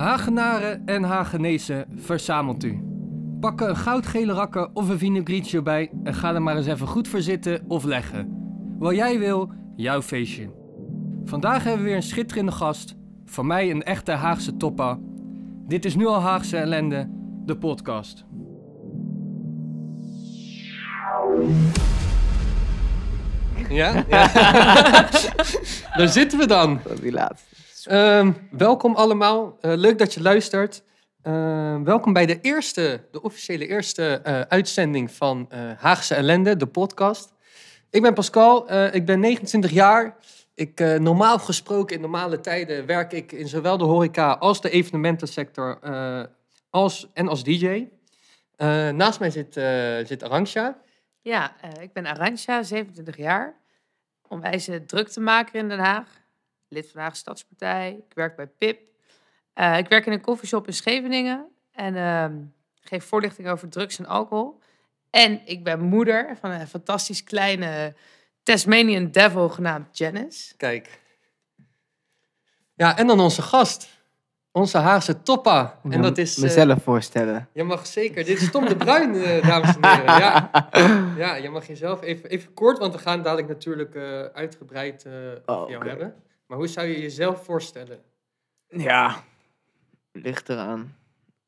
Hagenaren en Hagenezen, verzamelt u. Pak een goudgele rakker of een vinaigretje bij en ga er maar eens even goed voor zitten of leggen. Wat jij wil, jouw feestje. Vandaag hebben we weer een schitterende gast. Van mij een echte Haagse toppa. Dit is nu al Haagse ellende, de podcast. Ja, ja. daar zitten we dan. Dat die laatste. Ehm, welkom allemaal. Eh, leuk dat je luistert. Ehm, welkom bij de eerste, de officiële eerste eh, uitzending van eh, Haagse Ellende, de podcast. Ik ben Pascal, ik ben 29 jaar. Ik, normaal gesproken in normale tijden werk ik in zowel de horeca als de evenementensector als, en als DJ. Naast mij zit, zit Arantxa. Ja, ik ben Arantxa, 27 jaar. Onwijze druktemaker in Den Haag. Lid van de Haagse Stadspartij. Ik werk bij PIP. Eh, ik werk in een koffieshop in Scheveningen. En ehm, geef voorlichting over drugs en alcohol. En ik ben moeder van een fantastisch kleine Tasmanian Devil genaamd Janice. Kijk. Ja, en dan onze gast. Onze Haagse toppa. En dat is... eh, Mezelf voorstellen. Je mag zeker. Dit is Tom de Bruin, eh, dames en heren. Ja. ja, je mag jezelf even, even kort, want we gaan dadelijk natuurlijk eh, uitgebreid eh Oh, over jou hebben. Maar hoe zou je jezelf voorstellen? Ja. Ligt eraan.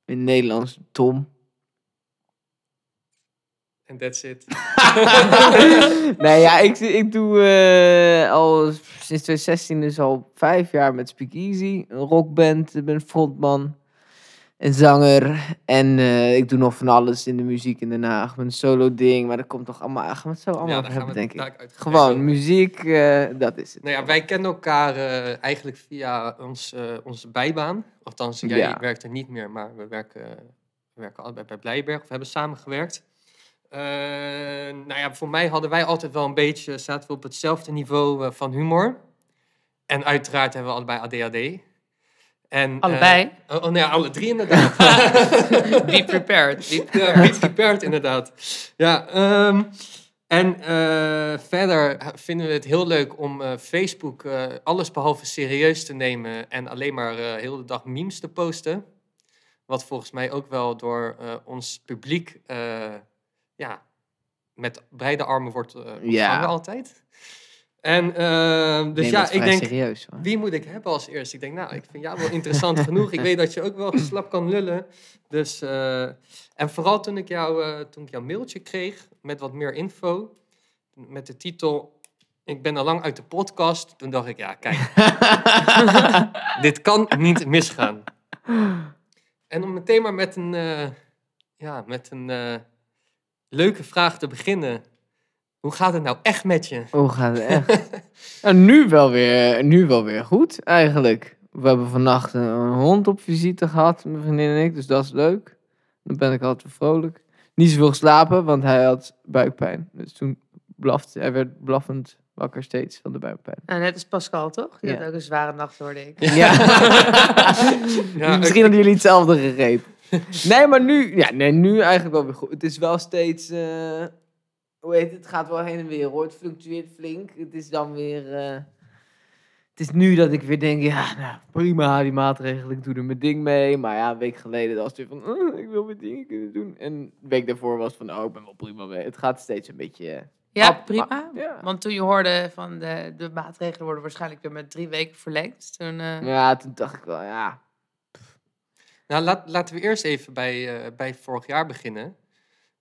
In Nederlands, Tom. En that's it. nee, ja, ik, ik doe eh, al sinds 2016, dus al vijf jaar met Speakeasy. Een rockband, ik ben frontman en zanger. En eh, ik doe nog van alles in de muziek in Den Haag. Mijn solo ding, maar dat komt toch allemaal, gaan we het zo allemaal ja, over hebben, denk ik. Gewoon, muziek, eh, dat is het. Nou ja, wij kennen elkaar eh, eigenlijk via ons, onze bijbaan. Althans, jij Ja. werkt er niet meer, maar we werken, we werken allebei bij Blijberg. Of we hebben samengewerkt. Nou ja, voor mij hadden wij altijd wel een beetje, zaten we op hetzelfde niveau van humor. En uiteraard hebben we allebei ADHD. En, eh, Allebei. oh, oh, nee, alle drie inderdaad. Be prepared. Be Ja, prepared inderdaad. Ja, ehm, en eh, verder vinden we het heel leuk om eh, Facebook eh, alles behalve serieus te nemen en alleen maar eh heel de dag memes te posten. Wat volgens mij ook wel door eh, ons publiek eh, ja, met beide armen wordt ontvangen Ja. altijd. En ehm, dus ja, ik denk, serieus, wie moet ik hebben als eerste? Ik denk, nou, ik vind jou wel interessant genoeg. Ik weet dat je ook wel slap kan lullen. Dus, eh, en vooral toen ik, jou, eh, toen ik jouw mailtje kreeg met wat meer info, met de titel, ik ben al lang uit de podcast. Toen dacht ik, ja, kijk, dit kan niet misgaan. En om meteen maar met een, eh, ja, met een eh, leuke vraag te beginnen. Hoe gaat het nou echt met je? Hoe gaat het echt? nou, nu, wel weer, nu wel weer goed, eigenlijk. We hebben vannacht een, hond op visite gehad, mijn vriendin en ik, dus dat is leuk. Dan ben ik altijd vrolijk. Niet zoveel geslapen, want hij had buikpijn. Dus toen blafte hij werd blaffend wakker steeds van de buikpijn. Nou, net als Pascal, toch? Die Ja. had ook een zware nacht, hoorde ik. Ja. Ja, misschien hadden jullie hetzelfde gegeten. Nee, maar nu, ja, nee, nu eigenlijk wel weer goed. Het is wel steeds, eh, hoe heet het, het gaat wel heen en weer hoor. Het fluctueert flink. Het is dan weer, eh, het is nu dat ik weer denk, ja, nou, prima, die maatregelen, ik doe er mijn ding mee. Maar ja, een week geleden was het weer van, "Oh, ik wil mijn dingen kunnen doen. En een week daarvoor was het van, oh, ik ben wel prima mee. Het gaat steeds een beetje... eh, Ja, prima. ja. Want toen je hoorde van de, de maatregelen worden waarschijnlijk weer met drie weken verlengd. Toen, eh, Ja, toen dacht ik wel, ja, Nou, laat, laten we eerst even bij, eh, bij vorig jaar beginnen.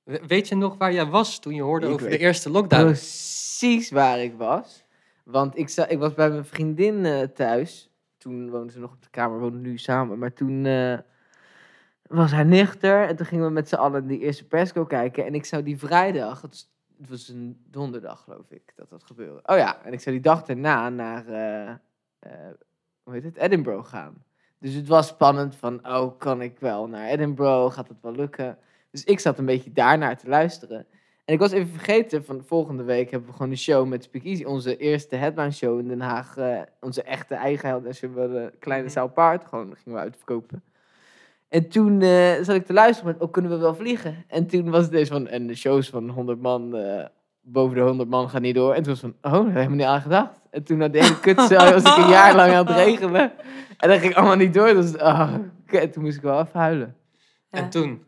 We- Weet je nog waar jij was toen je hoorde Ik over de eerste lockdown? precies waar ik was. Want ik, za- ik was bij mijn vriendin eh, thuis. Toen woonden ze nog op de kamer, we nu samen. Maar toen eh, was hij nuchter. En toen gingen we met z'n allen die eerste persco kijken. En ik zou die vrijdag, het, het was een donderdag geloof ik, dat dat gebeurde. Oh ja, en ik zou die dag daarna naar, eh, hoe heet het, Edinburgh gaan. Dus het was spannend van, oh, kan ik wel naar Edinburgh? Gaat het wel lukken? Dus ik zat een beetje daarnaar te luisteren. En ik was even vergeten, van volgende week hebben we gewoon een show met Speakeasy. Onze eerste headline show in Den Haag. eh, onze echte eigen headline show. We hadden een kleine Mhm. zaal paard. Gewoon gingen we uitverkopen. En toen eh, zat ik te luisteren met, oh, kunnen we wel vliegen? En toen was het deze van, en de shows van 100 man, eh, boven de 100 man gaan niet door. En toen was van, oh, daar hebben we niet aan gedacht. En toen had de hele kut was ik een jaar lang aan het regelen. En dat ging allemaal niet door. Dus, ah, En toen moest ik wel even huilen. Ja. En toen,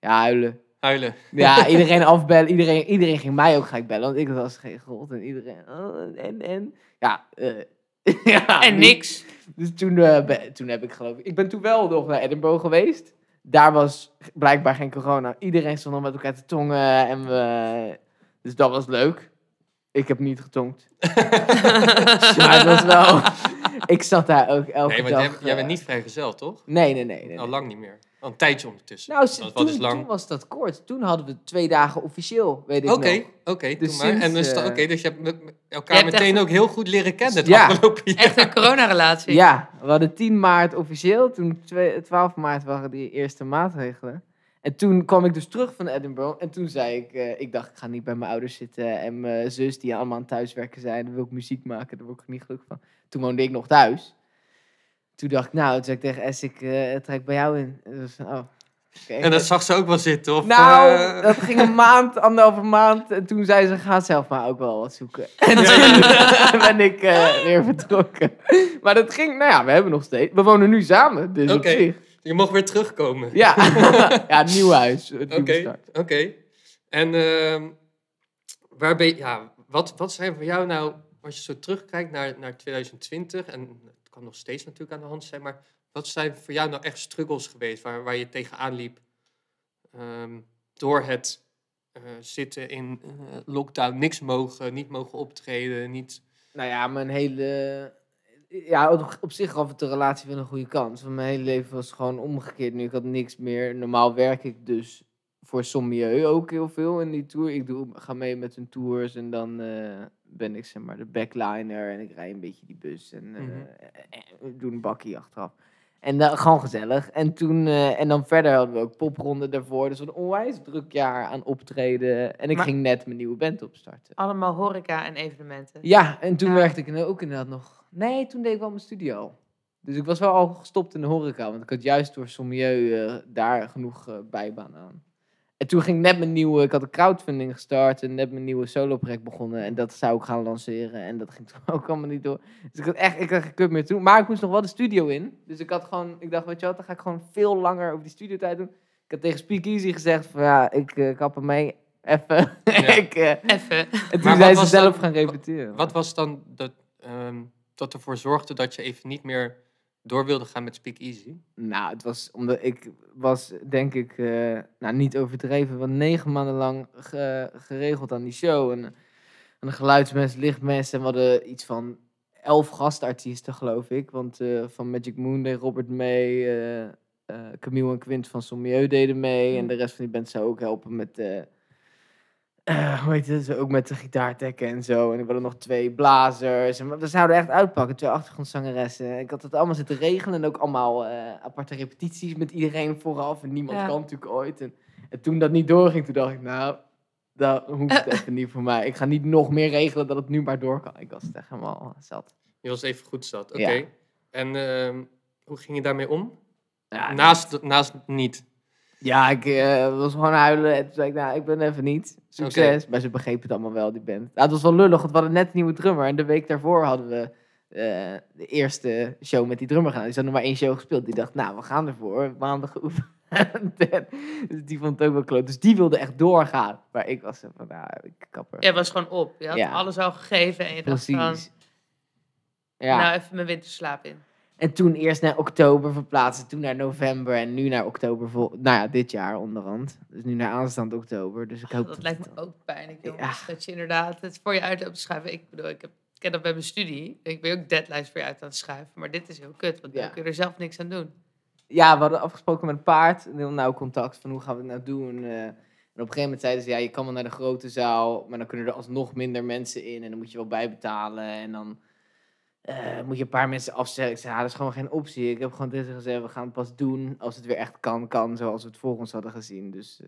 Ja, huilen. huilen. Ja, iedereen afbellen. Iedereen, iedereen ging mij ook gelijk bellen. Want ik was geen god. En iedereen... Oh, en, en... Ja, eh, ja, En niks. Dus toen, eh, toen heb ik geloof ik... Ik ben toen wel nog naar Edinburgh geweest. Daar was blijkbaar geen corona. Iedereen stond nog met elkaar te tongen. En we, dus dat was leuk. Ik heb niet getongd. maar het was wel... Ik zat daar ook elke Nee, want dag... jij, jij bent eh, niet vrijgezel, toch? Nee, nee, nee. nee, Al nee. lang niet meer. Al een tijdje ondertussen. Nou, Dat- s- wat toen, is lang? toen was dat kort. Toen hadden we twee dagen officieel, weet ik Oké, nog. oké, Dus. En dus, eh, oké, dus je hebt met- elkaar Je hebt meteen echt- ook heel goed leren kennen het Ja. afgelopen jaar. Echt een coronarelatie. Ja, we hadden 10 maart officieel. Toen twee- 12 maart waren die eerste maatregelen. En toen kwam ik dus terug van Edinburgh. En toen zei ik, eh, ik dacht, ik ga niet bij mijn ouders zitten. En mijn zus, die allemaal aan het thuiswerken zijn. Dan wil ik muziek maken, daar word ik niet gelukkig van. Toen woonde ik nog thuis. Toen dacht ik, nou, toen zei ik tegen S, ik eh, trek bij jou in. Oh. En dat zag ze ook wel zitten, of? Nou, eh, dat ging een maand, anderhalve maand. En toen zei ze, ga zelf maar ook wel wat zoeken. En toen ben ik eh, weer vertrokken. Maar dat ging, nou ja, we hebben nog steeds. We wonen nu samen, dus op Oké. zich. Je mag weer terugkomen. Ja, ja nieuw huis. Oké, oké. En ehm, waar ben je, ja, wat, wat zijn voor jou nou, als je zo terugkijkt naar, naar 2020, en het kan nog steeds natuurlijk aan de hand zijn, maar wat zijn voor jou nou echt struggles geweest waar, waar je tegenaan liep ehm, door het eh, zitten in eh, lockdown, niks mogen, niet mogen optreden, niet... Nou ja, mijn hele... Ja, op- op zich gaf het de relatie wel een goede kans. Want mijn hele leven was gewoon omgekeerd nu. Ik had niks meer. Normaal werk ik dus voor Sommieu ook heel veel in die tour. Ik doe, ga mee met hun tours en dan eh, ben ik zeg maar de backliner en ik rij een beetje die bus en ik doe een bakkie achteraf. En dan gewoon gezellig. En toen, en dan verder hadden we ook popronden daarvoor. Dus een onwijs druk jaar aan optreden. En ik Maar- ging net mijn nieuwe band opstarten. Allemaal horeca en evenementen. Ja, en toen Ja. werkte ik ook inderdaad nog. Nee, toen deed ik wel mijn studio. Dus ik was wel al gestopt in de horeca. Want ik had juist door Sommieu eh, daar genoeg eh, bijbaan aan. En toen ging ik net mijn nieuwe... Ik had een crowdfunding gestart en net mijn nieuwe solo-project begonnen. En dat zou ik gaan lanceren. En dat ging toen ook allemaal niet door. Dus ik had echt ik had geen kut meer toe. Maar ik moest nog wel de studio in. Dus ik had gewoon... Ik dacht, weet je wat, dan ga ik gewoon veel langer over die studiotijd doen. Ik had tegen Speakeasy gezegd van ja, ik eh, kap er mee. Even. Ja. ik, eh, Even. en toen zijn ze zelf dan- gaan repeteren. Wat was dan dat, ehm, dat ervoor zorgde dat je even niet meer door wilde gaan met Speak Easy? Nou, het was omdat ik was, denk ik, eh, nou niet overdreven, want negen maanden lang ge- geregeld aan die show. En, en een geluidsmes, lichtmes en we hadden iets van elf gastartiesten, geloof ik. Want eh, van Magic Moon deed Robert mee, eh, Camille en Quint van Sommieu deden mee. En de rest van die band zou ook helpen met, eh, hoe heet het, ook met de gitaartekken en zo. En we hadden nog twee blazers. En we- zouden echt uitpakken, twee achtergrondzangeressen. Ik had het allemaal zitten regelen en ook allemaal eh, aparte repetities met iedereen vooraf. En niemand Ja. kan natuurlijk ooit. En, en toen dat niet doorging, toen dacht ik, nou, dat hoeft even niet voor mij. Ik ga niet nog meer regelen dat het nu maar door kan. Ik was het echt helemaal zat. Je was even goed zat, oké. Ja. En ehm, hoe ging je daarmee om? Ja, naast, naast niet. Ja, ik eh, was gewoon huilen. En toen zei ik, nou, ik ben even niet. Succes. Maar ze begrepen het allemaal wel, die band. Ja, het was wel lullig, want we hadden net een nieuwe drummer. En de week daarvoor hadden we eh, de eerste show met die drummer gedaan. Dus hadden maar één show gespeeld. Die dacht, nou, we gaan ervoor. Maandag geoefend. dus die vond het ook wel kloot. Dus die wilde echt doorgaan. Maar ik was van, nou, ik kap er. Jij was gewoon op. Je had Ja. alles al gegeven en je dacht van. Ja. nou even mijn winterslaap in. En toen eerst naar oktober verplaatsen, toen naar november en nu naar oktober vol. Nou ja, dit jaar onderhand. Dus nu naar aanstaand oktober. Dus ik hoop Dat lijkt me ook pijnlijk, jongens. Ja. Dat je inderdaad het voor je uit hebt te schrijven. Ik bedoel, ik, heb, ik ken dat bij mijn studie. Ik ben ook deadlines voor je uit aan het schrijven. Maar dit is heel kut, want Ja. dan kun je er zelf niks aan doen. Ja, we hadden afgesproken met het paard. Een heel nauw contact van hoe gaan we het nou doen. eh. en op een gegeven moment zeiden ze, ja, je kan wel naar de grote zaal. Maar dan kunnen er alsnog minder mensen in. En dan moet je wel bijbetalen. En dan eh, moet je een paar mensen afzeggen. Ik zei, ja, dat is gewoon geen optie. Ik heb gewoon tegen ze gezegd, we gaan het pas doen als het weer echt kan, kan. Zoals we het voor ons hadden gezien. Dus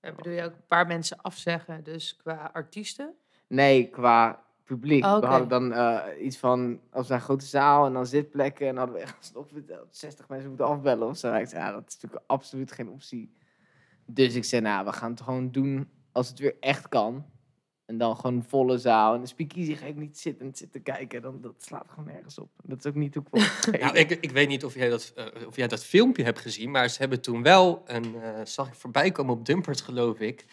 Dan bedoel je ook een paar mensen afzeggen, dus qua artiesten. Nee, qua publiek. Oh. We hadden dan iets van, als een grote zaal en dan zitplekken. En hadden we echt nog 60 mensen moeten afbellen of zo. En ik zei, ja, dat is natuurlijk absoluut geen optie. Dus ik zei, nou, we gaan het gewoon doen als het weer echt kan. En dan gewoon volle zaal. En de speakeasy ga ik niet zitten zitten kijken. Dan, dat slaat gewoon nergens op. Dat is ook niet hoe ik Nou, ik, ik weet niet of jij, dat, eh, of jij dat filmpje hebt gezien, maar ze hebben toen wel een, eh, zag ik voorbij komen op Dumpert, geloof ik.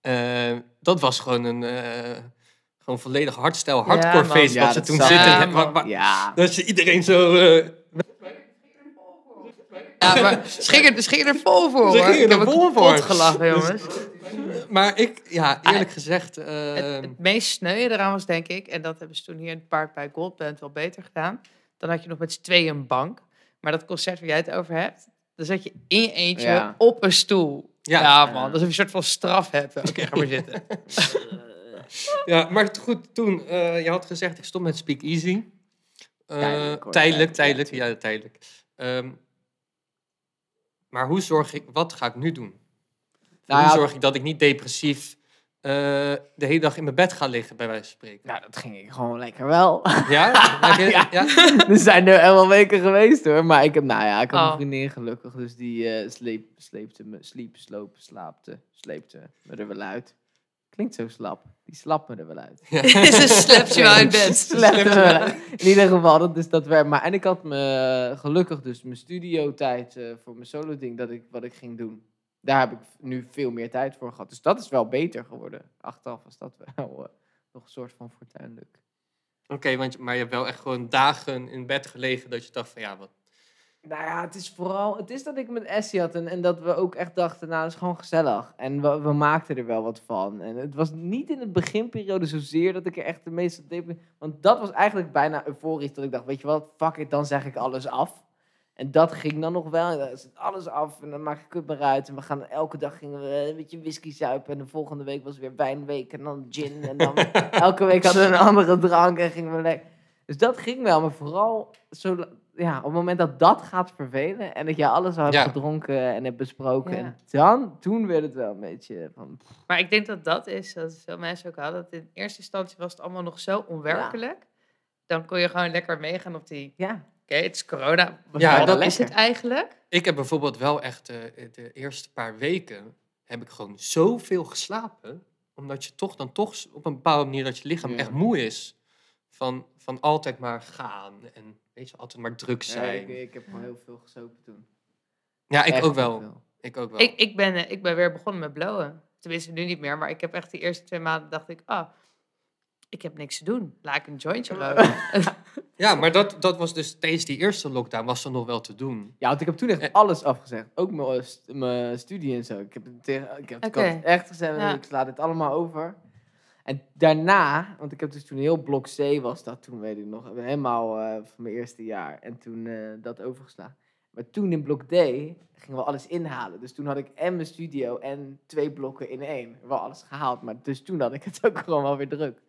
Eh, dat was gewoon een gewoon volledig hardstyle Ja, hardcore man. feest Ja, wat ze toen zitten. Ja, Ja, maar- maar- Ja. dat je iedereen zo. Ja, maar ze gingen, ze gingen er vol voor, Ze hoor. gingen er heb me vol gelachen, jongens. maar ik, ja, eerlijk gezegd. Het, eh, het meest sneuien eraan was, denk ik, en dat hebben ze toen hier in het park bij Goldband wel beter gedaan. Dan had je nog met z'n tweeën een bank. Maar dat concert waar jij het over hebt, dan zat je in je eentje Ja. op een stoel. Ja. Ja, man, alsof je een soort van straf hebt. Oké, ga maar zitten. ja, maar goed, toen, eh, je had gezegd, ik stop met Speak Easy. Eh, Tijdelijk, hoor. tijdelijk, ja, tijdelijk. Ehm, maar hoe zorg ik, wat ga ik nu doen? Nou hoe zorg ik dat ik niet depressief eh, de hele dag in mijn bed ga liggen, bij wijze van spreken? Nou, dat ging ik gewoon lekker wel. Ja? Je- Ja. ja? er zijn er wel weken geweest hoor. Maar ik heb, nou ja, ik had Oh. een vriendin gelukkig. Dus die eh, sleep, sleepte me, sliep, sloop, slaapte, sleepte me er wel uit. Klinkt zo slap. Die slapt me er wel uit. Ze slept je wel in bed. Slept me wel uit. In ieder geval, dat, dus dat werd. Maar, en ik had me gelukkig dus mijn studiotijd eh voor mijn solo ding, dat ik, wat ik ging doen. Daar heb ik nu veel meer tijd voor gehad. Dus dat is wel beter geworden. Achteraf was dat wel eh, nog een soort van fortuinlijk. Oké, want maar je hebt wel echt gewoon dagen in bed gelegen dat je dacht van ja, wat... Nou ja, het is vooral, het is dat ik met Essie had en, en dat we ook echt dachten, nou, dat is gewoon gezellig. En we, we maakten er wel wat van. En het was niet in de beginperiode zozeer dat ik er echt de meeste depri- Want dat was eigenlijk bijna euforisch, dat ik dacht, weet je wat, fuck it, dan zeg ik alles af. En dat ging dan nog wel, en dan is het alles af en dan maak ik het maar uit. En we gaan elke dag gingen we een beetje whisky zuipen en de volgende week was weer wijnweek en dan gin. En dan elke week hadden we een andere drank en gingen we lekker. Dus dat ging wel, maar vooral zo, ja, op het moment dat dat gaat vervelen en dat je alles al hebt Ja. gedronken en hebt besproken, Ja. en dan, toen werd het wel een beetje van, Maar ik denk dat dat is, dat veel mensen ook hadden. Dat in eerste instantie was het allemaal nog zo onwerkelijk. Dan kon je gewoon lekker meegaan op die, ja, oké, het is corona. Ja, dat is het eigenlijk. Ik heb bijvoorbeeld wel echt eh, de eerste paar weken heb ik gewoon zoveel geslapen. Omdat je toch dan toch op een bepaalde manier dat je lichaam Ja. echt moe is. Van, van altijd maar gaan en weet je, altijd maar druk Ja, zijn. ik, ik heb gewoon heel veel gesopen toen. Ja, ik Echt ook wel. Ik ook wel. Ik, ik, ben, eh, ik ben weer begonnen met blowen. Tenminste, nu niet meer. Maar ik heb echt die eerste twee maanden dacht ik, ah, ik heb niks te doen. Laat ik een jointje roken. Ja, maar dat, dat was dus tijdens die eerste lockdown was er nog wel te doen. Ja, want ik heb toen echt Eh. alles afgezegd. Ook mijn, eh, st- mijn studie en zo. Ik heb, tegen, ik heb het echt gezegd, Ja. ik sla dit allemaal over. En daarna, want ik heb dus toen heel blok C was dat toen, weet ik nog. Helemaal eh, van mijn eerste jaar. En toen eh, dat overgeslagen. Maar toen in blok D gingen we alles inhalen. Dus toen had ik en mijn studio en twee blokken in één. Wel alles gehaald. Maar dus toen had ik het ook gewoon wel weer druk.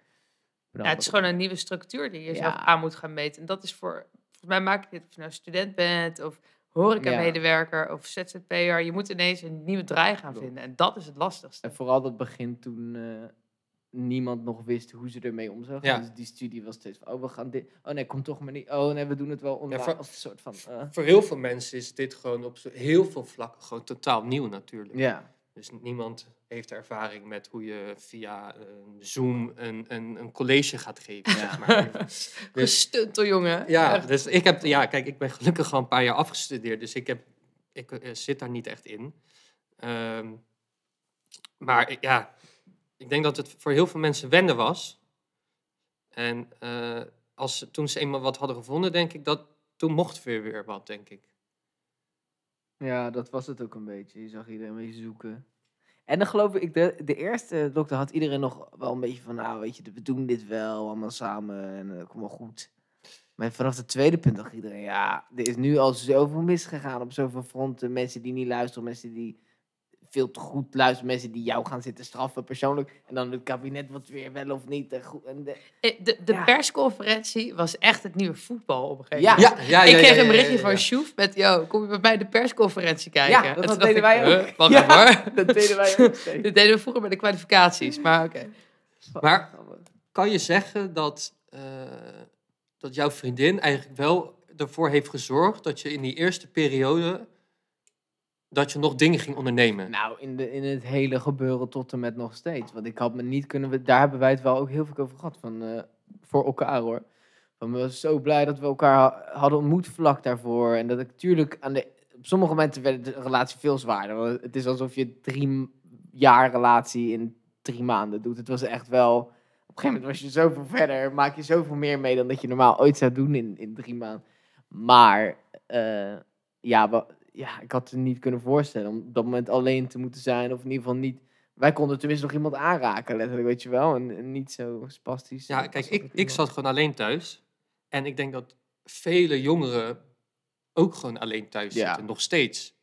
Ja, het is gewoon een nieuwe structuur die je zelf aan moet gaan meten. En dat is voor, volgens mij maak je dit of je nou student bent of horeca-medewerker of ZZP'er. Je moet ineens een nieuwe draai gaan Klopt. vinden. En dat is het lastigste. En vooral dat begin toen eh, niemand nog wist hoe ze ermee om zou gaan. Ja. Dus die studie was steeds van, oh, we gaan dit... Oh nee, kom toch maar niet. Oh nee, we doen het wel online. voor- of een soort van... eh, Voor heel veel mensen is dit gewoon op zo- heel veel vlakken gewoon totaal nieuw natuurlijk. ja. Dus niemand heeft ervaring met hoe je via eh, Zoom een, een, een college gaat geven. Ja. Zeg maar. Dus- Gestuntel, jongen. Ja, Echt. dus ik heb, ja, kijk, ik ben gelukkig al een paar jaar afgestudeerd, dus ik, heb, ik eh, zit daar niet echt in. Ehm, maar ik- ja, ik denk dat het voor heel veel mensen wennen was. En eh, als toen ze eenmaal wat hadden gevonden, denk ik dat toen mochten we weer wat, denk ik. ja, dat was het ook een beetje. Je zag iedereen een beetje zoeken. En dan geloof ik, de, de eerste dokter had iedereen nog wel een beetje van... Nou, weet je, we doen dit wel allemaal samen en dat komt wel goed. Maar vanaf het tweede punt dacht iedereen... Ja, er is nu al zoveel misgegaan op zoveel fronten. Mensen die niet luisteren, mensen die veel te goed luisteren. Mensen die jou gaan zitten straffen persoonlijk. En dan het kabinet wat weer wel of niet. En goed, en de, Eh, De, de Ja. persconferentie was echt het nieuwe voetbal op een gegeven Ja. moment. ja, ik kreeg ja, een berichtje ja, ja, van ja. Sjoef met, yo, kom je bij mij de persconferentie kijken? Ja, dat deden ik, wij ook. huh, wacht Ja. hoor. dat deden wij ook. Dit deden we vroeger bij de kwalificaties, maar oké. Maar- Kan je zeggen dat, eh, dat jouw vriendin eigenlijk wel ervoor heeft gezorgd dat je in die eerste periode dat je nog dingen ging ondernemen? Nou, in, de, in het hele gebeuren tot en met nog steeds. Want ik had me niet kunnen... Daar hebben wij het wel ook heel veel over gehad. Van, eh, voor elkaar hoor. Van, we waren zo blij dat we elkaar ha- hadden ontmoet vlak daarvoor. En dat ik natuurlijk aan de... Op sommige momenten werd de relatie veel zwaarder. Want het is alsof je drie jaar relatie in drie maanden doet. Het was echt wel... Op een gegeven moment was je zoveel verder. Maak je zoveel meer mee dan dat je normaal ooit zou doen in, in drie maanden. Maar... eh, ja, ja, ik had het niet kunnen voorstellen om op dat moment alleen te moeten zijn. Of in ieder geval niet. Wij konden tenminste nog iemand aanraken, letterlijk, weet je wel. En, en niet zo spastisch. Ja, eh, kijk, ik, ik zat gewoon alleen thuis. En ik denk dat vele jongeren ook gewoon alleen thuis Ja. zitten, nog steeds.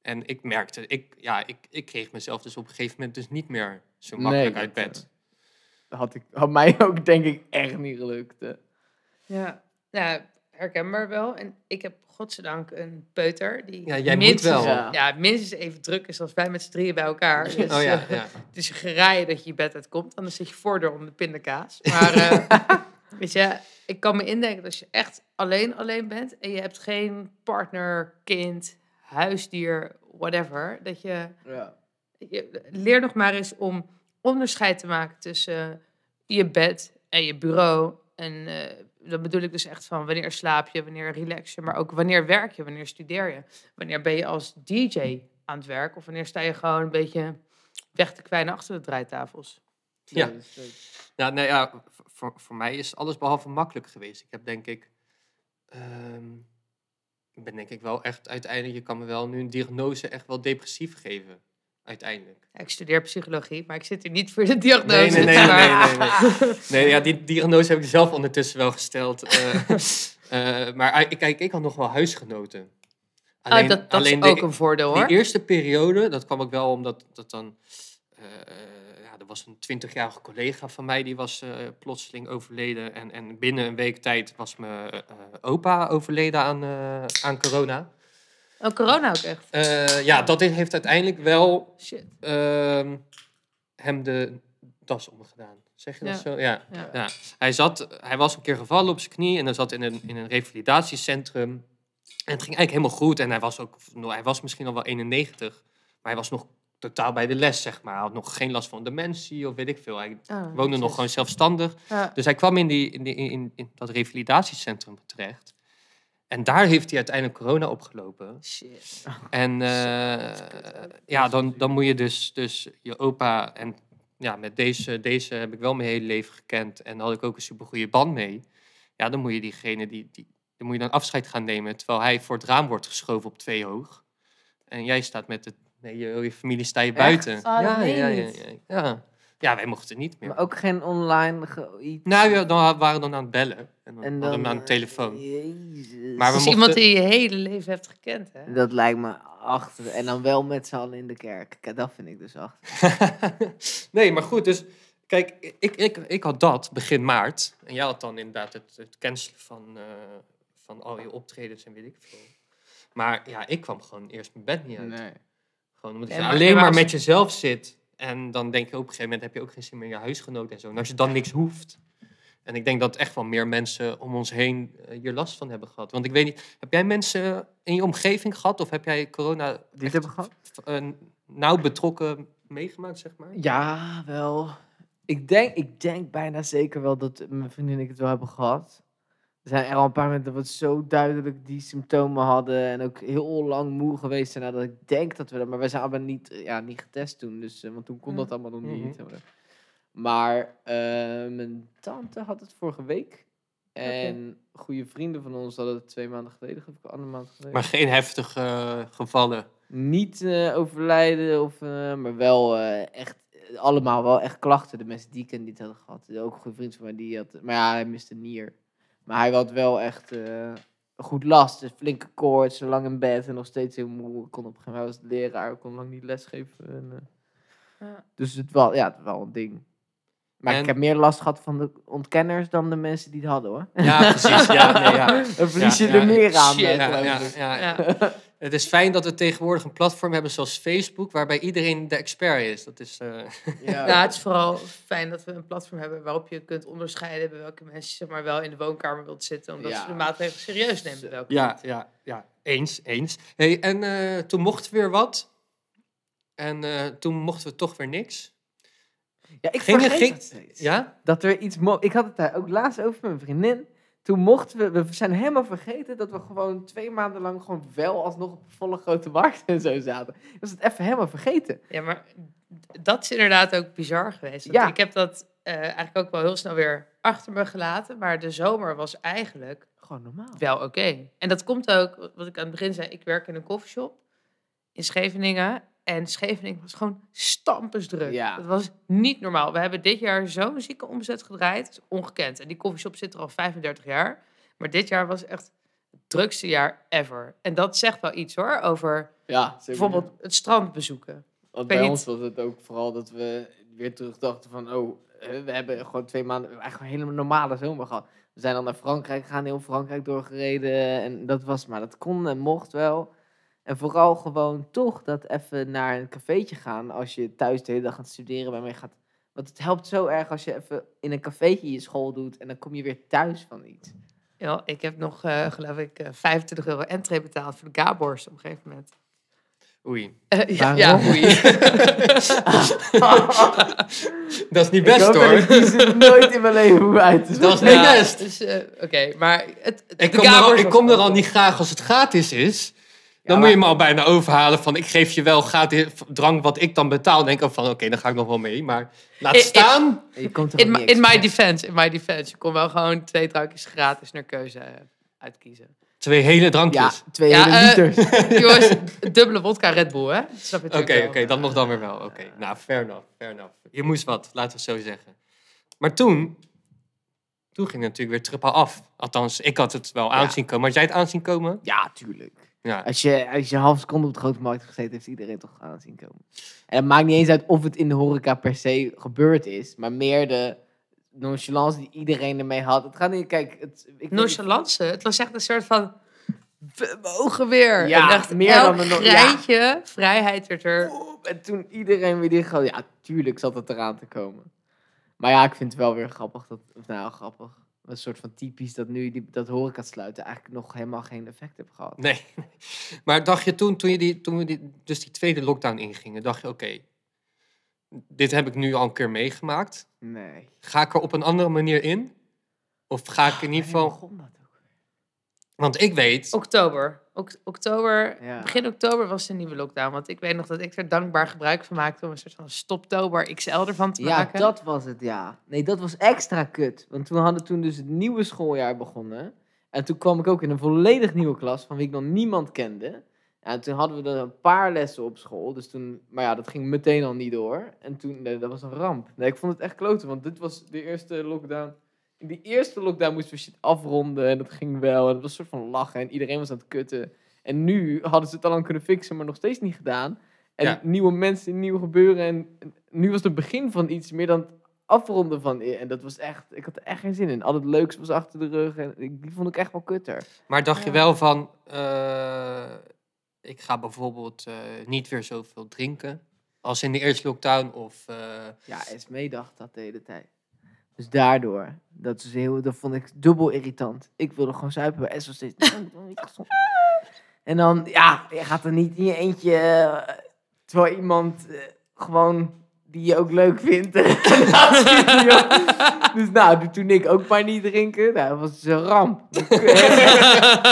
En ik merkte, ik, ja, ik, ik kreeg mezelf dus op een gegeven moment dus niet meer zo makkelijk uit bed. eh, Dat had, ik, had mij ook, denk ik, echt niet gelukt. eh. Ja, ja, herkenbaar wel. En ik heb godzijdank een peuter die Ja, jij moet minstens, wel. Ja. Minstens even druk is als wij met z'n drieën bij elkaar. Dus, oh ja, eh, ja. Het is geraaien dat je je bed uitkomt, anders zit je voordeur onder de pindakaas. Maar eh, weet je, ik kan me indenken dat als je echt alleen alleen bent en je hebt geen partner, kind, huisdier, whatever, dat je, Ja. je leer nog maar eens om onderscheid te maken tussen je bed en je bureau. En eh dat bedoel ik dus echt van wanneer slaap je, wanneer relax je, maar ook wanneer werk je, wanneer studeer je. Wanneer ben je als DJ aan het werk of wanneer sta je gewoon een beetje weg te kwijnen achter de draaitafels. Ja. Ja, nee, ja, v- voor, voor mij is alles behalve makkelijk geweest. Ik heb denk ik, ehm, ik ben denk ik wel echt uiteindelijk, je kan me wel nu een diagnose echt wel depressief geven, uiteindelijk. Ja, ik studeer psychologie, maar ik zit hier niet voor de diagnose. Nee, nee, nee, nee, nee, nee. Nee, ja, die diagnose heb ik zelf ondertussen wel gesteld. eh, eh, maar eh, kijk, ik had nog wel huisgenoten. oh, dat dat is de- ook een voordeel hoor. Die eerste periode, dat kwam ook wel omdat dat dan... eh, ja, er was een twintigjarige collega van mij, die was plotseling overleden. En, en binnen een week tijd was mijn opa overleden aan, aan corona. Oh, corona ook echt. Eh, ja, dat heeft uiteindelijk wel Shit. ehm, hem de das omgedaan. Zeg je dat Ja. zo? Ja. Ja. ja. Hij, zat, hij was een keer gevallen op zijn knie en hij zat in een, in een revalidatiecentrum. En het ging eigenlijk helemaal goed. En hij was, ook, hij was misschien al wel 91, maar hij was nog totaal bij de les, zeg maar. Hij had nog geen last van dementie of weet ik veel. Hij Oh, woonde nog gewoon zelfstandig. Ja. Dus hij kwam in, die, in, die, in, in dat revalidatiecentrum terecht. En daar heeft hij uiteindelijk corona opgelopen. Shit. En eh, ja, dan, dan moet je dus, dus je opa en ja, met deze, deze heb ik wel mijn hele leven gekend en daar had ik ook een super goede band mee. Ja, dan moet je diegene die, die, dan moet je dan afscheid gaan nemen terwijl hij voor het raam wordt geschoven op twee hoog. En jij staat met het, nee, je, je familie sta je buiten. Oh, ja, ja, ja, ja. Ja, wij mochten niet meer. Maar ook geen online ge- iets. Nou ja, dan waren we dan aan het bellen en dan, en hadden we hem aan de eh, telefoon. Jezus. Maar we Dus mochten- iemand die je hele leven hebt gekend, hè? Dat lijkt me achter. En dan wel met z'n allen in de kerk. Kijk, Dat vind ik dus achter. nee, maar goed, dus kijk, ik, ik, ik had dat begin maart. En jij had dan inderdaad het, het cancelen van, eh, van al je optredens en weet ik veel. Maar ja, ik kwam gewoon eerst mijn bed niet uit. Gewoon omdat Nee, je maar- alleen nee, maar maar als- met jezelf zit. En dan denk je op een gegeven moment heb je ook geen zin meer in je huisgenoot en zo. En als je dan niks hoeft. En ik denk dat echt wel meer mensen om ons heen eh, hier last van hebben gehad. Want ik weet niet, heb jij mensen in je omgeving gehad? Of heb jij corona Die hebben gehad? eh, nauw betrokken meegemaakt, zeg maar? Ja, wel. Ik denk, ik denk bijna zeker wel dat mijn vriendin en ik het wel hebben gehad. Er zijn er al een paar momenten dat we zo duidelijk die symptomen hadden. En ook heel lang moe geweest zijn. nadat ik denk dat we dat... Maar we zijn allemaal niet, eh, ja, niet getest toen. Dus, eh, want toen kon Mm. dat allemaal nog niet. Mhm. eh. Maar eh, mijn tante had het vorige week. En goede vrienden van ons hadden het twee maanden geleden, geloof ik, anderhalve maand geleden. Maar geen heftige gevallen. Niet eh, overlijden, of, eh, maar wel eh, echt, allemaal wel echt klachten. De mensen die ik het hadden gehad. Ook een goede vriend van mij, die had, maar ja, hij miste een nier. Maar hij had wel echt eh, goed last. Dus flinke koorts, lang in bed en nog steeds heel moe. Ik kon op een gegeven moment, hij was leraar, ik kon lang niet lesgeven. En, eh, Ja. dus het was, ja, het was wel een ding. Maar En- ik heb meer last gehad van de ontkenners dan de mensen die het hadden, hoor. Ja, precies. Ja, nee, ja. Dan verlies je Ja, er ja. meer aan. Shit. eh, ja. Ja. Het is fijn dat we tegenwoordig een platform hebben zoals Facebook, waarbij iedereen de expert is. Dat is eh, Ja. Nou, het is vooral fijn dat we een platform hebben waarop je kunt onderscheiden bij welke mensen je zeg maar, wel in de woonkamer wilt zitten, omdat Ja. ze de maatregelen serieus nemen. bij welke ja, ja, ja. eens, eens. Hey, en eh, toen mochten we weer wat. En eh, toen mochten we toch weer niks. Ja, ik Ging vergeet ging- dat steeds. Ja? Dat er iets... mo- Ik had het daar ook laatst over met mijn vriendin. Toen mochten we... We zijn helemaal vergeten dat we gewoon twee maanden lang gewoon wel alsnog op volle grote markt en zo zaten. Was het even helemaal vergeten. Ja, maar dat is inderdaad ook bizar geweest. Want Ja. Ik heb dat eh, eigenlijk ook wel heel snel weer achter me gelaten. Maar de zomer was eigenlijk Gewoon normaal. wel oké. En dat komt ook, wat ik aan het begin zei, ik werk in een koffieshop in Scheveningen. En Scheveningen was gewoon stampensdruk. Ja. Het was niet normaal. We hebben dit jaar zo'n zieke omzet gedraaid. Is ongekend. En die koffieshop zit er al 35 jaar. Maar dit jaar was echt het drukste jaar ever. En dat zegt wel iets hoor, over Ja, bijvoorbeeld het strand bezoeken. Want bij ons was het ook vooral dat we weer terug dachten van... Oh, eh, we hebben gewoon twee maanden... Eigenlijk een hele normale zomer gehad. We zijn dan naar Frankrijk gegaan, heel Frankrijk doorgereden. En dat was maar, dat kon en mocht wel. En vooral gewoon toch dat even naar een cafeetje gaan... als je thuis de hele dag aan het studeren je gaat, want het helpt zo erg als je even in een cafeetje je school doet... en dan kom je weer thuis van iets. Ja, ik heb nog, eh, geloof ik, eh, 25 euro entree betaald voor de Gaborst op een gegeven moment. Oei. Eh, ja, ja, oei. Dat is niet best hoor. ik zin nooit in mijn leven uit te Dat is niet Ja, best. Dus, eh, Oké, maar het, Ik kom, er al, ik kom er al niet graag als het gratis is. Dan moet je maar- me al bijna overhalen van ik geef je wel gratis drank wat ik dan betaal. Dan denk ik van oké, dan ga ik nog wel mee. Maar laat staan. Je komt er In, my, in my defense, in my defense. Je kon wel gewoon twee drankjes gratis naar keuze eh, uitkiezen. Twee hele Ja, drankjes. twee Ja, hele eh, liters. Jongens, dubbele wodka Red Bull, hè? Dat Snap je Oké, oké, wel. dat nog dan weer wel. Oké, nou, fair enough, fair enough. Je moest wat, laten we het zo zeggen. Maar toen, toen ging het natuurlijk weer trippel af. Althans, ik had het wel Ja. aanzien komen. Had jij het aanzien komen? Ja, tuurlijk. Ja. Als je, als je een half seconde op de grote markt hebt gezeten, heeft iedereen toch aanzien komen. En het maakt niet eens uit of het in de horeca per se gebeurd is, maar meer de nonchalance die iedereen ermee had. Het gaat niet, kijk, het, ik Nonchalance. Het was echt een soort van... We mogen weer. Ja, en echt meer elk dan een greintje vrijheid werd er... En toen iedereen weer dicht ja, tuurlijk zat het eraan te komen. Maar ja, ik vind het wel weer grappig dat, of nou grappig, een soort van typisch dat nu die, dat horeca sluiten eigenlijk nog helemaal geen effect heeft gehad. Nee. Maar dacht je toen, toen, je die, toen we die, dus die tweede lockdown ingingen, dacht je oké, dit heb ik nu al een keer meegemaakt. Nee. Ga ik er op een andere manier in? Of ga ik in ieder geval... begon dat ook? Want ik weet... Oktober. Ok- oktober, Ja. begin oktober was de nieuwe lockdown. Want ik weet nog dat ik er dankbaar gebruik van maakte om een soort van stoptober XL ervan te Ja, maken. dat was het, ja. Nee, dat was extra kut. Want we hadden toen dus het nieuwe schooljaar begonnen. En toen kwam ik ook in een volledig nieuwe klas, van wie ik nog niemand kende. En toen hadden we er een paar lessen op school. Dus toen, maar ja, dat ging meteen al niet door. En toen, nee, dat was een ramp. Nee, ik vond het echt kloten, want dit was de eerste lockdown. In die eerste lockdown moesten we shit afronden en dat ging wel. En het was een soort van lachen en iedereen was aan het kutten. En nu hadden ze het al lang kunnen fixen, maar nog steeds niet gedaan. En Ja. nieuwe mensen, nieuw gebeuren. En en nu was het begin van iets meer dan het afronden van. En dat was echt, ik had er echt geen zin in. Al het leuks was achter de rug en ik- die vond ik echt wel kutter. Maar dacht je wel van, eh, ik ga bijvoorbeeld eh, niet weer zoveel drinken als in de eerste lockdown? Of, eh, Ja, Esmee dacht dat de hele tijd. Dus daardoor, dat, is heel, dat vond ik dubbel irritant. Ik wilde gewoon zuipen bij Es was steeds... "Nou, dan ik stop." En dan, ja, je gaat er niet in je eentje... eh, terwijl iemand eh, gewoon die je ook leuk vindt. dus nou, toen ik ook maar niet drinken, nou, dat was een ramp.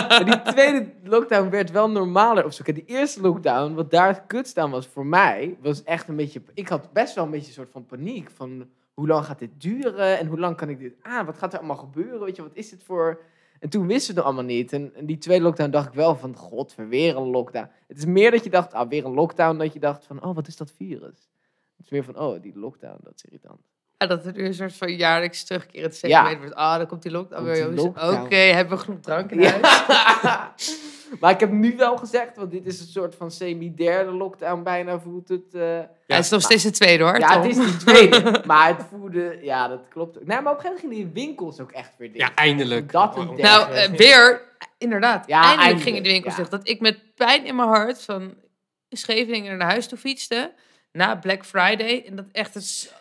Maar die tweede lockdown werd wel normaler of zo. Kijk, Die eerste lockdown, wat daar het kutst aan was voor mij, was echt een beetje... Ik had best wel een beetje een soort van paniek. Van, hoe lang gaat dit duren? En hoe lang kan ik dit aan? Wat gaat er allemaal gebeuren? Weet je, wat is dit voor... En toen wisten we het allemaal niet. En, en die tweede lockdown dacht ik wel van, god, weer een lockdown. Het is meer dat je dacht, ah, weer een lockdown, dat je dacht van, oh, wat is dat virus? Het is meer van, oh, die lockdown, dat is irritant. Ja, dat er nu een soort van jaarlijks terugkerend Ja. segment wordt. Ah, dan komt die lockdown Komt weer. Oké, hebben we genoeg drank in huis? Ja. maar ik heb nu wel gezegd, want dit is een soort van semi-derde lockdown bijna voelt het. eh, Ja, het is nog steeds de tweede hoor. ja, Tom. het is die tweede. maar het voelde, ja, dat klopt. ook. Nee, maar op een gegeven moment gingen die winkels ook echt weer dicht. ja, eindelijk. Dat een derde. Nou, eh, weer, inderdaad. Ja, eindelijk, eindelijk, gingen de winkels ja. dicht. Dat ik met pijn in mijn hart van Scheveningen naar huis toe fietste. Na Black Friday. En dat echt het,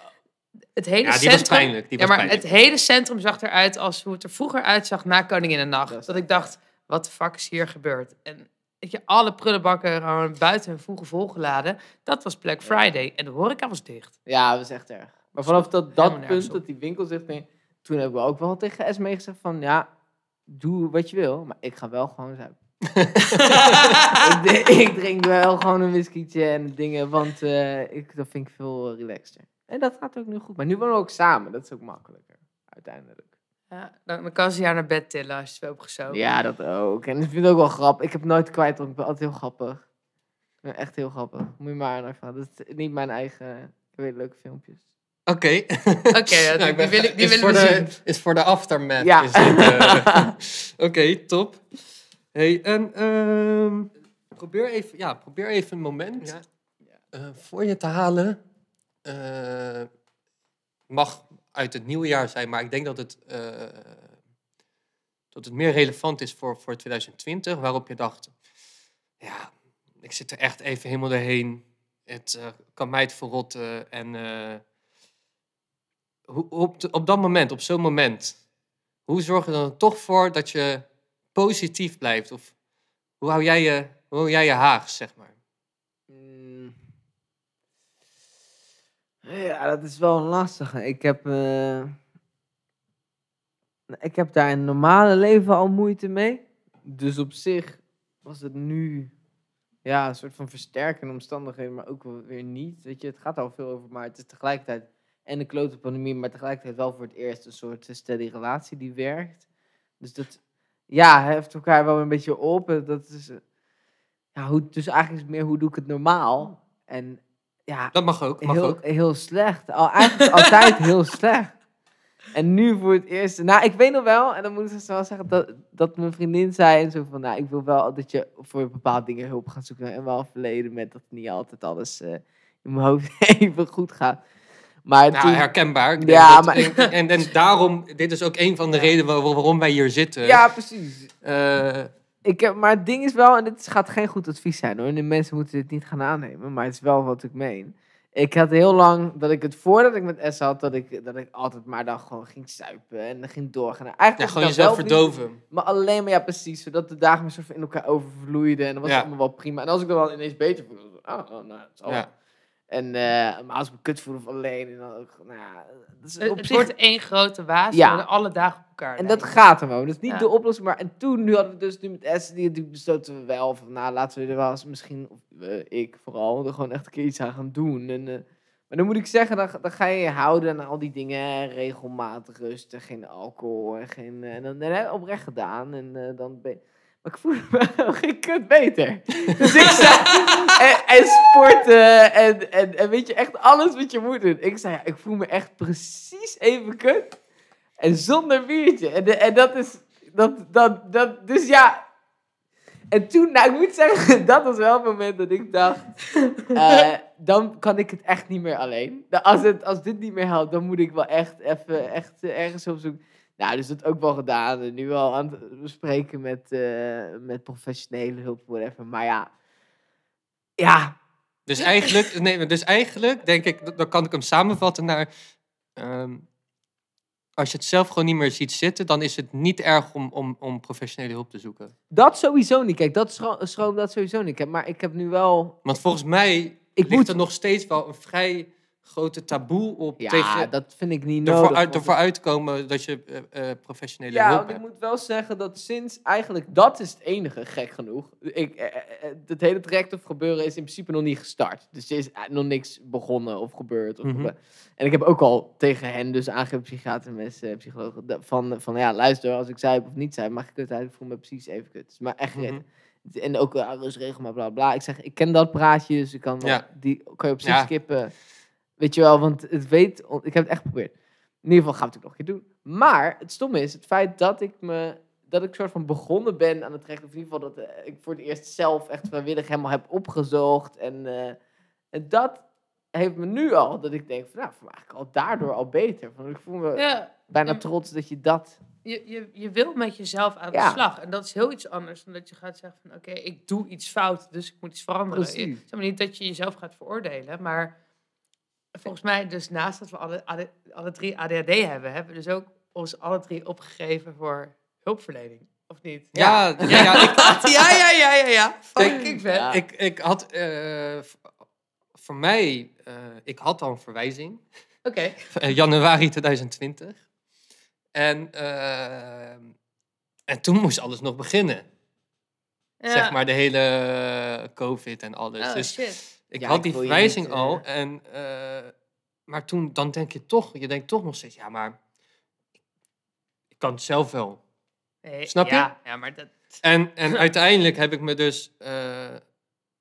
het hele Ja, die was centrum... pijnlijk. Die ja, was maar pijnlijk. het hele centrum zag eruit als hoe het er vroeger uitzag na Koninginnenacht. Dat Dat ik dacht, wat de fuck is hier gebeurd? En weet je, alle prullenbakken gewoon buiten hun voegen volgeladen. Dat was Black Friday en de horeca was dicht. Ja, dat is echt erg. Maar vanaf dat, dat punt, dat die winkel zegt, nee, toen hebben we ook wel tegen Esmee gezegd van, ja, doe wat je wil, maar ik ga wel gewoon zuipen. ik, drink wel gewoon een whiskietje en dingen, want eh, ik, dat vind ik veel relaxter. En dat gaat ook nu goed. Maar nu wonen we ook samen, dat is ook makkelijker, uiteindelijk. Ja, dan, kan ze jou naar bed tillen als je het wel opgezogen. Ja, dat ook. En ik vind het ook wel grappig. Ik heb nooit kwijt, ik ben altijd heel grappig. Ik ben echt heel grappig. Moet je maar aan ervaren. Dat is niet mijn eigen... Ik weet leuke filmpjes. Oké. Oké, ja, die, Nou, die wil ik, die is willen voor we de, zien. Is voor de aftermath. Ja. eh, Oké, top. Hey, en ehm, probeer, even, ja, probeer even een moment eh, voor je te halen. Eh, mag uit het nieuwe jaar zijn, maar ik denk dat het, eh, dat het meer relevant is voor, voor 2020. Waarop je dacht, ja, ik zit er echt even helemaal doorheen. Het eh, kan mij verrotten. En eh, hoe, op, op dat moment, op zo'n moment, hoe zorg je er dan toch voor dat je positief blijft? Of hoe hou jij je, hoe hou jij je haag, zeg maar? Mm. Ja, dat is wel een lastige. Ik heb, eh, ik heb daar in het normale leven al moeite mee. Dus op zich was het nu ja, een soort van versterkende omstandigheden, maar ook weer niet. Weet je, het gaat al veel over, maar het is tegelijkertijd en een klote pandemie, maar tegelijkertijd wel voor het eerst een soort steady relatie die werkt. Dus dat, ja, heft elkaar wel een beetje op. Dat is, ja, hoe, dus eigenlijk is het meer hoe doe ik het normaal. En ja, Dat mag ook, mag heel, ook. heel slecht. Al, eigenlijk altijd heel slecht. En nu voor het eerst. Nou, ik weet nog wel, en dan moet ik dus wel zeggen dat, dat mijn vriendin zei en zo van, nou, ik wil wel dat je voor bepaalde dingen hulp gaat zoeken. En wel verleden met dat niet altijd alles eh, in mijn hoofd even goed gaat. Maar Nou, toen, herkenbaar. Ja, dat- maar- en, en, en daarom, dit is ook een van de redenen waar- waarom wij hier zitten. ja, precies. Eh, Ik heb, maar het ding is wel, en dit gaat geen goed advies zijn hoor. En de mensen moeten dit niet gaan aannemen, maar het is wel wat ik meen. Ik had heel lang dat ik het voordat ik met S had, dat ik, dat ik altijd maar dan gewoon ging suipen en dan ging doorgaan. En ja, Eigenlijk gewoon jezelf verdoven. Maar alleen maar, ja, precies. Zodat de dagen me soort van in elkaar overvloeiden. En dan was Ja. allemaal wel prima. En als ik dan wel ineens beter voelde, ik, oh, oh, nou, het is al. Ja. En maar als ik me kut voelde of alleen, en dan nou ja, dat is Het, op het wordt één grote waas Ja. alle dagen op elkaar En dat gaat gewoon. Dat is niet Ja. de oplossing. Maar en toen, nu hadden we dus nu met S, die, die besloten we wel van, nou, laten we er wel eens misschien, of ik vooral, er gewoon echt een keer iets aan gaan doen. En, eh, maar dan moet ik zeggen, dan, dan ga je je houden aan al die dingen, regelmatig rusten, geen alcohol en geen, eh, en dan heb ik oprecht gedaan. En dan ben maar ik voelde me wel geen kut beter. Dus ik zei, en, en sporten en, en, en weet je, echt alles wat je moet doen. Ik zei, ja, ik voel me echt precies even kut. En zonder biertje. En, en dat is, dat, dat, dat, dus ja. En toen, nou, ik moet zeggen, dat was wel het moment dat ik dacht, eh, dan kan ik het echt niet meer alleen. Nou, Als, het, als dit niet meer helpt, dan moet ik wel echt even, echt ergens op zoek. Nou, dus dat ook wel gedaan. En nu wel aan het bespreken met, eh, met professionele hulp, whatever. Maar ja, ja, Dus eigenlijk, nee, dus eigenlijk denk ik, dan kan ik hem samenvatten naar. ehm, als je het zelf gewoon niet meer ziet zitten, dan is het niet erg om, om, om professionele hulp te zoeken. dat sowieso niet. Kijk, dat schroom, schroom dat sowieso niet. Maar ik heb nu wel... Want volgens mij Ik ligt moet... er nog steeds wel een vrij grote taboe op Ja, tegen dat vind ik niet ervoor, nodig. uit, ervoor uitkomen dat je eh, eh, professionele Ja, hulp want ik moet wel zeggen dat sinds eigenlijk, dat is het enige, gek genoeg. Ik, eh, het hele traject of gebeuren is in principe nog niet gestart. Dus er is nog niks begonnen of gebeurd. Of Mhm. En ik heb ook al tegen hen, dus aangegeven psychiater en mensen, psychologen, van, van ja, luister, als ik zei of niet zei, mag ik kut uit, ik voel me precies even kut. Het is Maar echt, Mhm. en ook uh, regel maar bla bla. Ik zeg, ik ken dat praatje, dus ik kan wel- Ja. die kan je op zich Ja. skippen. Weet je wel, want het weet, ik heb het echt geprobeerd. In ieder geval gaan we het ook nog een keer doen. Maar het stomme is het feit dat ik me dat ik soort van begonnen ben aan het recht. Of in ieder geval dat eh, ik voor het eerst zelf echt vrijwillig helemaal heb opgezocht. En, eh, en dat heeft me nu al dat ik denk van nou, voor eigenlijk al daardoor al beter. Van, ik voel me Ja, bijna trots dat je dat. je, je, je wil met jezelf aan Ja. de slag. En dat is heel iets anders dan dat je gaat zeggen van... Oké, ik doe iets fout, dus ik moet iets veranderen. Precies. zeg maar niet dat je jezelf gaat veroordelen, maar... Volgens mij, dus naast dat we alle, alle, alle drie ADHD hebben... hebben we dus ook ons alle drie opgegeven voor hulpverlening. Of niet? Ja, ja, ja, ik, ja, ja, ja, ja, ja. Fucking vet. Ja. ik, ik had... eh, voor mij... eh, ik had al een verwijzing. Oké. Eh, januari 2020. En, en toen moest alles nog beginnen. Ja. Zeg maar de hele COVID en alles. Oh, dus shit. Ik Ja, had die verwijzing niet, eh, al. En, eh, maar toen, dan denk je toch, je denkt toch nog steeds, ja, maar ik kan het zelf wel. Nee, Snap je? Ja, ja maar dat... En, en uiteindelijk heb ik me dus, eh,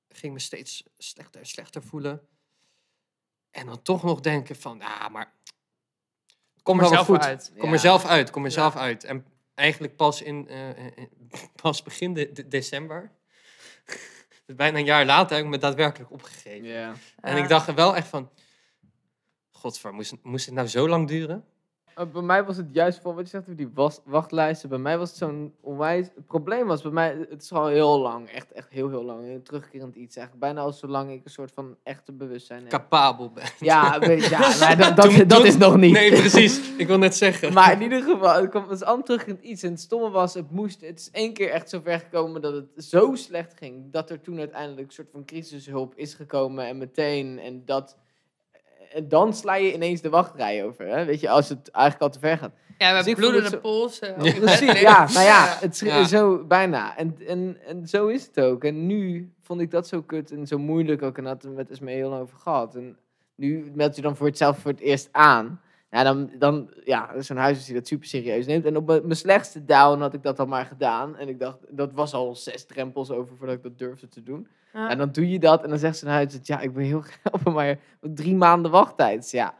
ging me steeds slechter en slechter voelen. En dan toch nog denken van, ja, maar kom er wel zelf goed. uit. Kom Ja. er zelf uit, kom er Ja. zelf uit. En eigenlijk pas in, eh, eh, eh, pas begin de, de- december, dus bijna een jaar later, heb ik me daadwerkelijk opgegeven. Ja. En ik dacht er wel echt van, godver, moest, moest het nou zo lang duren? Uh, bij mij was het juist voor wat je zegt over die was, wachtlijsten. Bij mij was het zo'n onwijs. Het probleem was bij mij, het is al heel lang, echt, echt heel, heel lang. Een terugkerend iets eigenlijk. Bijna al zolang ik een soort van echte bewustzijn heb. Capabel ben. Ja, weet ja maar dat, dat, is nog niet. Nee, precies. Ik wil net zeggen. Maar in ieder geval, het kwam het allemaal terugkerend iets. En het stomme was, het moest. Het is één keer echt zo ver gekomen dat het zo slecht ging. Dat er toen uiteindelijk een soort van crisishulp is gekomen. En meteen. En dat. En dan sla je ineens de wachtrij over. Hè? Weet je, als het eigenlijk al te ver gaat. Ja, we Dus bloedende polsen. Ja. Precies, ja, nou ja, het is Ja. zo bijna. En, en, en zo is het ook. En nu vond ik dat zo kut en zo moeilijk ook. En had het met Esmee heel lang over gehad. En nu meld je dan voor het zelf voor het eerst aan. Ja, dan, dan ja, zo'n huisarts die dat super serieus neemt. En op mijn mijn slechtste down had ik dat al maar gedaan. En ik dacht, dat was al zes drempels over voordat ik dat durfde te doen. Ja. En dan doe je dat en dan zegt zo'n huisarts, ja, ik ben heel helpen, maar drie maanden wachttijd. Ja,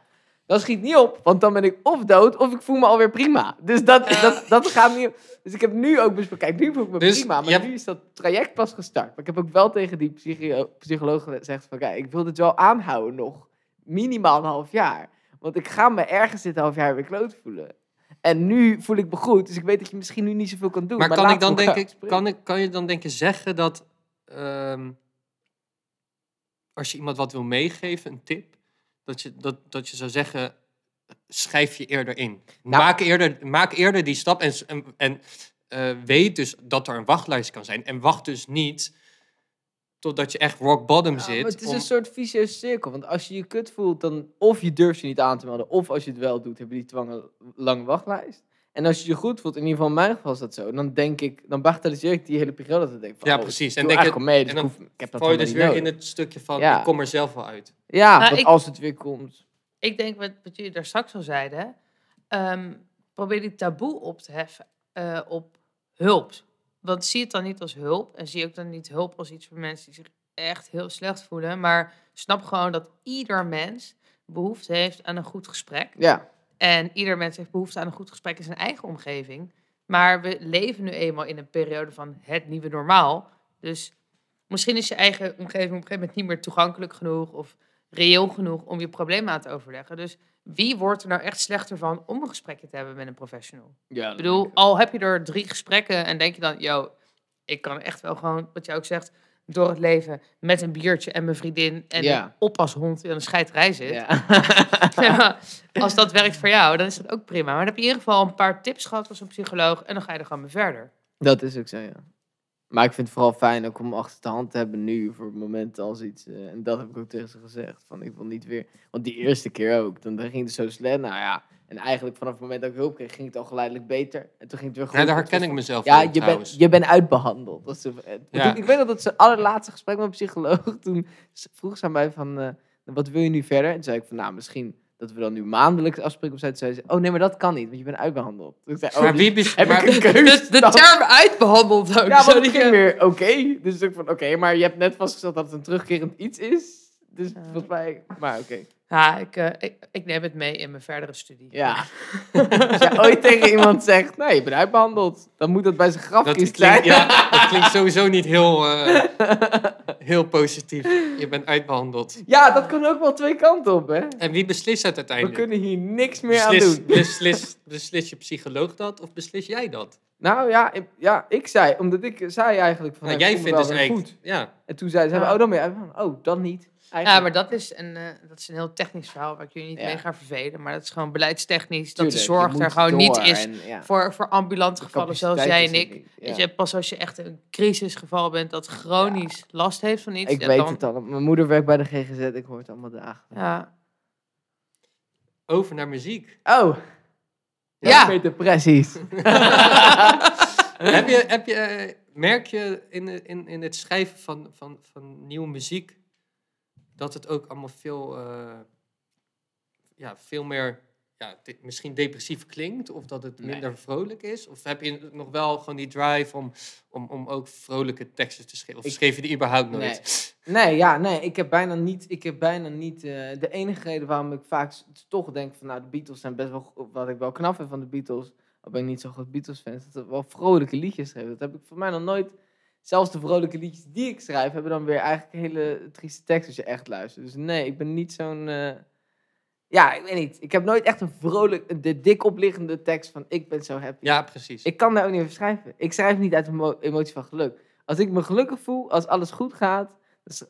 dat schiet niet op, want dan ben ik of dood of ik voel me alweer prima. Dus dat, Ja. dat, dat gaat niet op. Dus ik heb nu ook besproken, kijk, nu voel ik me Dus prima, maar nu is dat traject pas gestart. Maar ik heb ook wel tegen die psychio- psycholoog gezegd van, kijk, ik wil dit wel aanhouden nog. Minimaal een half jaar. Want ik ga me ergens dit half jaar weer kloot voelen. En nu voel ik me goed, dus ik weet dat je misschien nu niet zoveel kan doen. Maar, kan, laten ik dan denk ik, kan, ik, kan je dan denk je zeggen dat ehm, als je iemand wat wil meegeven, een tip, dat je, dat, dat je zou zeggen, schrijf je eerder in. Nou- maak, eerder, maak eerder die stap en, en, eh, weet dus dat er een wachtlijst kan zijn. En wacht dus niet totdat je echt rock bottom Ja, zit. maar het is om- een soort vicieuze cirkel. Want als je je kut voelt, dan of je durft je niet aan te melden, of als je het wel doet, heb je die lange wachtlijst. En als je je goed voelt, in ieder geval in mijn geval is dat zo, dan denk ik, dan bagatelliseer ik die hele periode. Dat ik denk van, Ja, oh, precies. En En denk ik je- mee, dus en dan ik, hoef- ik heb dat val je dus niet weer in het stukje van, Ja. ik kom er zelf wel uit. Ja, Nou, want ik- als het weer komt. Ik denk wat, wat jullie daar straks al zeiden. ehm, probeer die taboe op te heffen eh, op hulp. Want zie het dan niet als hulp. En zie ook dan niet hulp als iets voor mensen die zich echt heel slecht voelen. Maar snap gewoon dat ieder mens behoefte heeft aan een goed gesprek. Ja, En ieder mens heeft behoefte aan een goed gesprek in zijn eigen omgeving. Maar we leven nu eenmaal in een periode van het nieuwe normaal. Dus misschien is je eigen omgeving op een gegeven moment niet meer toegankelijk genoeg of reëel genoeg om je probleem aan te overleggen. Dus wie wordt er nou echt slechter van om een gesprekje te hebben met een professional? ja Ik bedoel, al heb je er drie gesprekken en denk je dan, yo, ik kan echt wel gewoon, wat jij ook zegt, door het leven met een biertje en mijn vriendin en Ja. een oppashond in een scheiterij zit. ja. Ja, als dat werkt voor jou, dan is dat ook prima. Maar dan heb je in ieder geval een paar tips gehad als een psycholoog en dan ga je er gewoon mee verder. dat is ook zo, ja. Maar ik vind het vooral fijn ook om achter de hand te hebben nu voor momenten als iets. eh, en dat heb ik ook tegen ze gezegd. Van ik wil niet weer. Want die eerste keer ook. Dan, dan ging het zo slecht. Nou ja. En eigenlijk vanaf het moment dat ik hulp kreeg, ging het al geleidelijk beter. En toen ging het weer goed. Ja, daar herken ik van- mezelf Ja, je bent, je bent uitbehandeld. Dat is, de- eh, Ja. toen- ik weet dat het zijn allerlaatste gesprek met een psycholoog. Toen vroeg ze aan mij van, eh, wat wil je nu verder? En toen zei ik van, nou, misschien dat we dan nu maandelijks afspreken. Of zij zei ze, oh nee, maar dat kan niet, want je bent uitbehandeld. Ik zei, oh, maar wie heb maar- ik een keuze? De, de term uitbehandeld ook. Ja, zo maar het ging weer oké. Dus ik van, oké, maar je hebt net vastgesteld dat het een terugkerend iets is. Dus Ja. volgens mij, maar oké. Ja, ik, eh, ik, ik neem het mee in mijn verdere studie. Ja. Als jij ooit tegen iemand zegt, nee, je bent uitbehandeld, dan moet dat bij zijn grafkist zijn. ja, dat klinkt sowieso niet heel, eh, heel positief. Je bent uitbehandeld. Ja, dat kan ook wel twee kanten op, hè. En wie beslist het We uiteindelijk? kunnen hier niks meer aan doen. beslis, beslis je psycholoog dat of beslis jij dat? Nou ja ik, ja, ik zei, omdat ik zei eigenlijk van... Nou, jij vindt wel dus eigenlijk... Ja, En toen zei ze, Ja. oh dan meer. Oh, dan niet. Ja, maar dat is, een, eh, dat is een heel technisch verhaal waar ik jullie niet Ja. mee ga vervelen. Maar dat is gewoon beleidstechnisch. Dat de zorg er gewoon niet is en, ja, voor, voor ambulante gevallen zoals jij en ik. ja. je, pas als je echt een crisisgeval bent dat chronisch last heeft van iets. Ik weet dan, het al. Mijn moeder werkt bij de GGZ, ik hoor het allemaal dagen. Ja. over naar muziek. Oh, Ja. ik weet depressies. heb je, heb je, eh, merk je in, de- in, in het schrijven van, van, van nieuwe muziek dat het ook allemaal veel, eh, ja, veel meer ja, de- misschien depressief klinkt? Of dat het Nee. minder vrolijk is? Of heb je nog wel gewoon die drive om, om, om ook vrolijke teksten te schrijven? Of Ik- schreef je die überhaupt nooit? Nee, ja, nee, ik heb bijna niet, ik heb bijna niet, eh, de enige reden waarom ik vaak toch denk van, nou, de Beatles zijn best wel, wat ik wel knap vind van de Beatles, al ben ik niet zo'n groot Beatles-fan, is dat ze wel vrolijke liedjes schrijven. Dat heb ik voor mij nog nooit, zelfs de vrolijke liedjes die ik schrijf, hebben dan weer eigenlijk hele trieste teksten als je echt luistert. Dus nee, ik ben niet zo'n, eh, ja, ik weet niet, ik heb nooit echt een vrolijk, de dik opliggende tekst van, ik ben zo happy. Ja, precies. Ik kan daar ook niet over schrijven. Ik schrijf niet uit emo emotie van geluk. Als ik me gelukkig voel, als alles goed gaat,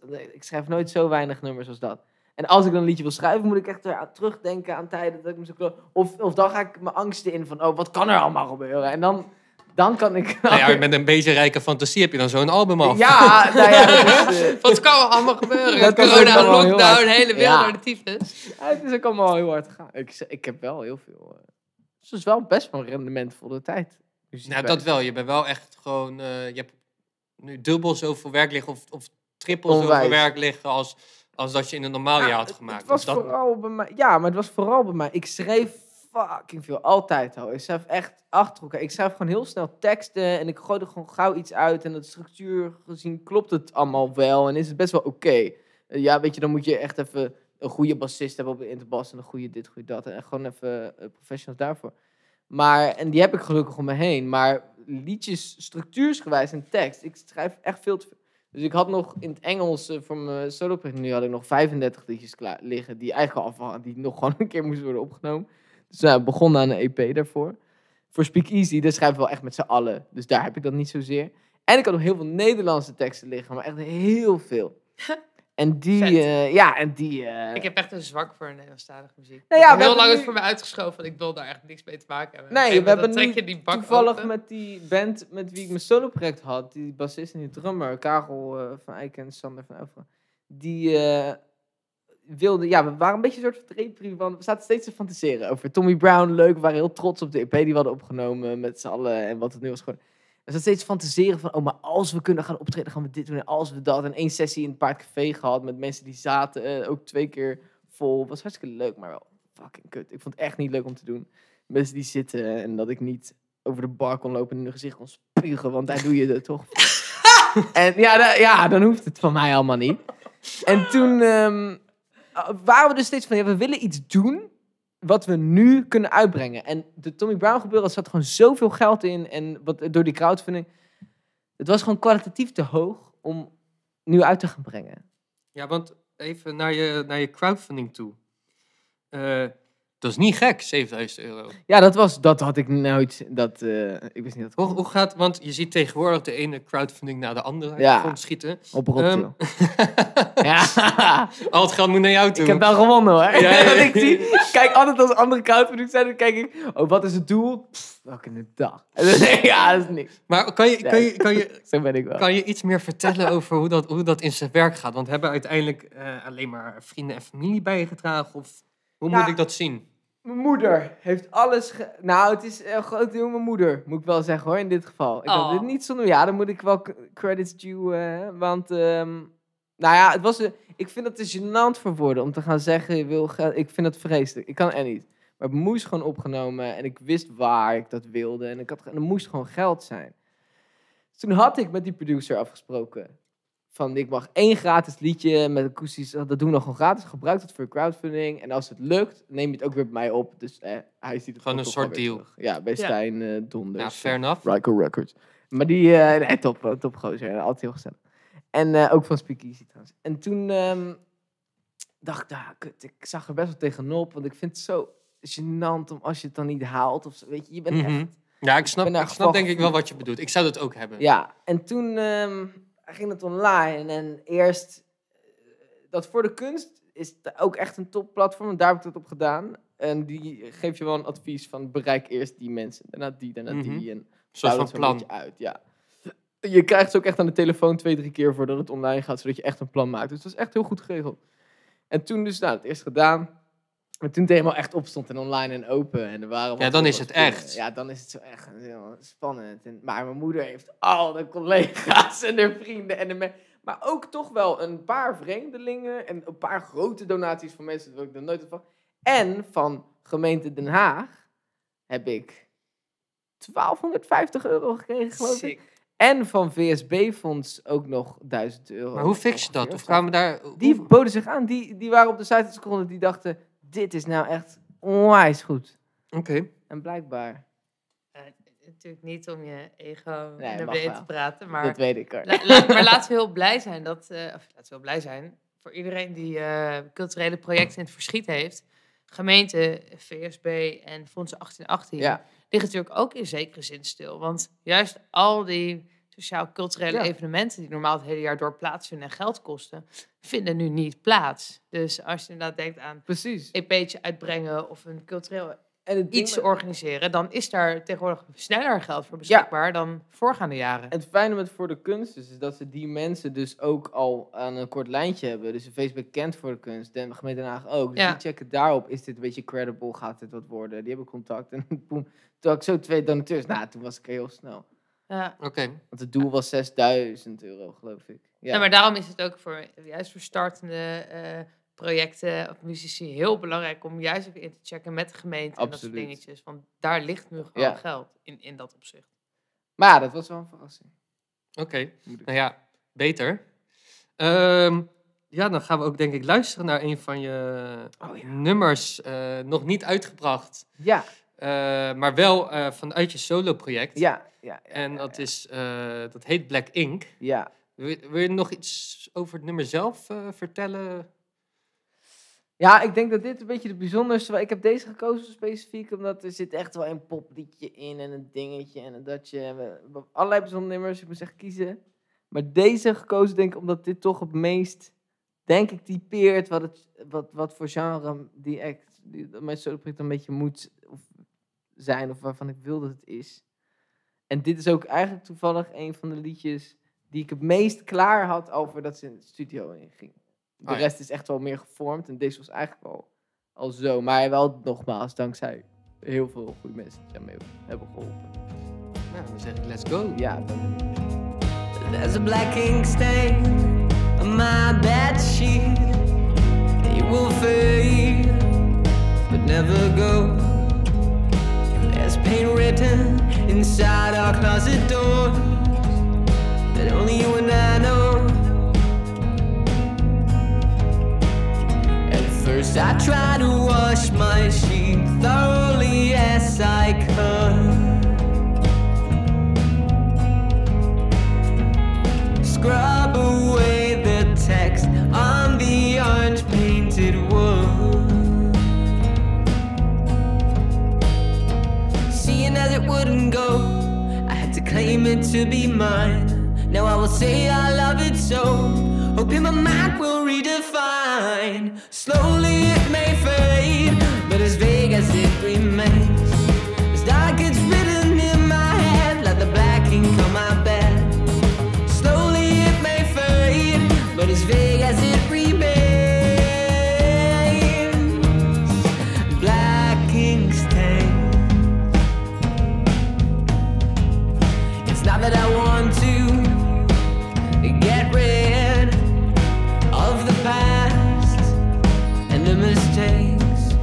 nee, ik schrijf nooit zo weinig nummers als dat. En als ik dan een liedje wil schrijven, moet ik echt terugdenken aan tijden dat ik me zo of, of dan ga ik mijn angsten in van, oh, wat kan er allemaal gebeuren? En dan, dan kan ik... Nou ja, met een beetje rijke fantasie heb je dan zo'n album af. ja, nou ja, dat is, eh, Wat kan er allemaal gebeuren? Dat Corona, lockdown, hele wereld Ja. naar de tyfus. ja, het is ook allemaal heel hard gegaan. Ik, ik heb wel heel veel... dus het is wel best wel een rendementvolle tijd. Nou, dat wel. Je bent wel echt gewoon... eh, je hebt nu dubbel zoveel werk liggen of, of trippel zoveel werk liggen als, als dat je in een normaal jaar Ja, had gemaakt. Het was Dus dat, vooral bij mij. Ja, maar het was vooral bij mij. Ik schreef fucking veel. Altijd al. Ik schrijf echt achter elkaar. Ik schrijf gewoon heel snel teksten. En ik gooi er gewoon gauw iets uit. En dat structuur gezien klopt het allemaal wel. En is het best wel oké. Eh, ja, weet je, dan moet je echt even een goede bassist hebben op de interbas. En een goede dit, goede dat. En gewoon even eh, professionals daarvoor. Maar, en die heb ik gelukkig om me heen. Maar liedjes, structuursgewijs en tekst. Ik schrijf echt veel te veel. Dus ik had nog in het Engels eh, voor mijn solo nu had ik nog 35 liedjes klaar liggen die eigenlijk al afvallen, die nog gewoon een keer moesten worden opgenomen. Dus nou, begon aan een EP daarvoor. Voor Speak Easy, daar schrijven we wel echt met z'n allen. Dus daar heb ik dat niet zozeer. En ik had nog heel veel Nederlandse teksten liggen, maar echt heel veel. En die, eh, ja, en die... eh, Ik heb echt een zwak voor Nederlandstalige muziek. Nou ja, heel lang nu- voor me uitgeschoven, want ik wil daar echt niks mee te maken hebben. Nee, we hebben nu die bak toevallig open. met die band met wie ik mijn solo-project had, die bassist en die drummer, Karel eh, van Eyck en Sander van Elfra, die eh wilde, ja, we waren een beetje een soort van van, we zaten steeds te fantaseren over Tommy Brown, leuk, we waren heel trots op de EP die we hadden opgenomen met z'n allen en wat het nu was gewoon. We zaten steeds te fantaseren van, oh, maar als we kunnen gaan optreden, gaan we dit doen en als we dat. En één sessie in het Paardcafé gehad met mensen die zaten, eh, ook twee keer vol. Was hartstikke leuk, maar wel fucking kut. Ik vond het echt niet leuk om te doen mensen die zitten en dat ik niet over de bar kon lopen en in hun gezicht kon spugen, want daar doe je het toch. en ja, ja, dan hoeft het van mij allemaal niet. En toen ehm, waren we dus steeds van, ja, we willen iets doen wat we nu kunnen uitbrengen. En de Tommy Brown gebeuren, zat gewoon zoveel geld in en wat, door die crowdfunding. Het was gewoon kwalitatief te hoog om nu uit te gaan brengen. ja, want even naar je, naar je crowdfunding toe. Eh, dat is niet gek, 7000 euro. Ja, dat was, dat had ik nooit, dat, eh, ik wist niet dat het Hoe, hoe gaat, want je ziet tegenwoordig de ene crowdfunding naar de andere Ja. schieten. op Rotterdam. ja. Al het geld moet naar jou toe. Ik heb wel gewonnen hoor. Ja, ja, ja. Want ik zie, kijk altijd als andere crowdfunding zijn, dan kijk ik, oh wat is het doel? Pff, welke in de dag? Ja, dat is niks. Maar kan je, kan, je, kan, je, Zo ben ik wel. kan je iets meer vertellen over hoe dat, hoe dat in zijn werk gaat? Want hebben uiteindelijk eh, alleen maar vrienden en familie bijgedragen? Of hoe Ja. moet ik dat zien? Mijn moeder heeft alles. Ge... Nou, het is een groot deel mijn moeder, moet ik wel zeggen hoor, in dit geval. Ik had Oh. dit niet zonder. Ja, dan moet ik wel credits due. eh, want, ehm, nou ja, het was. een- ik vind het te gênant voor woorden om te gaan zeggen: je wil geld. Ik vind het vreselijk. Ik kan er niet. Maar het moest gewoon opgenomen en ik wist waar ik dat wilde. En, ik had, en er moest gewoon geld zijn. Dus toen had ik met die producer afgesproken. Van ik mag één gratis liedje met akoestisch. Dat doen we nog gewoon gratis. Gebruik dat voor crowdfunding. En als het lukt, neem je het ook weer bij mij op. Dus eh, hij ziet het Gewoon een soort deal. terug. Ja, bij Ja. Stijn eh Donders. Ja, fair enough. Ryko Records. Maar die, eh nee, top, eh, top gozer. eh, Altijd heel gezellig. En eh, ook van Speakeasy trouwens. En toen ehm, dacht ik, nou, kut, ik zag er best wel tegenop. Want ik vind het zo gênant om als je het dan niet haalt. Of zo, weet je, je bent Mhm. echt Ja, ik snap, ik snap denk ik wel wat je bedoelt. Ik zou dat ook hebben. Ja, en toen ehm, ging het online. En eerst, eh, dat voor de kunst is ook echt een topplatform. En daar heb ik het op gedaan. En die geeft je wel een advies van bereik eerst die mensen. Daarna die, daarna Mhm. die. En Een soort van plan. beetje uit, ja. Je krijgt ze ook echt aan de telefoon twee, drie keer voordat het online gaat. Zodat je echt een plan maakt. Dus dat is echt heel goed geregeld. En toen dus, nou, het eerst gedaan. Maar toen het helemaal echt opstond en online en open. En er waren Ja, dan is het dingen. echt. Ja, dan is het zo echt spannend. En, maar mijn moeder heeft al de collega's en haar vrienden. En de maar ook toch wel een paar vreemdelingen. En een paar grote donaties van mensen waar ik er nooit van. En van gemeente Den Haag heb ik 1250 euro gekregen, geloof ik. En van VSB-fonds ook nog 1000 euro. Maar hoe fix je dat? Of gaan we daar... Die boden zich aan. Die, die waren op de site. Die dachten, dit is nou echt onwijs goed. Oké. En blijkbaar, Eh, natuurlijk niet om je ego Nee, naar beneden te praten, maar, dat weet ik la- la- maar laten we heel blij zijn dat, eh, of laten we heel blij zijn voor iedereen die eh, culturele projecten in het verschiet heeft. Gemeente, VSB en Fondsen 1818 Ja, liggen natuurlijk ook in zekere zin stil. Want juist al die sociaal-culturele Ja. evenementen die normaal het hele jaar door plaatsvinden en geld kosten, vinden nu niet plaats. Dus als je inderdaad denkt aan precies. een EP'tje uitbrengen of een cultureel En iets met- organiseren, dan is daar tegenwoordig sneller geld voor beschikbaar dan voorgaande jaren. Het fijne met voor de kunst is, is dat ze die mensen dus ook al aan een kort lijntje hebben. Dus Facebook kent voor de kunst, de gemeente Den Haag ook. Dus Ja. die checken daarop, is dit een beetje credible, gaat dit wat worden? Die hebben contact en boem. Toen had ik zo twee donateurs, nou, toen was ik heel snel. Ja. Oké. Want het doel was 6000 euro, geloof ik. Ja, Ja. maar daarom is het ook voor juist voor startende eh, projecten of muzici heel belangrijk om juist even in te checken met de gemeente en dat soort dingetjes. Want daar ligt nu gewoon Ja. geld in, in dat opzicht. maar ja, dat was wel een verrassing. Oké. Nou ja, beter. Ehm, ja, dan gaan we ook denk ik luisteren naar een van je Oh ja. nummers. eh, nog niet uitgebracht, Ja, maar wel eh, vanuit je solo-project. ja, ja. ja, En dat, is, eh, dat heet Black Ink. Ja, Wil, je- wil je nog iets over het nummer zelf eh, vertellen? Ja, ik denk dat dit een beetje de bijzonderste... Ik heb deze gekozen specifiek, omdat er zit echt wel een popliedje in en een dingetje en een datje. En hebben allerlei bijzondere nummers, ik moest echt kiezen. Maar deze gekozen denk ik omdat dit toch het meest, denk ik, typeert wat, het, wat, wat voor genre die act, die, mijn soloproject een beetje moet of zijn, of waarvan ik wil dat het is. En dit is ook eigenlijk toevallig een van de liedjes die ik het meest klaar had over dat ze in de studio in ging. De Oh ja. rest is echt wel meer gevormd en deze was eigenlijk wel al zo. Maar wel nogmaals, dankzij heel veel goede mensen die daarmee hebben geholpen. Nou, dan zeg ik let's go. Ja, dan, There's a black ink stain on my bed sheet. It will fade, but never go. Paint written inside our closet door that only you and I know. At first, I try to wash my sheet thoroughly as I could. Scrub wouldn't go, I had to claim it to be mine. Now I will say I love it so, hoping my mind will redefine. Slowly it may fade, but as vague as it remains. that I want to get rid of the past and the mistakes.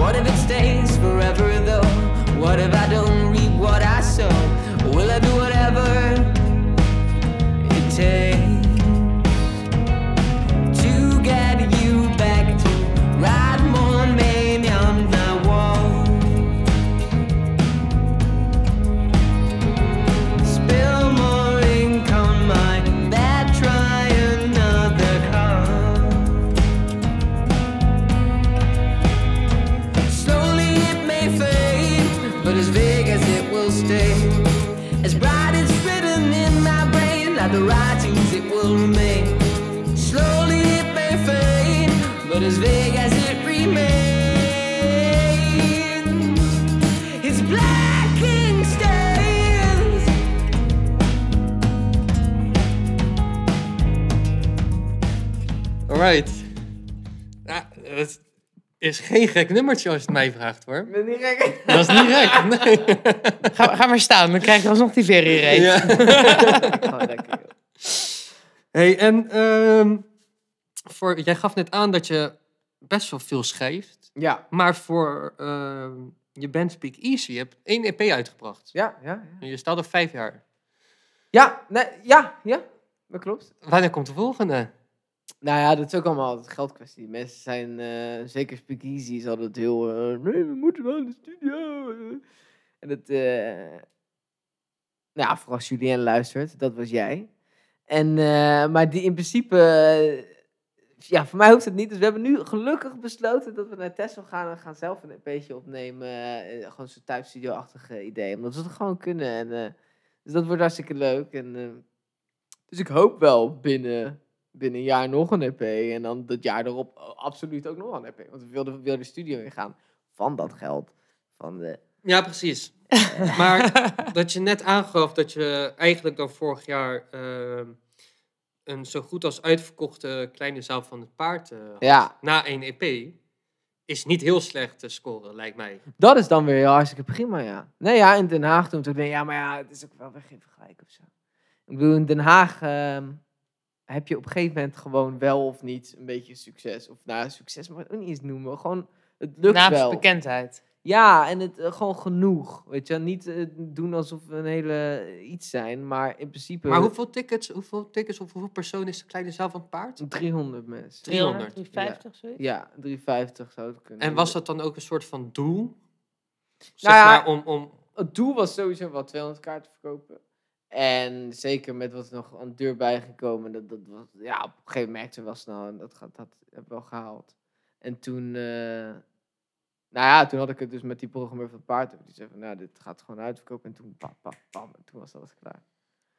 What if it stays forever though? What if I don't reap what I sow? Will I Alright. Ja, het is geen gek nummertje als je het mij vraagt hoor. Ik ben niet gek. Dat is niet gek, nee. Ga, ga maar staan, dan krijg je alsnog die verrie Ja. Gewoon lekker, joh. Hey, en ehm, voor, jij gaf net aan dat je best wel veel schrijft. Ja, Maar voor ehm, je band Speak Easy, je hebt één EP uitgebracht. ja, ja. ja. En je staat al vijf jaar. Ja, nee, ja, ja, dat klopt. Wanneer komt de volgende? Nou ja, dat is ook allemaal altijd geldkwestie. Mensen zijn, eh, zeker Speakeasy is altijd heel, eh, nee, we moeten wel in de studio. En dat, eh nou ja, vooral Julien luistert, dat was jij. En, maar die in principe, ja, voor mij hoeft het niet. Dus we hebben nu gelukkig besloten dat we naar Tesla gaan en gaan zelf een beetje opnemen. gewoon zo'n thuisstudio-achtige idee, omdat we het gewoon kunnen. En, dus dat wordt hartstikke leuk. En, dus ik hoop wel binnen binnen een jaar nog een EP. En dan dat jaar erop oh, absoluut ook nog een EP. Want we wilden, we wilden de studio in gaan van dat geld. Van de... Ja, precies. maar dat je net aangaf dat je eigenlijk dan vorig jaar ehm, een zo goed als uitverkochte kleine zaal van het paard eh, had. Ja. Na één EP is niet heel slecht te scoren, lijkt mij. Dat is dan weer heel hartstikke prima, ja. Nee, ja, in Den Haag toen ik, ja, maar ja, het is ook wel weer geen vergelijk of zo. Ik bedoel, in Den Haag ehm, heb je op een gegeven moment gewoon wel of niet een beetje succes. Of nou, succes mag ik het ook niet eens noemen. Gewoon, het lukt wel. Naamsbekendheid. Ja, en het eh, gewoon genoeg. Weet je, niet eh, doen alsof we een hele eh, iets zijn, maar in principe Maar hoeveel tickets, hoeveel tickets of hoeveel personen is de kleine zaal van het paard? 300 mensen. 300. 350, zoiets? Ja, 350 zou het kunnen. En was dat dan ook een soort van doel? Zeg Nou ja, maar om, om... Het doel was sowieso wel 200 kaarten verkopen. En zeker met wat er nog aan de deur bij gekomen, dat, dat was, ja, op een gegeven moment merkte we wel snel en dat, gaat, dat hebben we wel gehaald. En toen, eh, nou ja, toen had ik het dus met die programmeur van het paard. Die zei van, nou, dit gaat gewoon uitverkopen. En toen, pam, pam, pam, en toen was alles klaar.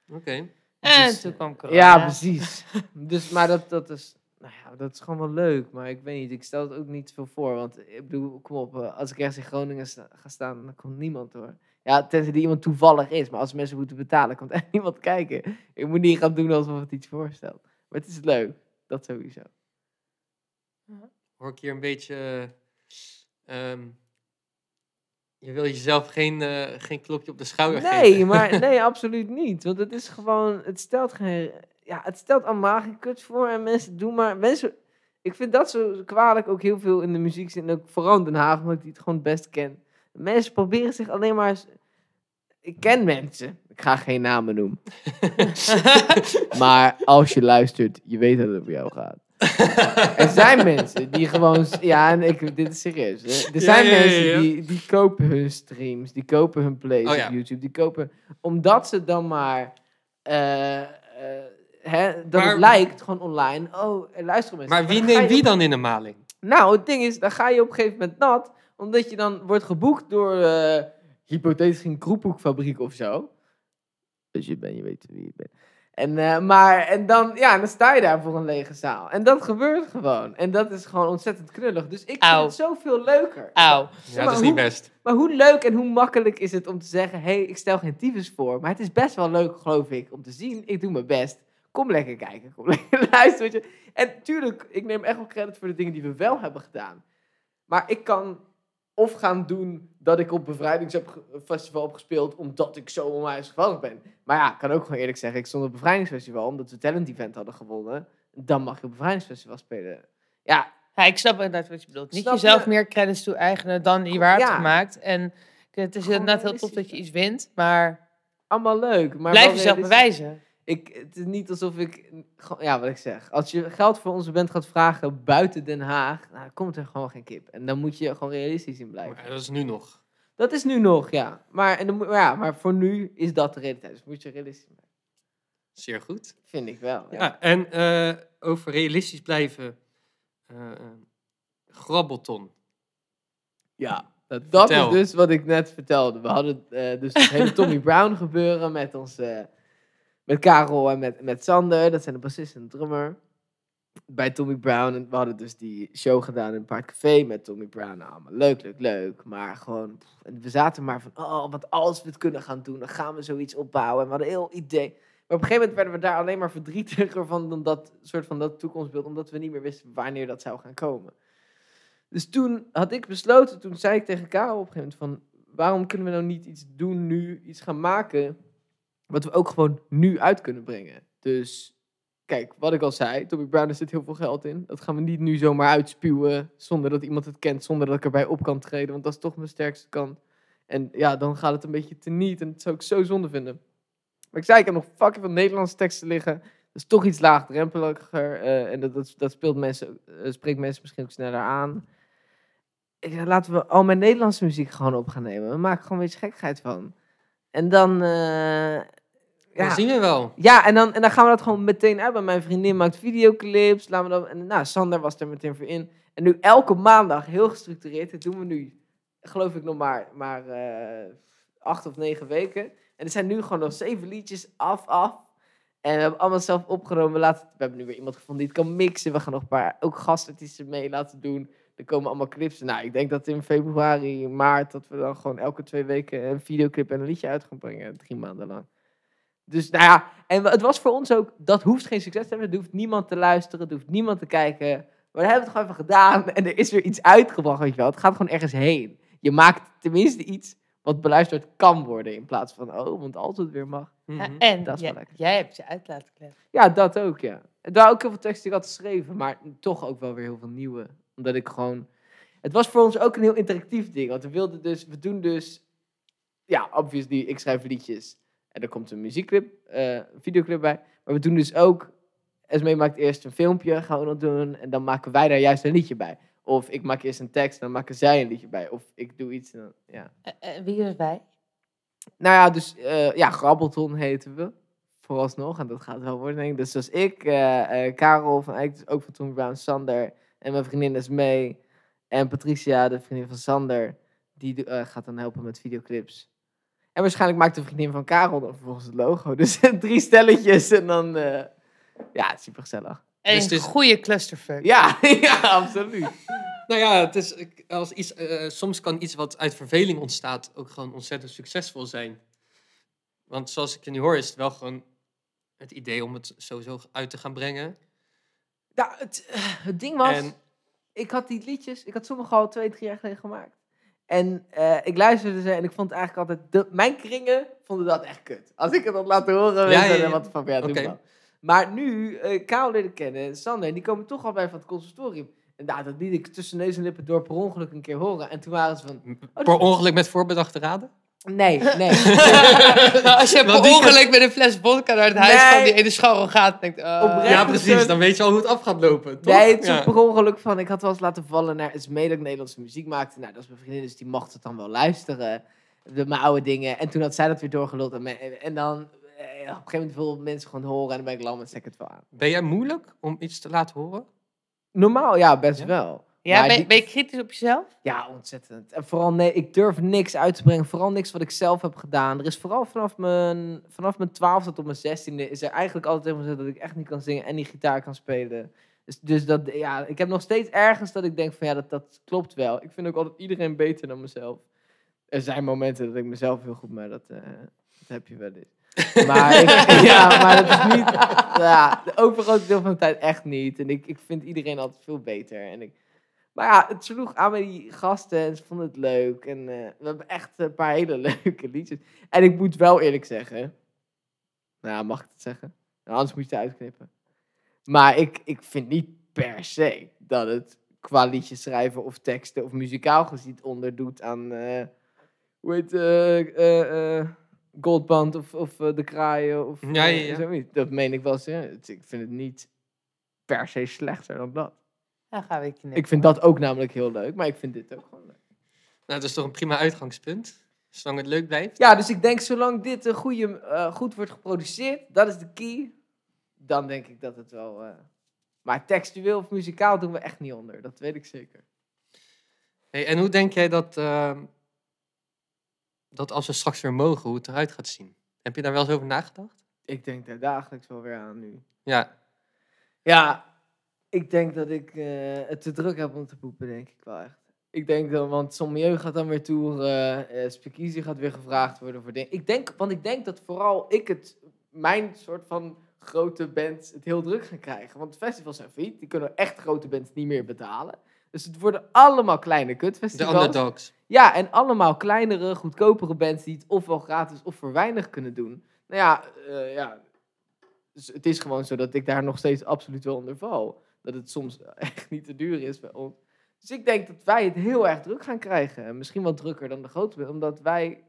Oké. En Dus, toen kwam corona. Ja, precies. dus, maar dat, dat is, nou ja, dat is gewoon wel leuk. Maar ik weet niet, ik stel het ook niet veel voor. Want ik bedoel, kom op, eh, als ik ergens in Groningen sta- ga staan, dan komt niemand hoor. Ja, tenzij die iemand toevallig is. Maar als mensen moeten betalen, komt echt niemand kijken. Ik moet niet gaan doen alsof het iets voorstelt. Maar het is leuk, dat sowieso. Hoor ik hier een beetje... ehm, je wil jezelf geen, eh, geen klopje op de schouder geven. Nee, maar nee, absoluut niet. Want het is gewoon, het stelt geen, ja, het stelt allemaal geen kut voor. En mensen doen maar, mensen, ik vind dat zo kwalijk ook heel veel in de muziek. En ook vooral in Den Haag, omdat ik die het gewoon het best ken. Mensen proberen zich alleen maar, ik ken mensen, ik ga geen namen noemen. maar als je luistert, je weet dat het over jou gaat. Er zijn mensen die gewoon, ja, en ik, dit is serieus. Hè? Er zijn ja, ja, mensen. Die, die kopen hun streams, die kopen hun plays Oh, op YouTube, die kopen, omdat ze dan maar, eh, hè, dat Maar- het lijkt gewoon online. Oh, er luisteren mensen. Maar wie neemt wie dan in de maling? Nou, het ding is, dan ga je op een gegeven moment nat, omdat je dan wordt geboekt door, eh hypothetisch een kroephoekfabriek of zo. Dus je bent, je weet wie je bent. En, eh, maar, en dan, ja, dan sta je daar voor een lege zaal. En dat gebeurt gewoon. En dat is gewoon ontzettend knullig. Dus ik vind het zoveel leuker. Auw. Ja, dat is hoe- niet best. Maar hoe leuk en hoe makkelijk is het om te zeggen: hé, hey, ik stel geen tyfus voor. Maar het is best wel leuk, geloof ik, om te zien. Ik doe mijn best. Kom lekker kijken. Kom lekker luisteren. Weet je. En tuurlijk, ik neem echt wel credit voor de dingen die we wel hebben gedaan. Maar ik kan of gaan doen dat ik op bevrijdingsfestival heb gespeeld omdat ik zo onwijs gevallen ben. Maar ja, ik kan ook gewoon eerlijk zeggen, ik stond op bevrijdingsfestival omdat we talent event hadden gewonnen. Dan mag je op bevrijdingsfestival spelen. Ja, Ja, ik snap inderdaad wat je bedoelt. Niet jezelf je? meer credits toe-eigenen dan die waar hebt Ja. gemaakt. En het is inderdaad heel tof dat je iets wint, maar, allemaal leuk. Maar blijf jezelf bewijzen. Ik, het is niet alsof ik, ja, wat ik zeg. Als je geld voor onze band gaat vragen buiten Den Haag, nou, dan komt er gewoon geen kip. En dan moet je gewoon realistisch in blijven. Maar dat is nu nog. Dat is nu nog, ja. Maar, en dan, maar ja, maar voor nu is dat de realiteit. Dus moet je realistisch blijven. Zeer goed. Vind ik wel. Ja. Ja, en eh, over realistisch blijven. eh, Grabbelton. Ja, dat, dat is dus wat ik net vertelde. We hadden dus het hele Tommy Brown gebeuren met onze, met Karel en met, met Sander. Dat zijn de bassist en de drummer. Bij Tommy Brown. En we hadden dus die show gedaan in het Parkcafé met Tommy Brown. Nou, leuk, leuk, leuk. Maar gewoon, we zaten maar van, oh, wat als we het kunnen gaan doen, dan gaan we zoiets opbouwen. En we hadden een heel idee. Maar op een gegeven moment werden we daar alleen maar verdrietiger van dan dat soort van dat toekomstbeeld, omdat we niet meer wisten wanneer dat zou gaan komen. Dus toen had ik besloten, toen zei ik tegen Karel op een gegeven moment van, waarom kunnen we nou niet iets doen nu, iets gaan maken, wat we ook gewoon nu uit kunnen brengen. Dus kijk, wat ik al zei, Tommy Brown, zit heel veel geld in. Dat gaan we niet nu zomaar uitspuwen, zonder dat iemand het kent, zonder dat ik erbij op kan treden, want dat is toch mijn sterkste kant. En ja, dan gaat het een beetje teniet en dat zou ik zo zonde vinden. Maar ik zei, ik heb nog fucking veel Nederlandse teksten liggen. Dat is toch iets laagdrempeliger. eh, en dat, dat, speelt mensen, eh, spreekt mensen misschien ook sneller aan. Ik laten we al mijn Nederlandse muziek gewoon op gaan nemen. We maken gewoon een beetje gekheid van. En dan... Dat ja, zien we wel. ja, en dan, en dan gaan we dat gewoon meteen uit. Mijn vriendin maakt videoclips. Laten we dan, en nou, Sander was er meteen voor in. En nu elke maandag, heel gestructureerd. Dit doen we nu, geloof ik, nog maar, maar eh, acht of negen weken. En er zijn nu gewoon nog zeven liedjes af, af. En we hebben allemaal zelf opgenomen. We, laten, we hebben nu weer iemand gevonden die het kan mixen. We gaan nog een paar ook gastartiesten mee laten doen. Er komen allemaal clips. Nou, ik denk dat in februari, maart, dat we dan gewoon elke twee weken een videoclip en een liedje uit gaan brengen. Drie maanden lang. Dus nou ja, en het was voor ons ook, dat hoeft geen succes te hebben. Er hoeft niemand te luisteren, er hoeft niemand te kijken. Maar we hebben het gewoon even gedaan en er is weer iets uitgebracht, weet je wel. Het gaat gewoon ergens heen. Je maakt tenminste iets wat beluisterd kan worden in plaats van, oh, want als het weer mag. Mhm. Ja, en Dat is wel jij, lekker. jij hebt je uitlaatklep. Ja, dat ook, ja. Er waren ook heel veel teksten die ik had geschreven, maar toch ook wel weer heel veel nieuwe. Omdat ik gewoon... Het was voor ons ook een heel interactief ding, want we wilden dus... We doen dus... Ja, obviously, ik schrijf liedjes. En er komt een muziekclip, eh, een videoclip bij. Maar we doen dus ook... Esmee maakt eerst een filmpje, gaan we dat doen. En dan maken wij daar juist een liedje bij. Of ik maak eerst een tekst, dan maken zij een liedje bij. Of ik doe iets en dan... Ja. Eh, eh, wie is wij? Nou ja, dus ja, Grabbelton heten we. Vooralsnog. En dat gaat wel worden, denk ik. Dus zoals ik, eh, Karel van Eyck, dus ook van Tommy Brown, Sander. En mijn vriendin is mee. En Patricia, de vriendin van Sander. Die eh, gaat dan helpen met videoclips. En waarschijnlijk maakt de vriendin van Karel dan vervolgens het logo. Dus drie stelletjes en dan... eh, ja, super gezellig. En Dus een goede clusterfuck. Ja, ja, absoluut. Nou ja, het is, ik- als iets, eh, soms kan iets wat uit verveling ontstaat ook gewoon ontzettend succesvol zijn. Want zoals ik je nu hoor, is het wel gewoon het idee om het sowieso uit te gaan brengen. Ja, het, eh, het ding was... En ik had die liedjes, ik had sommige al twee, drie jaar geleden gemaakt. En eh, ik luisterde ze en ik vond eigenlijk altijd, de, mijn kringen vonden dat echt kut. Als ik het had laten horen, Ja, weet ja, je, ja. dan wat de fuck, ja, doe Oké. maar. Nu, eh Karel leren kennen, Sander, die komen toch al bij van het conservatorium. En nou, dat liet ik tussen neus en lippen door per ongeluk een keer horen. En toen waren ze van, per ongeluk met voorbedachte raden? Nee, nee. Nou, als je per ongeluk met een fles vodka naar het huis Nee. van die ene scharrel gaat, denkt uh, Oprecht. Ja, precies. Dan weet je al hoe het af gaat lopen, toch? Nee, het is Ja. per ongeluk van, ik had wel eens laten vallen naar Esmee dat ik Nederlandse muziek maakte. Nou, dat is mijn vriendin, dus die mocht het dan wel luisteren. De, mijn oude dingen. En toen had zij dat weer doorgeluld. En, en dan, eh, op een gegeven moment veel mensen gewoon horen en dan ben ik lam en zeg ik het wel aan. Ben jij moeilijk om iets te laten horen? Normaal, ja, best Ja? wel. Ja, Maar ben, die- ben je kritisch op jezelf? Ja, ontzettend. En vooral, nee, ik durf niks uit te brengen. Vooral niks wat ik zelf heb gedaan. Er is vooral vanaf mijn, vanaf mijn twaalfde tot mijn zestiende... is er eigenlijk altijd tegen me gezegd dat ik echt niet kan zingen en niet gitaar kan spelen. Dus, dus dat, ja, ik heb nog steeds ergens dat ik denk van ja, dat, dat klopt wel. Ik vind ook altijd iedereen beter dan mezelf. Er zijn momenten dat ik mezelf heel goed, maar dat, eh, dat heb je wel eens. Maar, ik, ja, maar dat is niet... Ja, ook een groot deel van de tijd echt niet. En ik, ik vind iedereen altijd veel beter. En ik, maar ja, het sloeg aan met die gasten en ze vonden het leuk. En eh, we hebben echt een paar hele leuke liedjes. En ik moet wel eerlijk zeggen... Nou, ja, mag ik het zeggen? Nou, anders moet je het uitknippen. Maar ik, ik vind niet per se dat het qua liedjes schrijven of teksten of muzikaal gezien onderdoet aan... eh hoe heet eh, Goldband of, of De Kraaien of Ja, ja, ja. zoiets. Dat meen ik wel serieus. Ik vind het niet per se slechter dan dat. Dan gaan we knippen. Ik vind dat ook namelijk heel leuk, maar ik vind dit ook gewoon leuk. Nou, dat is toch een prima uitgangspunt. Zolang het leuk blijft. Ja, dus ik denk zolang dit een goede, eh, goed wordt geproduceerd, dat is de key, dan denk ik dat het wel... eh, Maar textueel of muzikaal doen we echt niet onder, dat weet ik zeker. Hey, en hoe denk jij dat, ehm, dat als we straks weer mogen, hoe het eruit gaat zien? Heb je daar wel eens over nagedacht? Ik denk daar dagelijks wel weer aan nu. Ja, Ja, ik denk dat ik eh, het te druk heb om te poepen, denk ik wel echt. Ik denk dan, want Sommieu gaat dan weer toeren, eh Speakeasy gaat weer gevraagd worden voor dingen. Ik denk, want ik denk dat vooral ik het, mijn soort van grote band het heel druk gaan krijgen. Want festivals zijn failliet, die kunnen echt grote bands niet meer betalen. Dus het worden allemaal kleine de kutfestivals. underdogs. Ja, en allemaal kleinere, goedkopere bands die het ofwel gratis of voor weinig kunnen doen. Nou ja, eh, ja. Dus het is gewoon zo dat ik daar nog steeds absoluut wel onder val. Dat het soms echt niet te duur is bij ons. Dus ik denk dat wij het heel erg druk gaan krijgen. En misschien wel drukker dan de grote omdat wij...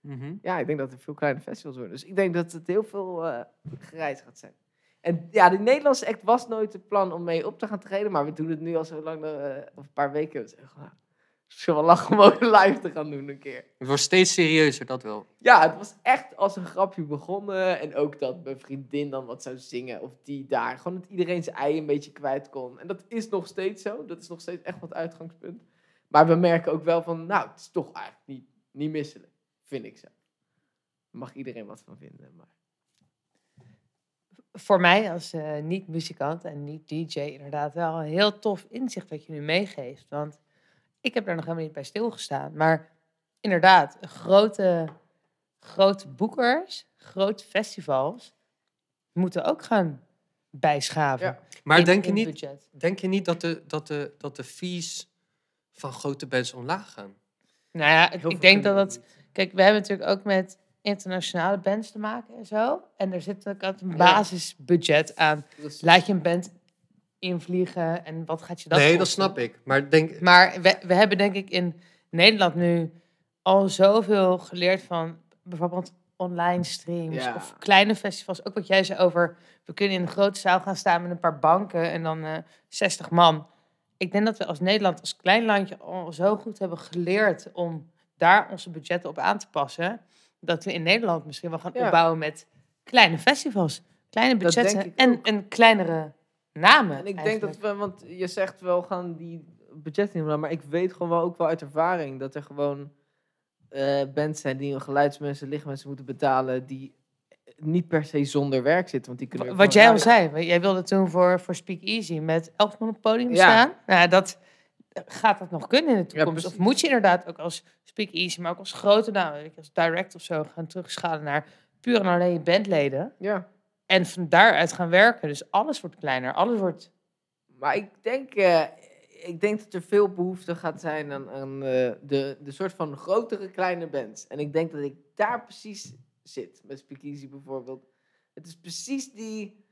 Mhm. Ja, ik denk dat er veel kleine festivals worden. Dus ik denk dat het heel veel eh gereisd gaat zijn. En ja, de Nederlandse act was nooit het plan om mee op te gaan treden. Maar we doen het nu al zo lang, eh, of een paar weken. Dus is wel lachen om ook live te gaan doen een keer. Het wordt steeds serieuzer, dat wel. Ja, het was echt als een grapje begonnen. En ook dat mijn vriendin dan wat zou zingen. Of die daar. Gewoon dat iedereen zijn ei een beetje kwijt kon. En dat is nog steeds zo. Dat is nog steeds echt wat uitgangspunt. Maar we merken ook wel van, nou, het is toch eigenlijk niet, niet misselijk. Vind ik zo. Daar mag iedereen wat van vinden. Maar... Voor mij als eh, niet-muzikant en niet-DJ inderdaad wel een heel tof inzicht wat je nu meegeeft. Want ik heb daar nog helemaal niet bij stilgestaan. Maar inderdaad, grote, grote boekers, grote festivals moeten ook gaan bijschaven. Ja. Maar in- denk je in niet, budget. denk je niet dat de, dat de, dat de fees van grote bands omlaag gaan? Nou ja, Heel ik denk dat dat... Kijk, we hebben natuurlijk ook met internationale bands te maken en zo. En er zit ook altijd een basisbudget aan. Laat je een band invliegen en wat gaat je dat nee, dat snap ik. Maar denk, Maar we, we hebben denk ik in Nederland nu al zoveel geleerd van bijvoorbeeld online streams Ja. of kleine festivals. Ook wat jij zei over, we kunnen in een grote zaal gaan staan met een paar banken en dan eh 60 man. Ik denk dat we als Nederland, als klein landje, al zo goed hebben geleerd om daar onze budgetten op aan te passen. Dat we in Nederland misschien wel gaan Ja. opbouwen met kleine festivals, kleine budgetten en, en kleinere namen. En ik denk dat we, want je zegt wel gaan die budget niet maar ik weet gewoon wel ook wel uit ervaring dat er gewoon eh bands zijn die hun geluidsmensen, lichtmensen moeten betalen die niet per se zonder werk zitten, want die kunnen Wat jij al zei, jij wilde toen voor, voor Speak Easy met elf man op het podium Ja. staan. Nou, dat, gaat dat nog kunnen in de Ja, toekomst? of moet je inderdaad ook als Speak Easy, maar ook als grote naam, als direct of zo, gaan terugschalen naar puur en alleen bandleden. Ja, En van daaruit gaan werken. Dus alles wordt kleiner, alles wordt... maar ik denk, eh, ik denk dat er veel behoefte gaat zijn aan, aan eh, de, de soort van grotere kleine bands. En ik denk dat ik daar precies zit, met Speakeasy bijvoorbeeld. Het is precies die,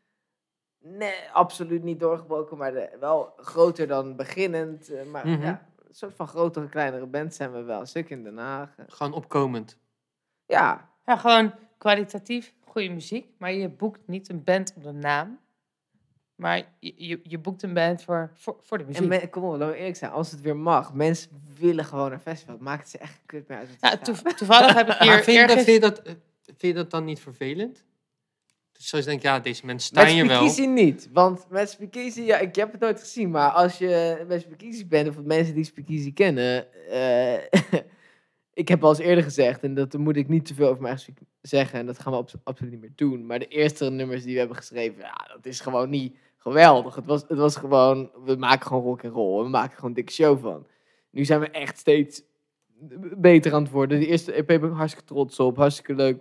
nee, absoluut niet doorgebroken, maar de, wel groter dan beginnend. eh, maar Mhm. ja, een soort van grotere, kleinere band zijn we wel. Een stuk in Den Haag. gewoon opkomend. Ja, Ja, gewoon kwalitatief goede muziek, maar je boekt niet een band om de naam. Maar je, je, je boekt een band voor, voor, voor de muziek. en men- kom op, laten we eerlijk zijn. Als het weer mag, mensen willen gewoon een festival. Het maakt ze echt kut meer uit. wat ja, gaan. toevallig heb ik hier Maar vind je, dat, vind, je dat, eh, vind je dat dan niet vervelend? Dus zoals je denkt, ja, deze mensen staan Met hier wel. Speakeasy niet. Want met Speakeasy, ja, ik heb het nooit gezien. Maar als je met Speakeasy bent, of mensen die Speakeasy kennen... eh, ik heb al eens eerder gezegd, en dat moet ik niet te veel over mijn eigen zeggen. En dat gaan we abso- absoluut niet meer doen. Maar de eerste nummers die we hebben geschreven, ja, dat is gewoon niet geweldig. Het was, het was gewoon, we maken gewoon rock en roll. We maken gewoon een dikke show van. Nu zijn we echt steeds beter aan het worden. De eerste EP ben ik hartstikke trots op, hartstikke leuk.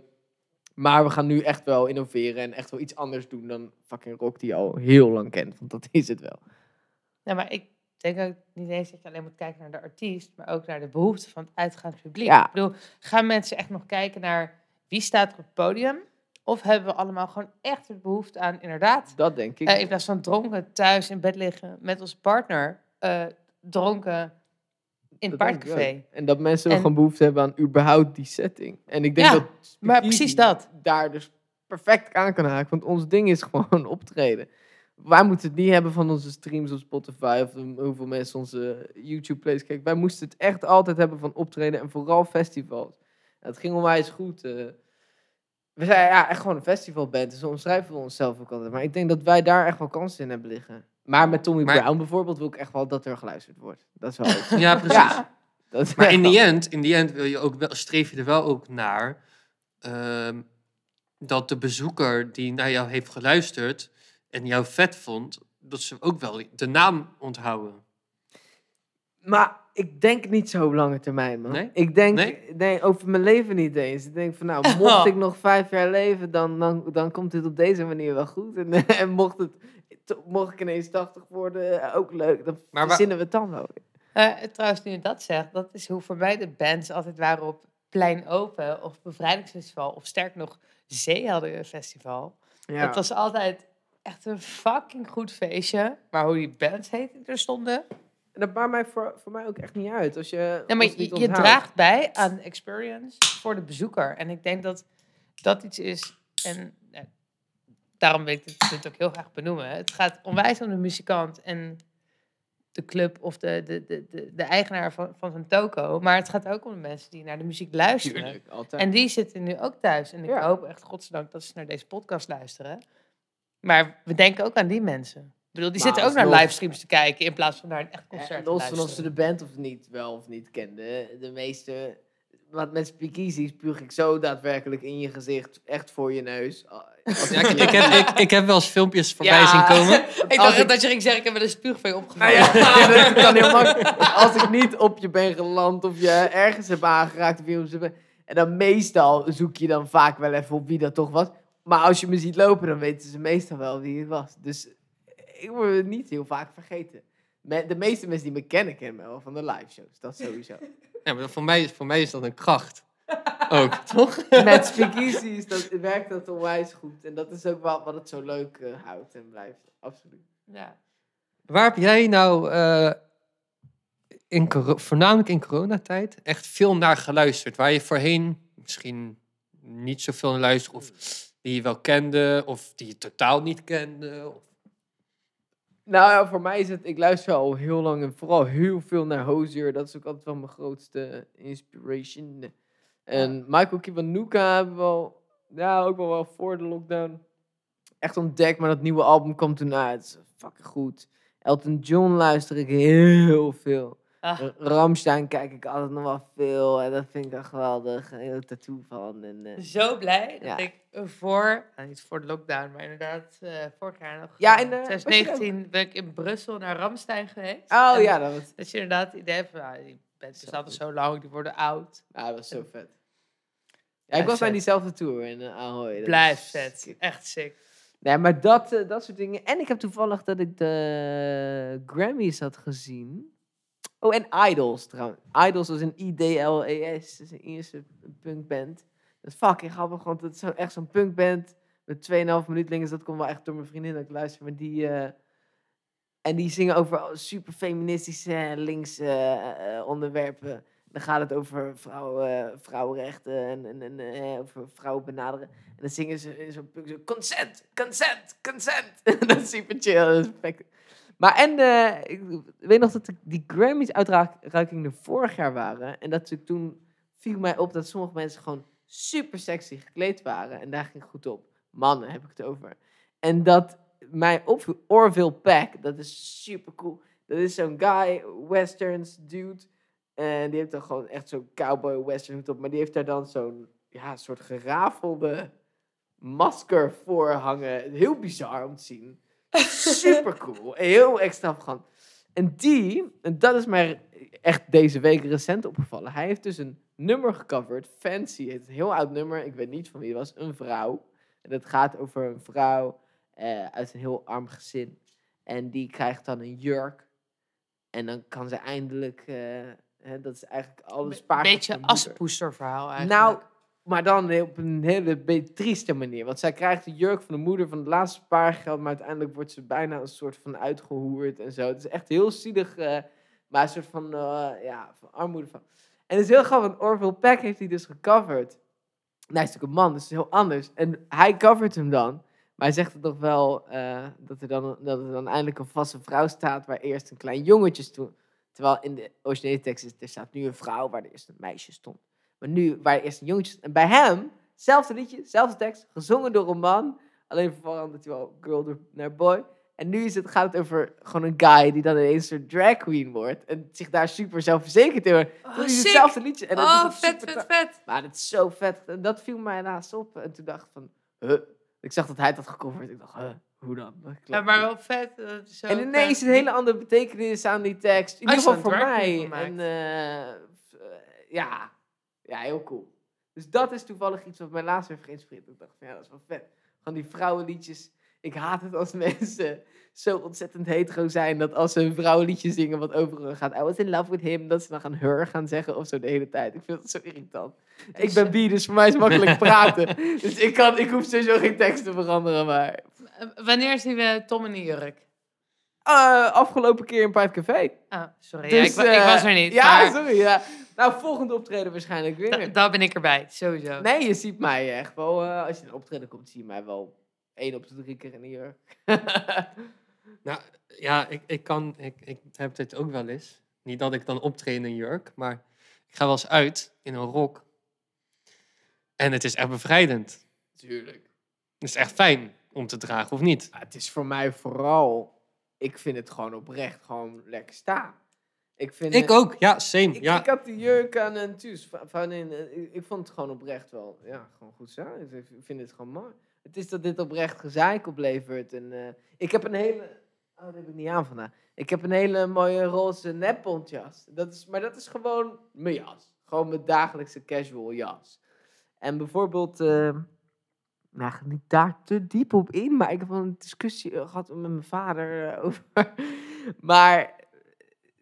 Maar we gaan nu echt wel innoveren en echt wel iets anders doen dan fucking rock die je al heel lang kent. Want dat is het wel. Ja, maar ik denk ook niet eens dat je alleen moet kijken naar de artiest, maar ook naar de behoeften van het uitgaand publiek. Ja. Ik bedoel, gaan mensen echt nog kijken naar wie staat op het podium? Of hebben we allemaal gewoon echt de behoefte aan, inderdaad, Dat denk ik. eh, in plaats van dronken thuis in bed liggen met onze partner, eh, dronken in het ik ook. En dat mensen En- gewoon behoefte hebben aan überhaupt die setting. En ik denk Ja, dat maar precies dat. daar dus perfect aan kan haken. Want ons ding is gewoon optreden. Wij moeten het niet hebben van onze streams op Spotify of hoeveel mensen onze YouTube plays kijken. Wij moesten het echt altijd hebben van optreden en vooral festivals. En het ging onwijs goed. eh. we zijn ja, echt gewoon een festivalband, dus zo omschrijven we onszelf ook altijd. Maar ik denk dat wij daar echt wel kansen in hebben liggen. Maar met Tommy Maar- Brown bijvoorbeeld wil ik echt wel dat er geluisterd wordt. Dat is wel iets. Ja, precies. Ja, dat is Maar in die end, in die end wil je ook wel, streef je er wel ook naar. ehm, dat de bezoeker die naar jou heeft geluisterd en jou vet vond, dat ze ook wel de naam onthouden. Maar ik denk niet zo op lange termijn, man. Nee? Ik denk Nee? nee? over mijn leven niet eens. Ik denk van, nou, mocht ik nog vijf jaar leven, dan, dan, dan komt dit op deze manier wel goed. En, en mocht, het, mocht ik ineens 80 worden, eh, ook leuk. Dan Maar verzinnen we het dan wel. Eh, trouwens, nu je dat zegt, dat is hoe voor mij de bands altijd waren op Plein Open of Bevrijdingsfestival. Of sterk nog, Zeeheldenfestival. Ja. Dat was altijd echt een fucking goed feestje. Maar hoe die bands die er stonden. En dat maakt mij voor, voor mij ook echt niet uit. Als je, Ja, maar het je, je onthoudt. draagt bij aan de experience voor de bezoeker. En ik denk dat dat iets is. En eh, daarom wil ik dit, dit ook heel graag benoemen. Het gaat onwijs om de muzikant en de club of de, de, de, de, de eigenaar van, van zo'n toko. Maar het gaat ook om de mensen die naar de muziek luisteren. Tuurlijk, altijd. En die zitten nu ook thuis. En ik Ja. hoop echt, godzijdank, dat ze naar deze podcast luisteren. Maar we denken ook aan die mensen. Ik bedoel, die Maar zitten ook naar livestreams te kijken in plaats van naar een echt Ja, concert te los van of ze de band of niet wel of niet kenden. De meeste... Want met speakeasy spuug ik zo daadwerkelijk in je gezicht. Echt voor je neus. Als Ja, ik, ik, heb, ik, ik heb wel eens filmpjes voorbij Ja. zien komen. Ik Als dacht ik- dat je ging zeggen, ik heb met een Nou ja, dat kan heel makkelijk. Als ik niet op je ben geland of je ergens heb aangeraakt. Of je en dan meestal zoek je dan vaak wel even op wie dat toch was. Maar als je me ziet lopen, dan weten ze meestal wel wie het was. Dus ik word het niet heel vaak vergeten. De meeste mensen die me kennen, kennen me wel van de live shows. Dat sowieso. Ja, maar voor mij, voor mij is dat een kracht. Ook, toch? Met speakeasy is dat, werkt dat onwijs goed. En dat is ook wel wat het zo leuk eh, houdt en blijft. Absoluut. Ja. Waar heb jij nou, eh, in, voornamelijk in coronatijd, echt veel naar geluisterd? Waar je voorheen misschien niet zoveel naar luisterde, of die je wel kende, of die je totaal niet kende? Of... Nou ja, voor mij is het, ik luister al heel lang en vooral heel veel naar Hozier. Dat is ook altijd wel mijn grootste inspiration. En Michael Kiwanuka hebben we al, ja, ook wel, wel voor de lockdown echt ontdekt. Maar dat nieuwe album komt toen uit. Fucking goed. Elton John luister ik heel veel. Ah, R- Rammstein kijk ik altijd nog wel veel. En dat vind ik echt geweldig. Een tattoo van. En, eh, zo blij dat Ja. ik voor, nou, niet voor de lockdown, maar inderdaad eh, vorig jaar nog, Ja, eh, in de- was je er 2019, ben ik in Brussel naar Ramstein geweest. oh En ja, dat was, Dat je inderdaad het idee hebt van, ah, die al goed. zo lang, die worden oud. ja, dat was zo vet. Ja, ik was bij diezelfde tour in uh, Ahoy. Blijf vet. sick. Echt sick. Nee, maar dat, dat soort dingen. En ik heb toevallig dat ik de Grammys had gezien. Oh, en Idols trouwens. Idols was een I-D-L-E-S. Dat is een Ierse punkband. Dat is fucking grappig, want het is zo, echt zo'n punkband met 2,5 minuutlingens. Dat komt wel echt door mijn vriendin dat ik luister. Maar die... eh, en die zingen over super feministische en linkse eh, eh, onderwerpen. Dan gaat het over vrouwen, vrouwenrechten en, en, en eh, over vrouwen benaderen. En dan zingen ze in zo'n punk zo, consent, consent, consent. dat is super chill. Dat is. Maar en, eh, ik weet nog dat de- die Grammys uitreikingen vorig jaar waren. En dat ik toen viel mij op dat sommige mensen gewoon super sexy gekleed waren. En daar ging goed op. Mannen heb ik het over. En dat mij opviel, Orville Peck, dat is super cool. Dat is zo'n guy, westerns dude. En die heeft dan gewoon echt zo'n cowboy western hoed op. Maar die heeft daar dan zo'n ja, soort gerafelde masker voor hangen. Heel bizar om te zien. Super cool. Heel extravagant. En die, en dat is mij echt deze week recent opgevallen. Hij heeft dus een nummer gecoverd. Fancy het. Een heel oud nummer. Ik weet niet van wie het was. Een vrouw. En het gaat over een vrouw eh, uit een heel arm gezin. En die krijgt dan een jurk. En dan kan ze eindelijk... eh, hè, dat is eigenlijk alles Een beetje aspoester verhaal eigenlijk. Nou, maar dan op een hele trieste manier. Want zij krijgt de jurk van de moeder van het laatste spaargeld. Maar uiteindelijk wordt ze bijna een soort van uitgehoerd en zo. Het is echt heel zielig. eh, maar een soort van, eh, ja, van armoede. Van. En het is heel grappig, want Orville Peck heeft hij dus gecoverd. Hij is natuurlijk een man, dus het is heel anders. En hij covert hem dan. Maar hij zegt het nog wel eh, dat, er dan, dat er dan eindelijk een vaste vrouw staat waar eerst een klein jongetje stond. Terwijl in de originele tekst is, er staat nu een vrouw waar er eerst een meisje stond. Maar nu, waar eerst een jongetje. En bij hem, zelfde liedje, zelfde tekst, gezongen door een man. Alleen verandert hij wel girl naar boy. En nu is het, gaat het over gewoon een guy die dan ineens een drag queen wordt. En zich daar super zelfverzekerd in wordt. Oh, Toen is hetzelfde liedje. En oh, het vet, vet, vet. Maar dat is zo vet. En dat viel mij laatst op. En toen dacht ik van, huh? Ik zag dat hij het had gecoverd. Ik dacht, huh, hoe dan? Dat Ja, maar wel vet. dat zo En ineens vet. een hele andere betekenis aan die tekst. In ieder geval voor het mij. En eh, eh, ja. Ja, heel cool. Dus dat is toevallig iets wat mij laatst heeft geïnspireerd. Ik dacht van ja, dat is wel vet. Van die vrouwenliedjes. Ik haat het als mensen zo ontzettend hetero zijn. Dat als ze een vrouwenliedje zingen wat over hun gaat. I was in love with him. Dat ze dan gaan her gaan zeggen of zo de hele tijd. Ik vind dat zo irritant. ik ben bi, dus voor mij is het makkelijk praten. dus ik, kan, ik hoef sowieso geen tekst te veranderen. Maar Eh, Wanneer zien we Tom in de jurk? Eh, afgelopen keer in Pride Café. Oh, sorry. Dus, ja, ik, wa- ik eh, was er niet. Ja, maar sorry. Ja. Nou, volgende optreden waarschijnlijk da- weer. daar ben ik erbij, sowieso. Nee, je ziet mij echt wel. eh, als je een optreden komt, zie je mij wel één op de drie keer in de jurk. Nou, ja, ik, ik, kan, ik, ik heb dit ook wel eens. Niet dat ik dan optreed in een jurk, maar ik ga wel eens uit in een rok. En het is echt bevrijdend. Tuurlijk. Het is echt fijn om te dragen, of niet? het is voor mij vooral. Ik vind het gewoon oprecht gewoon lekker staan. Ik, vind Ik het- ook, ja, same. Ik, ja. ik had die jurk aan en in, eh, ik, ik vond het gewoon oprecht wel. Ja, gewoon goed zo. Ik, vind het gewoon mooi. Het is dat dit oprecht gezeik oplevert. En, eh, ik heb een hele. Oh, dat heb ik niet aan vandaag. Ik heb een hele mooie roze neppontjas. Dat is, maar dat is gewoon mijn jas. Gewoon mijn dagelijkse casual jas. En bijvoorbeeld. eh, nou, niet daar te diep op in, maar ik heb wel een discussie eh, gehad met mijn vader eh, over. Maar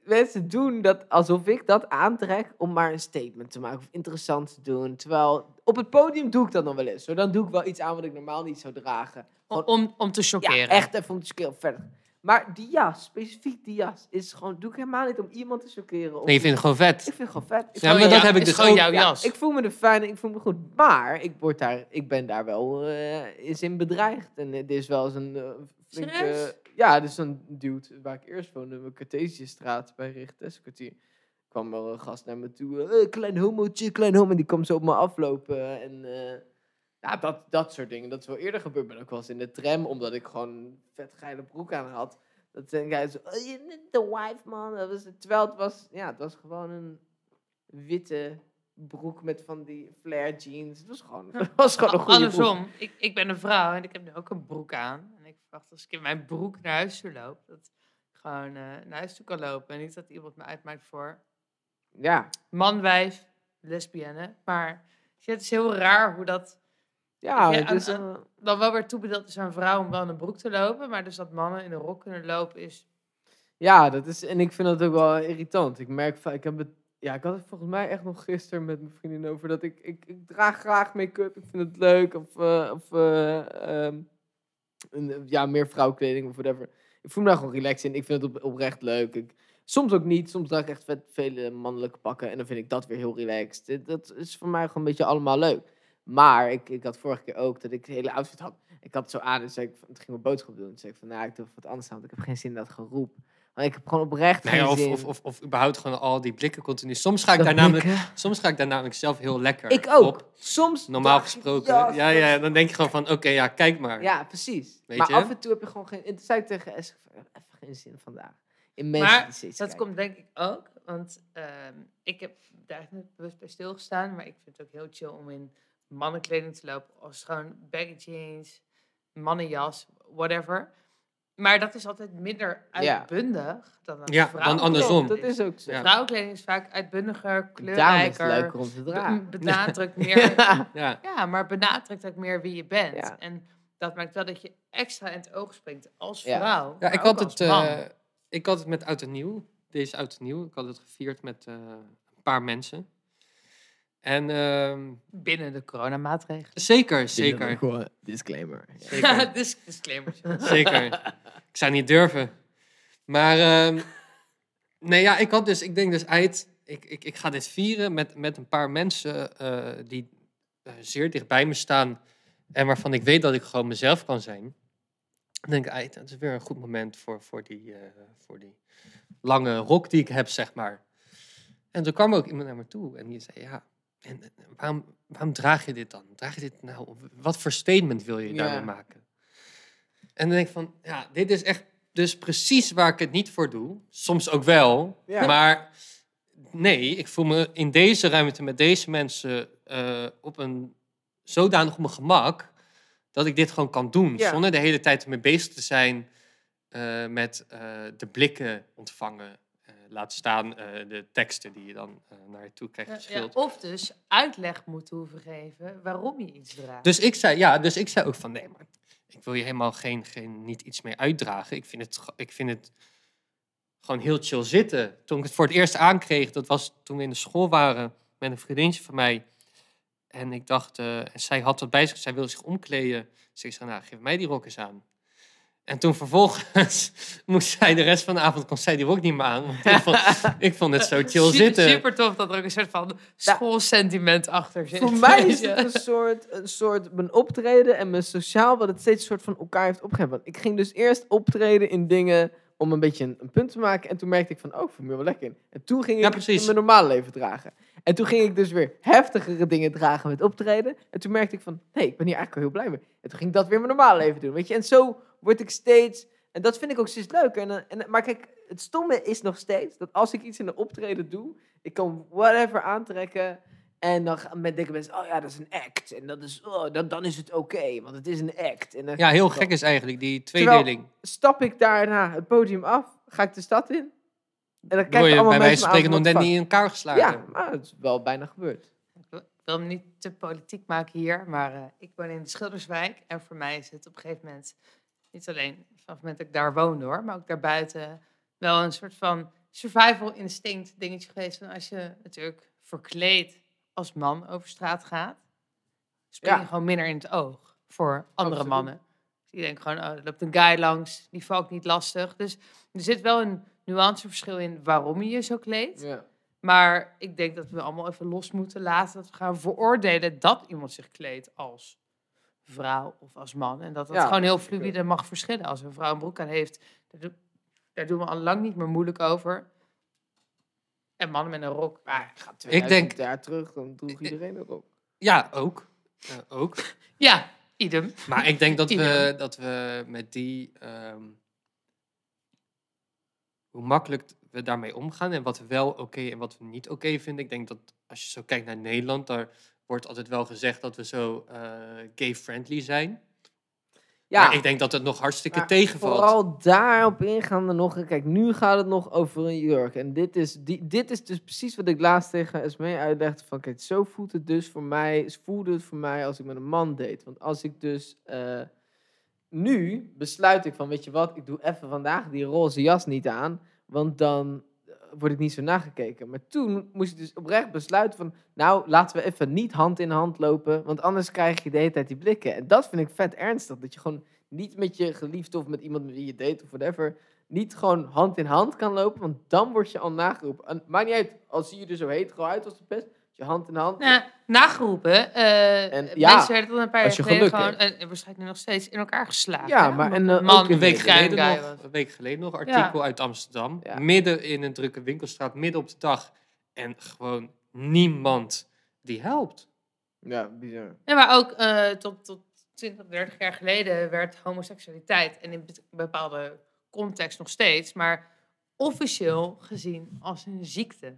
mensen doen dat alsof ik dat aantrek om maar een statement te maken of interessant te doen. Terwijl op het podium doe ik dat nog wel eens. Hoor. Dan doe ik wel iets aan wat ik normaal niet zou dragen. Om, om, om te chockeren. Ja, echt even om te chockeren. Verder. Maar die jas, specifiek die jas, is gewoon, doe ik helemaal niet om iemand te chockeren. Nee, je vindt het gewoon Ik vet. vind het gewoon vet. Ik Ja, maar me- dat heb ik dus gewoon jouw ja, jas. ik voel me er fijn, ik voel me goed. Maar ik, word daar, ik ben daar wel eh is in bedreigd. En er is wel eens een uh, flinke... Ja, dus een dude waar ik eerst woonde, in Cartesiusstraat bij Richteskwartier. kwam er een gast naar me toe. eh, klein homootje, klein homo. En die kwam zo op me aflopen. En eh, ja, dat, dat soort dingen. Dat is wel eerder gebeurd. Ben ook wel eens in de tram, omdat ik gewoon een vet geile broek aan had. Dat denk hij zo, oh, je de wife, man. Dat was, terwijl het was, ja, het was gewoon een witte broek met van die flare jeans. Het was gewoon, het was gewoon een goede broek. Andersom, ik, ik ben een vrouw en ik heb nu ook een broek aan. En ik verwacht als ik in mijn broek naar huis toe loop, dat ik gewoon eh, naar huis toe kan lopen. En niet dat iemand me uitmaakt voor Ja, man, wijf, lesbienne. Maar het is heel raar hoe dat ja, eh, dan wel weer toebedeeld is aan vrouwen om wel in een broek te lopen. Maar dus dat mannen in een rok kunnen lopen is... Ja, dat is, en ik vind dat ook wel irritant. Ik merk ik heb het, ja, ik had het volgens mij echt nog gisteren met mijn vriendin over dat ik, ik, ik draag graag make-up, ik vind het leuk, of, eh, of eh, ehm, een, ja, meer vrouwkleding of whatever. Ik voel me daar gewoon relaxed in, ik vind het op, oprecht leuk. Ik, soms ook niet, soms draag ik echt vet vele mannelijke pakken en dan vind ik dat weer heel relaxed. Dat is voor mij gewoon een beetje allemaal leuk. Maar ik, ik had vorige keer ook dat ik de hele outfit had. Ik had het zo aan en zei ik, toen ging ik boodschap doen. Toen zei ik van, nou, ik doe wat anders aan, want ik heb geen zin in dat geroep. Ik heb gewoon oprecht Nee, geen of, zin. of, of, of überhaupt gewoon al die blikken continu. Soms ga ik, daar namelijk, soms ga ik daar namelijk zelf heel lekker Ik ook. op. Soms. Normaal gesproken. ja, dat- ja, dan denk je gewoon van, oké, ja, kijk maar. Ja, precies. Weet maar je? af en toe heb je gewoon geen... En toen zei ik tegen Esk, even geen zin vandaag. In mensen Maar die Dat kijken. komt denk ik ook, want ehm, ik heb daar net bewust bij stilgestaan, maar ik vind het ook heel chill om in mannenkleding te lopen, als gewoon baggy jeans, mannenjas, whatever. Maar dat is altijd minder Ja. uitbundig dan een Ja, dan andersom. Dat is ook zo. Ja. Vrouwenkleding is vaak uitbundiger, Daarom kleurrijker, leuker om te dragen. benadrukt meer. Ja. ja, maar benadrukt ook meer wie je bent. Ja. En dat maakt wel dat je extra in het oog springt als Ja. vrouw. Ja, ik had, het, eh, ik had het met Oud en Nieuw. Deze Oud en Nieuw. Ik had het gevierd met eh, een paar mensen. En ehm, Binnen de coronamaatregelen. zeker, zeker. Gewoon disclaimer. Dis disclaimer. Zeker. Ik zou niet durven. Maar ehm, nee, ja, ik had dus, ik denk dus uit, ik, ik, ik ga dit vieren met, met een paar mensen eh, die eh, zeer dicht bij me staan en waarvan ik weet dat ik gewoon mezelf kan zijn. Dan denk ik, uit, dat is weer een goed moment voor, voor, die, eh, voor die lange rok die ik heb, zeg maar. En toen kwam ook iemand naar me toe en die zei, ja, en, eh, waarom, waarom draag je dit dan? Draag je dit nou? Wat voor statement wil je Ja. daarmee maken? En dan denk ik van, ja, dit is echt dus precies waar ik het niet voor doe. Soms ook wel, Ja. maar nee, ik voel me in deze ruimte met deze mensen eh, op een zodanig op mijn gemak dat ik dit gewoon kan doen. Ja. Zonder de hele tijd ermee bezig te zijn eh, met de blikken ontvangen. Eh, laat staan eh, de teksten die je dan eh, naar je toe krijgt Ja, of dus uitleg moeten hoeven geven waarom je iets draagt. Dus ik zei, ja, dus ik zei ook van nee, maar ik wil je helemaal geen, geen, niet iets meer uitdragen. Ik vind, het, ik vind het gewoon heel chill zitten. Toen ik het voor het eerst aankreeg, dat was toen we in de school waren met een vriendinnetje van mij. En ik dacht, en zij had wat bij zich, zij wilde zich omkleden. Dus ik zei, nou, geef mij die rok eens aan. En toen vervolgens moest zij de rest van de avond, kon zij die rok niet meer aan. Want ik vond, ik vond het zo chill zitten. Super tof dat er ook een soort van schoolsentiment achter zit. Voor mij is het een soort, een soort mijn optreden en mijn sociaal, wat het steeds een soort van elkaar heeft opgegeven. Want ik ging dus eerst optreden in dingen om een beetje een, een punt te maken. En toen merkte ik van, oh, ik voel me er wel lekker in. En toen ging Ja, ik precies. mijn normale leven dragen. En toen ging ik dus weer heftigere dingen dragen met optreden. En toen merkte ik van, nee, ik ben hier eigenlijk wel heel blij mee. En toen ging ik dat weer in mijn normale leven doen, weet je. En zo word ik steeds, en dat vind ik ook steeds leuker. En, en, maar kijk, het stomme is nog steeds dat als ik iets in een optreden doe, ik kan whatever aantrekken. En dan denken mensen, oh ja, dat is een act. En dat is, oh, dan, dan is het oké, want het is een act. En Ja, heel gek is eigenlijk die Terwijl- tweedeling. stap ik daarna het podium af, ga ik de stad in. En dan kijken je allemaal bij wijze van aan spreken nog net niet in elkaar geslagen. Ja, maar het is wel bijna gebeurd. Ik wil hem niet te politiek maken hier, maar eh, ik woon in de Schilderswijk. En voor mij is het op een gegeven moment, niet alleen vanaf het moment dat ik daar woonde hoor, maar ook daarbuiten, wel een soort van survival instinct dingetje geweest. Van als je natuurlijk verkleed als man over straat gaat, spring je Ja. gewoon minder in het oog voor andere Absoluut. mannen. Dus die denken gewoon, oh, er loopt een guy langs, die valt niet lastig. Dus er zit wel een nuanceverschil in waarom je je zo kleedt. Ja. Maar ik denk dat we allemaal even los moeten laten. Dat we gaan veroordelen dat iemand zich kleedt als vrouw of als man. En dat dat Ja, gewoon heel fluïde mag verschillen. Als een vrouw een broek aan heeft, daar, do- daar doen we al lang niet meer moeilijk over. En mannen met een rok. Maar gaat Ik 2000 denk- jaar terug, dan droeg iedereen erop. Ja, ook. Ook. Ja, idem. Maar ik denk dat we, dat we met die. ehm, hoe makkelijk we daarmee omgaan en wat we wel oké en wat we niet oké vinden. Ik denk dat als je zo kijkt naar Nederland, daar wordt altijd wel gezegd dat we zo eh, gay-friendly zijn. Ja, Maar ik denk dat het nog hartstikke maar tegenvalt. Vooral daarop ingaande nog. Kijk, nu gaat het nog over een jurk. En dit is, die, dit is dus precies wat ik laatst tegen Esmee uitlegde. Van kijk, zo voelt het dus voor mij. Voelde het voor mij als ik met een man deed. Want als ik dus eh, nu besluit ik van, weet je wat, ik doe even vandaag die roze jas niet aan. Want dan word ik niet zo nagekeken. Maar toen moest ik dus oprecht besluiten van, nou, laten we even niet hand in hand lopen. Want anders krijg je de hele tijd die blikken. En dat vind ik vet ernstig. Dat je gewoon niet met je geliefde of met iemand met wie je date of whatever, niet gewoon hand in hand kan lopen, want dan word je al nageroepen. En maakt niet uit, als zie je er zo hetero uit als de pest, je hand in hand... Nou, nageroepen. eh En ja, mensen werden dan een paar jaar geleden gewoon, en, en waarschijnlijk nu nog steeds, in elkaar geslagen. Ja, maar en, een eh, man Een week, geleden nog, was. een week geleden nog, artikel uit Amsterdam. Ja. Midden in een drukke winkelstraat, midden op de dag. En gewoon niemand die helpt. Ja, bizar. Ja, maar ook eh, tot, tot 20, 30 jaar geleden werd homoseksualiteit, en in be- bepaalde context nog steeds, maar officieel gezien als een ziekte,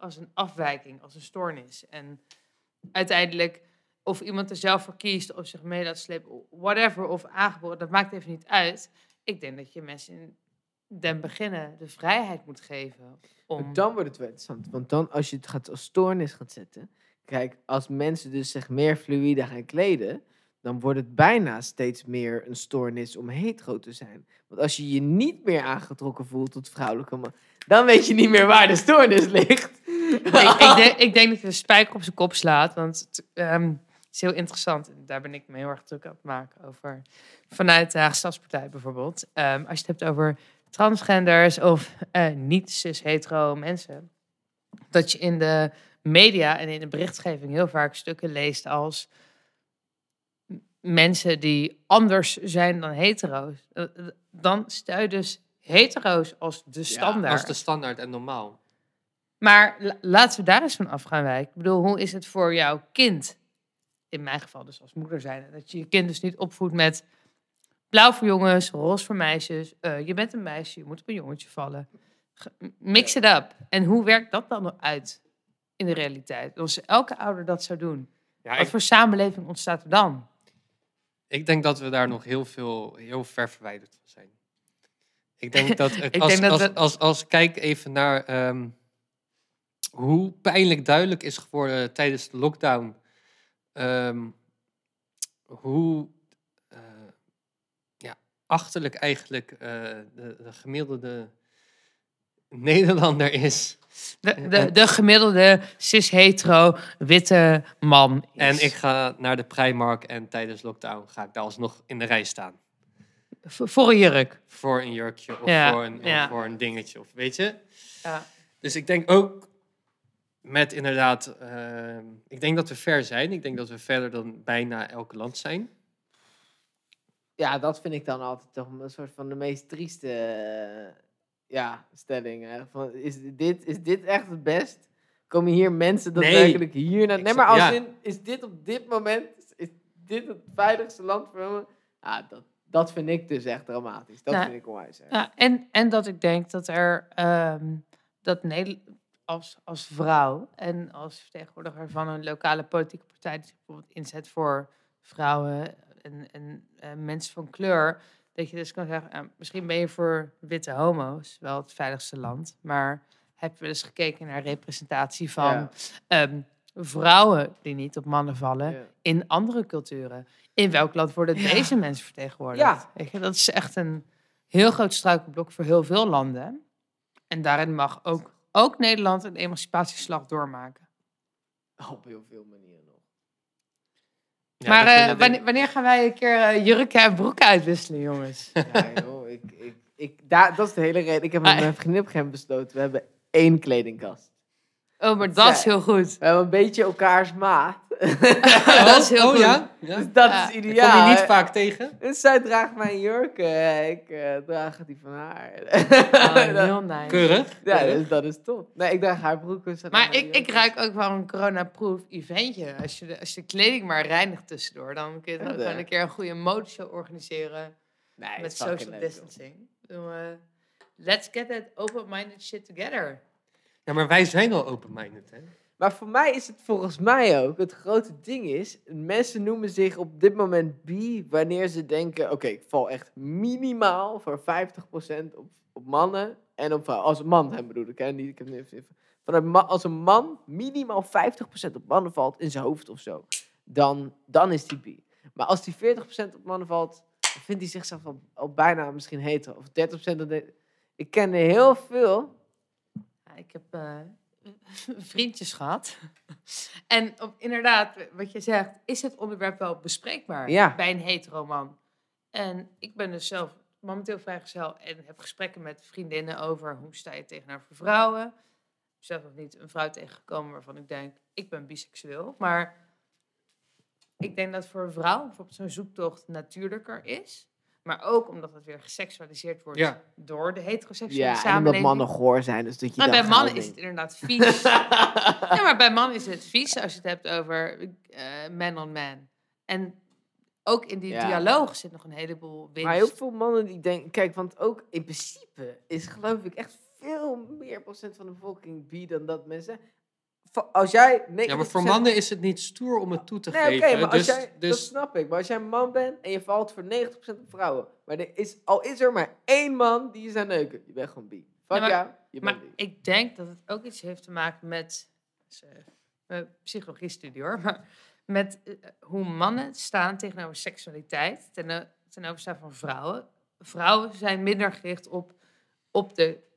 als een afwijking, als een stoornis. En uiteindelijk, of iemand er zelf voor kiest, of zich mee laat slepen, whatever, of aangeboren, dat maakt even niet uit. Ik denk dat je mensen in den beginnen de vrijheid moet geven om... Dan wordt het wel interessant, want dan als je het gaat als stoornis gaat zetten, kijk, als mensen dus zich meer fluïde gaan kleden, dan wordt het bijna steeds meer een stoornis om hetero te zijn. Want als je je niet meer aangetrokken voelt tot vrouwelijke man, dan weet je niet meer waar de stoornis ligt. Ik, ik, denk, ik denk dat je de spijker op zijn kop slaat. Want het ehm, het is heel interessant. En daar ben ik me heel erg druk aan het maken over. Vanuit de Haagse Stadspartij bijvoorbeeld. Ehm, als je het hebt over transgenders of eh, niet-cis-hetero mensen. Dat je in de media en in de berichtgeving heel vaak stukken leest als mensen die anders zijn dan hetero's. Eh, eh, Dan stel je dus hetero's als de standaard. Als de standaard en normaal. Maar la- laten we daar eens van af gaan wijken. Ik bedoel, hoe is het voor jouw kind? In mijn geval dus als moeder zijn. Dat je je kind dus niet opvoedt met blauw voor jongens, roze voor meisjes. eh, je bent een meisje, je moet op een jongetje vallen. Mix it up. En hoe werkt dat dan uit in de realiteit? Als elke ouder dat zou doen. Ja, Wat ik, voor samenleving ontstaat er dan? Ik denk dat we daar nog heel veel, heel ver verwijderd van zijn. Ik denk dat, Ik als, denk dat als, we- als, als, kijk even naar ehm, hoe pijnlijk duidelijk is geworden tijdens de lockdown. ehm, hoe eh, ja, achterlijk eigenlijk eh, de, de gemiddelde Nederlander is. De, de, de gemiddelde cis-hetero witte man. Is. En ik ga naar de Primark en tijdens lockdown ga ik daar alsnog in de rij staan. V- Voor een jurk. Voor een jurkje of Ja, voor, een, of voor een dingetje. Of weet je? Ja. Dus ik denk ook met inderdaad, ehm, ik denk dat we ver zijn. Ik denk dat we verder dan bijna elk land zijn. Ja, dat vind ik dan altijd toch een soort van de meest trieste eh, ja, stelling. Hè. Van, is, dit, is dit echt het best? Komen hier mensen Nee. daadwerkelijk hier naar... Nee, maar als ja. in, is dit op dit moment, is dit het veiligste land voor me? Ja, dat, dat vind ik dus echt dramatisch. Dat Nou, vind ik onwijs. hè. Ja, en, en dat ik denk dat er ehm, dat Nederland als, als vrouw en als vertegenwoordiger van een lokale politieke partij die bijvoorbeeld inzet voor vrouwen en, en eh, mensen van kleur, dat je dus kan zeggen, eh, misschien ben je voor witte homo's wel het veiligste land, maar heb je wel eens gekeken naar representatie van Ja. ehm, vrouwen die niet op mannen vallen Ja. in andere culturen. In welk land worden Ja. deze mensen vertegenwoordigd? Ja. Weet je, dat is echt een heel groot struikelblok voor heel veel landen. En daarin mag ook, ook Nederland een emancipatieslag doormaken. Op heel veel manieren nog. Ja, maar eh, wanneer, wanneer gaan wij een keer eh, jurken en broeken uitwisselen, jongens? Ja, joh, ik, ik, ik, daar, dat is de hele reden. Ik heb met Ah. mijn vriendin op een gegeven moment besloten, we hebben één kledingkast. Oh, maar dat is heel goed. We hebben een beetje elkaars maat. dat is heel oh, goed. ja? ja? Dus dat Ja. is ideaal. kom je niet vaak tegen. Dus zij draagt mijn jurken, ik eh, draag die van haar. Oh, Dat- heel nice. Keurig. ja, keurig. dus dat is top. Nee, ik draag haar draagt Maar ik, ik ruik ook wel een coronaproof eventje. Als je, de, als je de kleding maar reinigt tussendoor, dan kun je gewoon een keer een goede modeshow organiseren. Nee, met social distancing. Eh, let's get that open-minded shit together. Ja, maar wij zijn al open-minded, hè? Maar voor mij is het volgens mij ook, het grote ding is, mensen noemen zich op dit moment bi wanneer ze denken, oké, ik val echt minimaal voor 50% op, op mannen en op vrouwen. Als een man, hè, bedoel ik, hè, niet, ik heb nu even, vanuit als een man minimaal 50% op mannen valt in zijn hoofd of zo, dan, dan is die bi. Maar als die 40% op mannen valt, vindt hij zichzelf al, bijna misschien hetero. Of 30% dan ik ken er heel veel. Ik heb eh, vriendjes gehad. en op, inderdaad, wat je zegt, is het onderwerp wel bespreekbaar Ja. bij een hetero man? En ik ben dus zelf momenteel vrijgezel en heb gesprekken met vriendinnen over hoe sta je tegenover vrouwen. Ik heb zelf nog niet een vrouw tegengekomen waarvan ik denk, ik ben biseksueel. Maar ik denk dat voor een vrouw bijvoorbeeld zo'n zoektocht natuurlijker is. Maar ook omdat het weer geseksualiseerd wordt Ja. door de heteroseksuele Ja, en omdat samenleving. mannen goor zijn, dus dat je Maar dan bij mannen is het inderdaad vies. ja, maar bij mannen is het vies als je het hebt over eh, man on man. En ook in die Ja. dialoog zit nog een heleboel winst. Maar heel veel mannen die denken, kijk, want ook in principe is geloof ik echt veel meer procent van de bevolking bi dan dat mensen. Als jij 90%... Ja, maar voor mannen is het niet stoer om het toe te Nee, oké, geven. maar dus, als jij, dat dus snap ik. Maar als jij een man bent en je valt voor 90% op vrouwen, maar er is, al is er maar één man die je zou neuken, je bent gewoon bi. Fuck Ja, maar- jou, je maar bent bi. ik denk dat het ook iets heeft te maken met eh, mijn psychologie-studie hoor, maar met eh, hoe mannen staan tegenover seksualiteit ten, ten overstaan van vrouwen. Vrouwen zijn minder gericht op, op de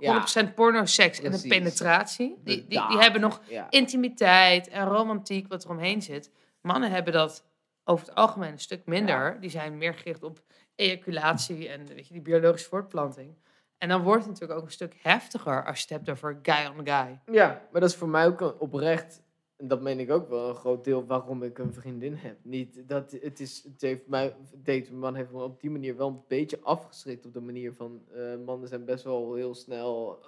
100% porno-seks en de Precies. penetratie. Die, die, hebben nog Ja. intimiteit en romantiek wat er omheen zit. Mannen hebben dat over het algemeen een stuk minder. Die zijn meer gericht op ejaculatie en weet je, die biologische voortplanting. En dan wordt het natuurlijk ook een stuk heftiger als je het hebt over guy on guy. Ja, maar dat is voor mij ook een oprecht, en dat meen ik ook wel, een groot deel waarom ik een vriendin heb. Niet dat het is, het heeft mij, deze man heeft me op die manier wel een beetje afgeschrikt op de manier van, eh, mannen zijn best wel heel snel,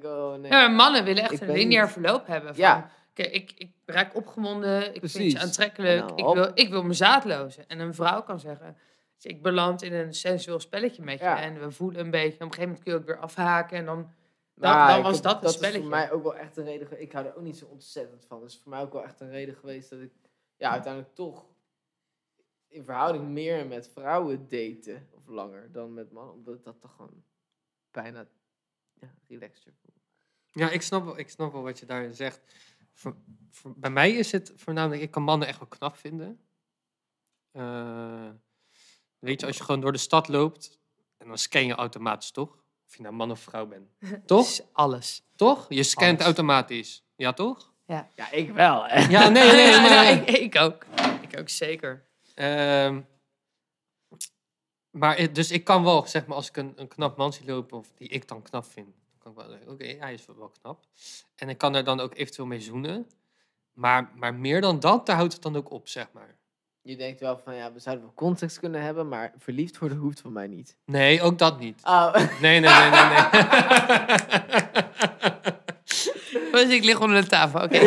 go, nee. Ja, mannen willen echt Ik een lineair niet. verloop hebben. Van, Ja. Kijk, ik, ik raak opgewonden, ik vind je aantrekkelijk, Nou, ik, op. wil, ik wil me zaadlozen. En een vrouw kan zeggen, ik beland in een sensueel spelletje met je Ja. en we voelen een beetje. Op een gegeven moment kun je ook weer afhaken en dan dan ik was heb- dat een dat is voor mij ook wel echt een reden. Ik hou er ook niet zo ontzettend van. Dat is voor mij ook wel echt een reden geweest dat ik ja, uiteindelijk toch in verhouding meer met vrouwen daten. Of langer dan met mannen. Omdat ik dat toch gewoon bijna ja, relaxter voelt. Ja, ik snap, wel, ik snap wel wat je daarin zegt. Voor, voor- bij mij is het voornamelijk, ik kan mannen echt wel knap vinden. Eh, weet je, als je gewoon door de stad loopt, en dan scan je automatisch, toch? Of je nou man of vrouw bent. Toch? Dus alles. Toch? Je scant Alles. automatisch. Ja, toch? Ja, ik wel. Hè? Ja, nee, nee, Ja, maar... ik, ik ook. Ik ook zeker. Ehm, maar dus ik kan wel, zeg maar, als ik een, een knap man zie lopen, of die ik dan knap vind, dan kan ik wel zeggen, oké, hij is wel- wel knap. En ik kan er dan ook eventueel mee zoenen. Maar, maar meer dan dat, daar houdt het dan ook op, zeg maar. Je denkt wel van, ja, we zouden wel context kunnen hebben, maar verliefd worden hoeft van mij niet. Nee, ook dat niet. Oh, Nee, nee, nee, nee, nee. Dus ik lig onder de tafel. Oké, Ja,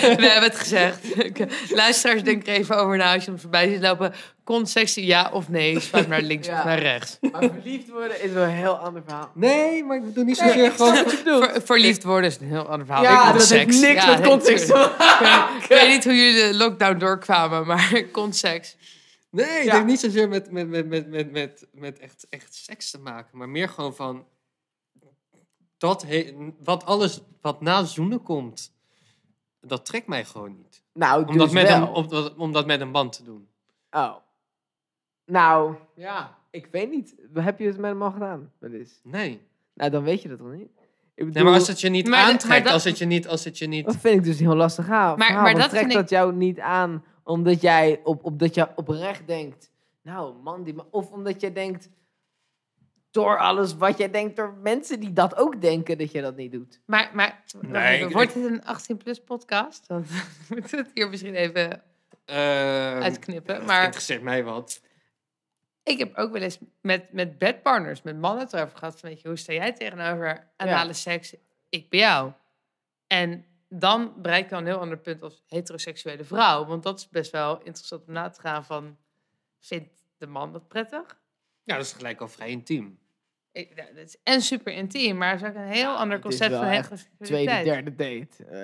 we hebben het gezegd. Luisteraars, denk er even over na als je hem voorbij ziet lopen. Context, ja of nee? Swipe naar links Ja. of naar rechts. maar verliefd worden is wel een heel ander verhaal. Nee, maar ik bedoel niet zozeer ik gewoon... wat je bedoelt. Ver- verliefd worden is een heel ander verhaal. Ik Ja, dat heeft niks Ja, met context te tuurlijk. maken. Ik weet niet hoe jullie de lockdown doorkwamen, maar context. Nee, Ja. heeft niet zozeer met, met, met, met, met, met, met echt, echt seks te maken, maar meer gewoon van dat he- wat alles wat na zoenen komt, dat trekt mij gewoon niet. Nou, Om dat, met wel. een, om, dat- om dat met een band te doen. Oh. Nou, ja, ik weet niet. Heb je het met hem al gedaan? Wel eens? Nee. Nou, dan weet je dat toch niet? Ik bedoel, nee maar als het je niet Maar de- maar aantrekt, dat- als het je niet, als het je niet... dat vind ik dus heel lastig aan. Maar- verhaal, maar dat trekt ik- dat jou niet aan omdat jij op, op dat je oprecht denkt, nou man, die of omdat je denkt door alles wat jij denkt door mensen die dat ook denken dat je dat niet doet. Maar, maar wacht Nee, even, ik- wordt dit een 18-plus podcast? Dan moeten we het hier misschien even Ehm, uitknippen. Maar interesseert mij wat. ik heb ook wel eens met, met bedpartners, met mannen het erover gehad. Weet je, hoe sta jij tegenover anale seks? Ik bij jou. En dan bereik je al een heel ander punt als heteroseksuele vrouw. Want dat is best wel interessant om na te gaan van... Vindt de man dat prettig? Ja, dat is gelijk al vrij intiem. Ik, dat is en super intiem, maar het is ook een heel ander concept van heteroseksualiteit. Tweede, derde date. Eh,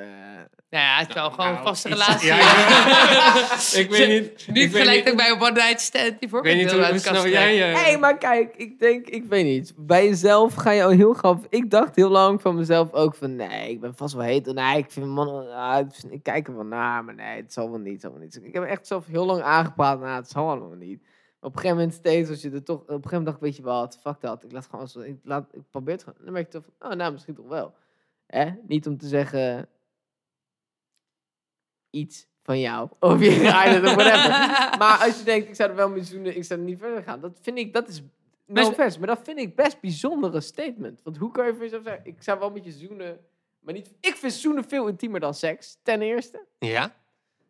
Nou ja, het is wel gewoon een Nou, vaste iets- relatie. Ja, ik, ik weet niet... Weet gelijk ook bij een one night stand die Ik weet niet hoe, jij... eh, hey, maar kijk, ik denk, ik weet niet. Bij jezelf ga je al heel grappig. Ik dacht heel lang van mezelf ook van, nee, ik ben vast wel heet. Nee, ik vind mannen, ah, ik kijk er wel naar, maar nee, het zal wel niet, het zal wel niet. Ik heb echt zelf heel lang aangepraat, nou, het zal allemaal niet. Op een gegeven moment steeds, als je er toch, op een gegeven moment dacht ik, weet je wat, fuck dat. Ik laat gewoon, zo, ik, laat, ik probeer het gewoon. Dan merk ik toch van, oh, nou, misschien toch wel. Hè? Niet om te zeggen iets van jou. Of je rijdt of whatever. Maar als je denkt, ik zou er wel mee zoenen, ik zou er niet verder gaan. Dat vind ik, dat is Maar no offense, maar dat vind ik best bijzondere statement. Want hoe kan je voor jezelf zeggen, ik zou wel met je zoenen, maar niet... Ik vind zoenen veel intiemer dan seks, ten eerste. Ja?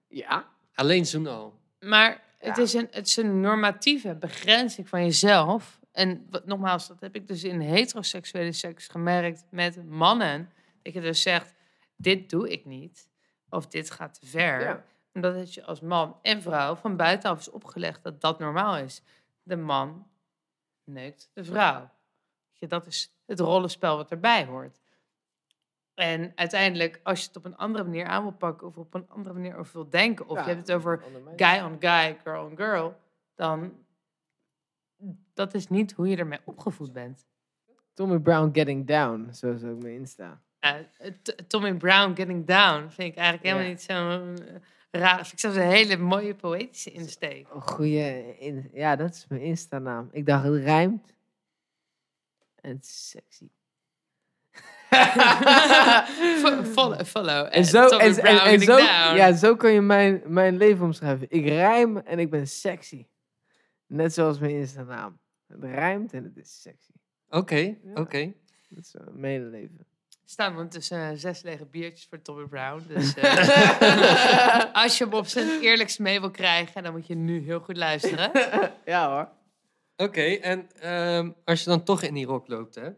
Ja. Alleen zoen al. Maar het, is een, het is een normatieve begrenzing van jezelf. En wat, nogmaals, dat heb ik dus in heteroseksuele seks gemerkt met mannen. Dat je dus zegt, dit doe ik niet. Of dit gaat te ver. Ja. Omdat het je als man en vrouw van buitenaf is opgelegd dat dat normaal is. De man neukt de vrouw. Dat is het rollenspel wat erbij hoort. En uiteindelijk, als je het op een andere manier aan wil pakken... of op een andere manier over wil denken... of Ja, je hebt het over guy on guy, girl on girl... dan dat is niet hoe je ermee opgevoed bent. Tommy Brown getting down, zo is ook mijn Insta. Ja, Tommy Brown Getting Down vind ik eigenlijk helemaal Ja. niet zo'n eh, raar... Vind ik zelfs een hele mooie poëtische insteek. Een goeie, in, ja, dat is mijn Insta naam. Ik dacht, het rijmt. En het is sexy. Fo- follow, follow. En zo, en, zo, Down. ja, zo kan je mijn, mijn leven omschrijven. Ik rijm en ik ben sexy. Net zoals mijn Insta naam. Het rijmt en het is sexy. Oké, Ja. oké. Dat is eh, mijn hele leven. Staan ondertussen eh, zes lege biertjes voor Tommy Brown. Dus eh, als je hem op zijn eerlijkst mee wil krijgen... dan moet je nu heel goed luisteren. ja hoor. Oké, en ehm, als je dan toch in die rok loopt, hè?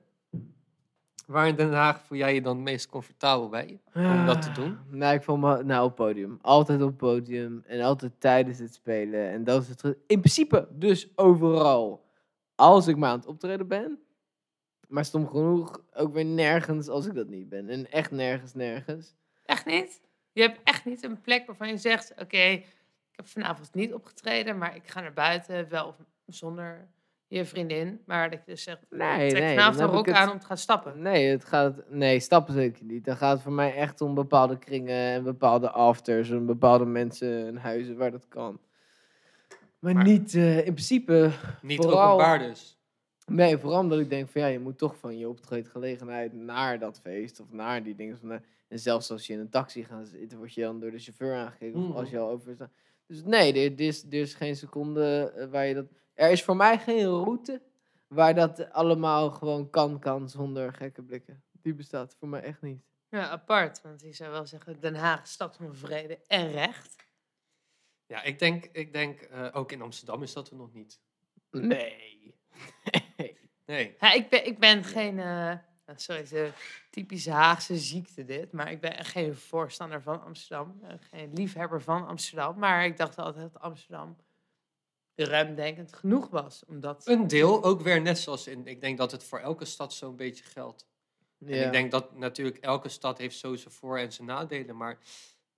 Waar in Den Haag voel jij je dan het meest comfortabel bij? Om dat te doen? Nou, ik voel me nou op podium. Altijd op podium. En altijd tijdens het spelen. En dat is het. In principe dus overal. Als ik maar aan het optreden ben. Maar stom genoeg ook weer nergens als ik dat niet ben. En echt nergens, nergens. Echt niet? Je hebt echt niet een plek waarvan je zegt... Oké, ik heb vanavond niet opgetreden, maar ik ga naar buiten, wel zonder je vriendin. Maar dat je dus zegt, Nee, trek nee, vanavond een rok het- aan om te gaan stappen. Nee, het gaat, nee, stappen zeker niet. Dan gaat het voor mij echt om bepaalde kringen en bepaalde afters en bepaalde mensen en huizen waar dat kan. Maar, Maar- niet eh, in principe. Niet Vooral- openbaar dus. Nee, vooral omdat ik denk van ja, je moet toch van je optreedgelegenheid naar dat feest of naar die dingen. Van, eh, en zelfs als je in een taxi gaat zitten, word je dan door de chauffeur aangekeken. Of als Mhm. je al over. Dus nee, er, er is, er is geen seconde eh, waar je dat. Er is voor mij geen route waar dat allemaal gewoon kan, kan zonder gekke blikken. Die bestaat voor mij echt niet. Ja, apart. Want je zou wel zeggen, Den Haag, stad van vrede en recht. Ja, ik denk, ik denk eh, ook in Amsterdam is dat er nog niet. Nee. Nee. Ja, ik, ben, ik ben geen, eh, nou, sorry, de typische Haagse ziekte dit, maar ik ben echt geen voorstander van Amsterdam. geen liefhebber van Amsterdam, maar ik dacht altijd dat Amsterdam ruimdenkend genoeg was. Omdat, Een deel, ook weer net zoals in. Ik denk dat het voor elke stad zo'n beetje geldt. En Ja. ik denk dat natuurlijk elke stad heeft zo zijn voor- en zijn nadelen. Maar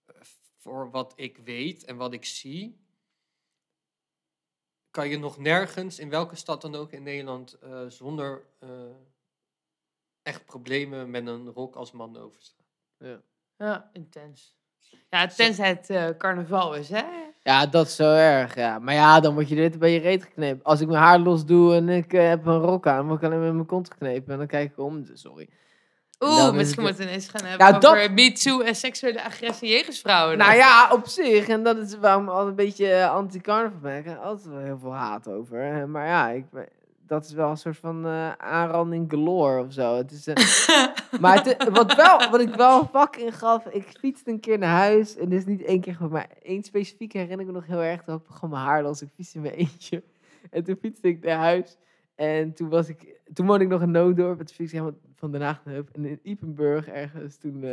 eh, voor wat ik weet en wat ik zie, kan je nog nergens, in welke stad dan ook in Nederland, eh, zonder eh, echt problemen met een rok als man overstaan. ja, intens. Ja, tenzij het carnaval is, hè? Ja, dat is zo erg, ja. Maar ja, dan word je dit bij je reet geknepen. Als ik mijn haar los doe en ik eh, heb een rok aan, word ik alleen met mijn kont geknepen. En dan kijk ik om, sorry. Oeh, misschien het- moeten we ineens gaan hebben Nou, dat- over MeToo en seksuele agressie jegens vrouwen. Nou ja, op zich. En dat is waarom ik altijd een beetje eh, anti-carnaval ben. Ik heb altijd wel heel veel haat over. Maar ja, ik, ben- dat is wel een soort van eh, aanranding galore of zo. Het is, eh, maar het, wat, wel, wat ik wel fucking gaf, ik fietste een keer naar huis. En dit is niet één keer, gebeurd, maar één specifiek herinner ik me nog heel erg. Toen ik gewoon mijn haar los. Ik fietste in mijn eentje. En toen fietste ik naar huis. En toen was ik, toen woonde ik nog in Noodorp. En toen fietste ik helemaal van Den Haag naar Heup. En in Ipenburg ergens, toen eh,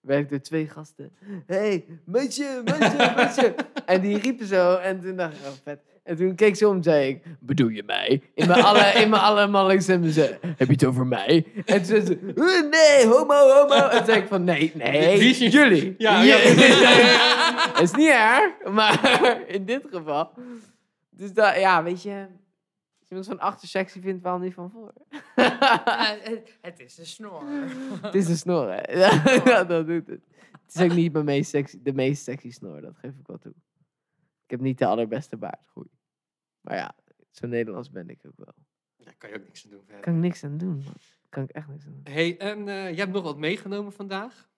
werd ik door twee gasten. hey, meisje, meisje, meisje. en die riepen zo. En toen dacht ik, oh vet. En toen keek ze om en zei ik, bedoel je mij? In mijn alle, in mijn alle mannelijke stemmen ze, heb je het over mij? En toen zei ze, "Eh, nee, homo, homo. En toen zei ik van, nee, nee, jullie. Ja. Het is niet erg, maar in dit geval. Dus dat, ja, weet je, als iemand van achter sexy vindt, waarom niet van voor? Ja, het, het is een snor. Het is een snor, hè? Ja, dat doet het. Het is ook niet mijn meest sexy, de meest sexy snor, dat geef ik wel toe. Ik heb niet de allerbeste baardgroei. Maar ja, zo Nederlands ben ik ook wel. Daar kan je ook niks aan doen verder. Kan ik niks aan doen, man. Kan ik echt niks aan doen. hey, en eh, je hebt nog wat meegenomen vandaag?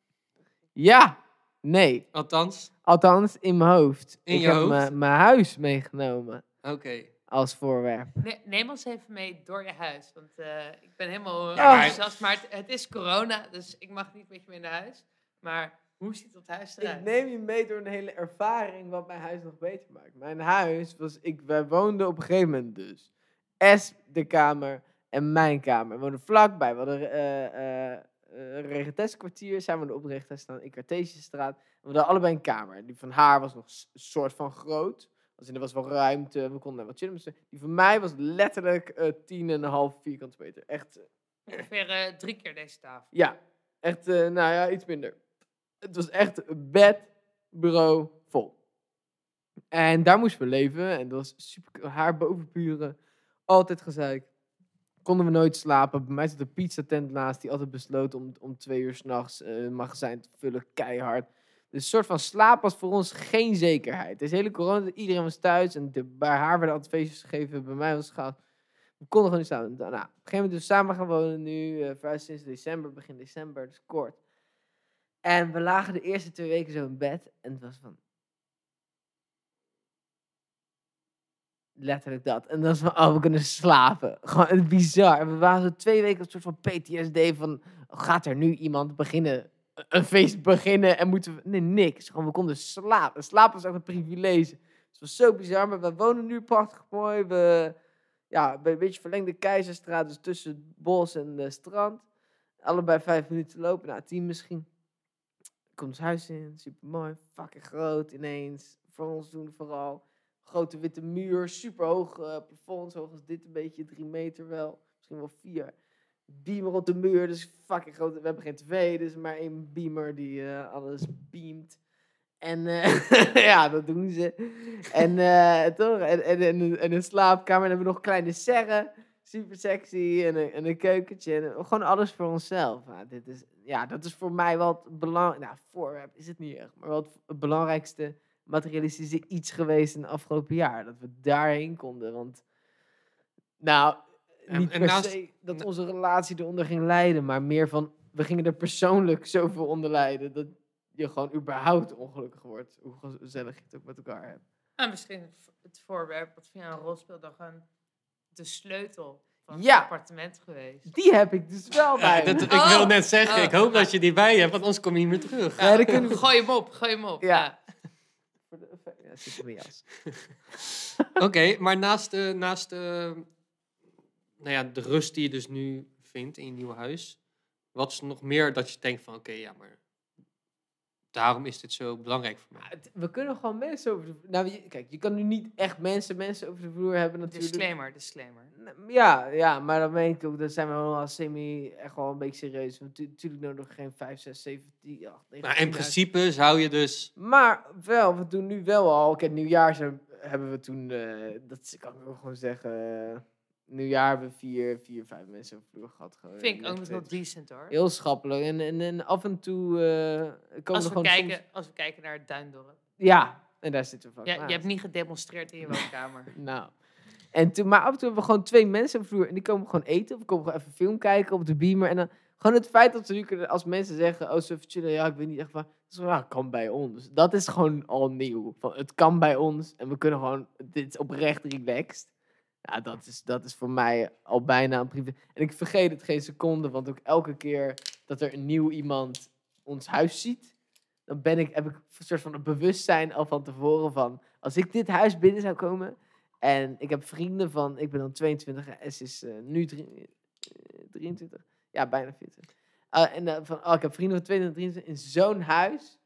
Ja, nee. Althans, Althans, in mijn hoofd. In ik je heb hoofd? mijn- mijn huis meegenomen oké. als voorwerp. Ne- neem ons even mee door je huis. Want eh, ik ben helemaal Ja, enthousiast. Maar het, het is corona, dus ik mag niet met je mee naar huis. Maar hoe ziet het huis Ik eruit? neem je mee door een hele ervaring wat mijn huis nog beter maakt. Mijn huis was, ik, wij woonden op een gegeven moment dus. S, de kamer en mijn kamer. We woonden vlakbij. We hadden eh eh, Regenteskwartier, zijn we de Regentesstraat, in Cartesiusstraat. We hadden allebei een kamer. Die van haar was nog s- soort van groot. Als in, er was wel ruimte, we konden wat chillen. Die van mij was letterlijk eh 10,5 vierkante meter. Echt, Ongeveer drie keer deze tafel. ja, echt, eh, nou ja, iets minder. Het was echt bed, bureau, vol. En daar moesten we leven. En dat was super, haar bovenburen. Altijd gezeik. Konden we nooit slapen. Bij mij zat een pizzatent naast die altijd besloot om, om twee uur s'nachts uh, een magazijn te vullen. Keihard. Dus een soort van slaap was voor ons geen zekerheid. Deze hele corona, iedereen was thuis. En bij haar werden altijd feestjes gegeven. Bij mij was het. We konden gewoon niet samen. Nou, op een gegeven moment dus samen gaan wonen nu. verhuisd sinds december, begin december. Dus kort. En we lagen de eerste twee weken zo in bed. En het was van... Letterlijk dat. En dat was van, oh, we kunnen slapen. Gewoon het bizar. We waren zo twee weken een soort van PTSD van... Gaat er nu iemand beginnen, een feest beginnen en moeten we... Nee, niks. Gewoon, we konden slapen. Slapen was ook een privilege. Het was zo bizar, maar we wonen nu prachtig mooi. We, ja, een beetje verlengde Keizerstraat, dus tussen het bos en de strand. Allebei vijf minuten lopen, nou tien misschien. Komt het huis in, super mooi, fucking groot ineens. Voor ons doen vooral. Grote witte muur, super hoog uh, plafond, zo hoog als dit een beetje, drie meter wel. Misschien wel vier. Beamer op de muur, dus fucking groot. We hebben geen tv, dus maar één beamer die uh, alles beamt. En eh, ja, dat doen ze. En eh, toch? En, en, en een slaapkamer. En hebben we nog kleine serren. Super sexy. En een, en een keukentje. En gewoon alles voor onszelf. Ja, dit is, ja, dat is voor mij wel het belangrijk. Nou, voorwerp is het niet echt. Maar wel het, belangrijkste materialistische iets geweest in het afgelopen jaar. Dat we daarheen konden. Want, nou, En- niet en per naast- se dat onze relatie eronder ging lijden. Maar meer van, we gingen er persoonlijk zoveel onder lijden. Dat je gewoon überhaupt ongelukkig wordt. Hoe gezellig je het ook met elkaar hebt. En misschien het vo- het voorwerp wat jou een rol speelt, dan gewoon de sleutel van Ja. het appartement geweest. Die heb ik dus wel Ja, bij dat, me. ik wil Oh. net zeggen, Oh. ik hoop dat je die bij je hebt, want anders kom je niet meer terug. Ja, dan kunnen we- Gooi hem op, gooi hem op. Ja. Ja. Voor de effect- Ja, zit in mijn jas. Oké, maar naast, de, naast de, nou ja, de rust die je dus nu vindt in je nieuwe huis, wat is nog meer dat je denkt van, oké, ja, maar daarom is dit zo belangrijk voor mij? Ja, het- We kunnen gewoon mensen over de vloer... Nou, je- kijk, je kan nu niet echt mensen, mensen over de vloer hebben natuurlijk. Disclaimer, disclaimer. Ja, ja, maar dan meen ik ook, dat zijn we wel als semi echt wel een beetje serieus. Want tu- natuurlijk nodig geen 5, 6, 7, 10, 8, 9, Maar in 10.000. principe zou je dus, Maar wel, we doen nu wel al. Kijk, nieuwjaar zijn, hebben we toen, eh, dat kan ik ook gewoon zeggen. Eh, nieuwjaar hebben we vier, vier, vijf mensen de vloer gehad. Gewoon, Vind ik ook nog wel twee- decent hoor. Heel schappelijk. En, en, en af en toe eh, komen Als we, gewoon kijken, soms- als we kijken naar het Duindorp. Ja, en daar zitten we vlak Ja, je hebt niet gedemonstreerd in je woonkamer. Nou. En toen, maar af en toe hebben we gewoon twee mensen op de vloer. En die komen gewoon eten. Of we komen gewoon even film kijken op de beamer. En dan gewoon het feit dat we nu kunnen, als mensen zeggen... Oh, zo even chillen. Ja, ik weet niet echt is gewoon, ja, kan bij ons. Dat is gewoon al nieuw. Van, het kan bij ons. En we kunnen gewoon... Dit is oprecht relaxed. Ja, dat is, dat is voor mij al bijna een privé... En ik vergeet het geen seconde. Want ook elke keer dat er een nieuw iemand ons huis ziet... Dan ben ik, heb ik een soort van een bewustzijn al van tevoren van... Als ik dit huis binnen zou komen... En ik heb vrienden van, ik ben dan 22 en S is eh, nu drie- eh, 23. Ja, bijna 40. Eh, en eh, van, oh, ik heb vrienden van 22 23 in zo'n huis.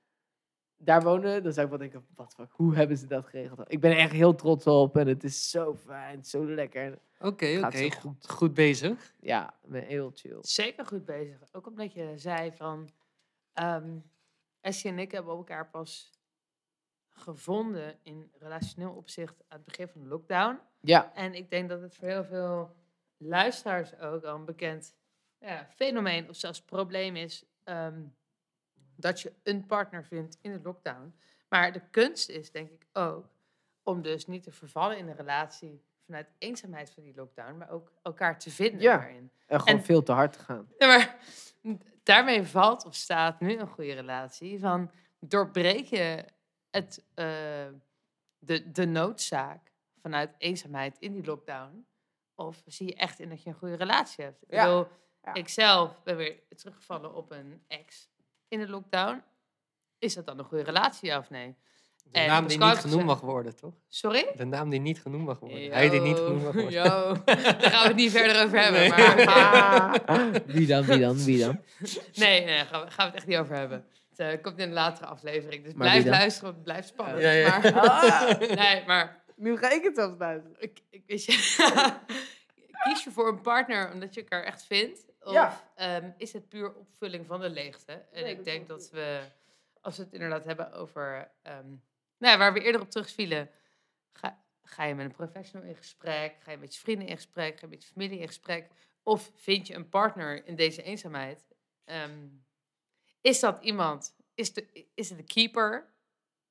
Daar wonen, dan zou ik wel denken, wat fuck, hoe hebben ze dat geregeld? Ik ben er echt heel trots op en het is zo fijn, zo lekker. oké, oké, goed, goed bezig. Ja, ben heel chill. Zeker goed bezig. Ook omdat je zei van... ehm Essie en ik hebben elkaar pas gevonden in relationeel opzicht aan het begin van de lockdown. Ja, En ik denk dat het voor heel veel luisteraars ook al een bekend ja, fenomeen of zelfs probleem is ehm, dat je een partner vindt in de lockdown. Maar de kunst is denk ik ook om dus niet te vervallen in een relatie vanuit eenzaamheid van die lockdown, maar ook elkaar te vinden Ja. daarin. en gewoon En- veel te hard te gaan. Ja, maar daarmee valt of staat nu een goede relatie. Van doorbreek je het, eh, de, de noodzaak vanuit eenzaamheid in die lockdown? Of zie je echt in dat je een goede relatie hebt? Ik Ja, bedoel, ja. ik zelf ben weer teruggevallen op een ex in de lockdown. Is dat dan een goede relatie, ja of nee? De En naam die niet genoemd mag worden, toch? Sorry? De naam die niet genoemd mag worden. Hij die niet genoemd mag worden. yo. Daar gaan we het niet verder over hebben. Nee. Maar, Ah, wie dan, wie dan, wie dan? Nee, nee, gaan we, gaan we het echt niet over hebben. Het eh, komt in een latere aflevering. Dus Maar blijf luisteren, want het blijft spannend. Ja, ja. Maar, Ah, nee, maar nu ga ik het zelfs luisteren. ik, ik, weet je, kies je voor een partner omdat je elkaar echt vindt? Of Ja. ehm, is het puur opvulling van de leegte? En Nee, ik denk dat we, als we het inderdaad hebben over, ehm, nou ja, waar we eerder op terugvielen, ga, ga je met een professional in gesprek? Ga je met je vrienden in gesprek? Ga je met je familie in gesprek? Of vind je een partner in deze eenzaamheid? Ehm, is dat iemand, is, de, is het de keeper?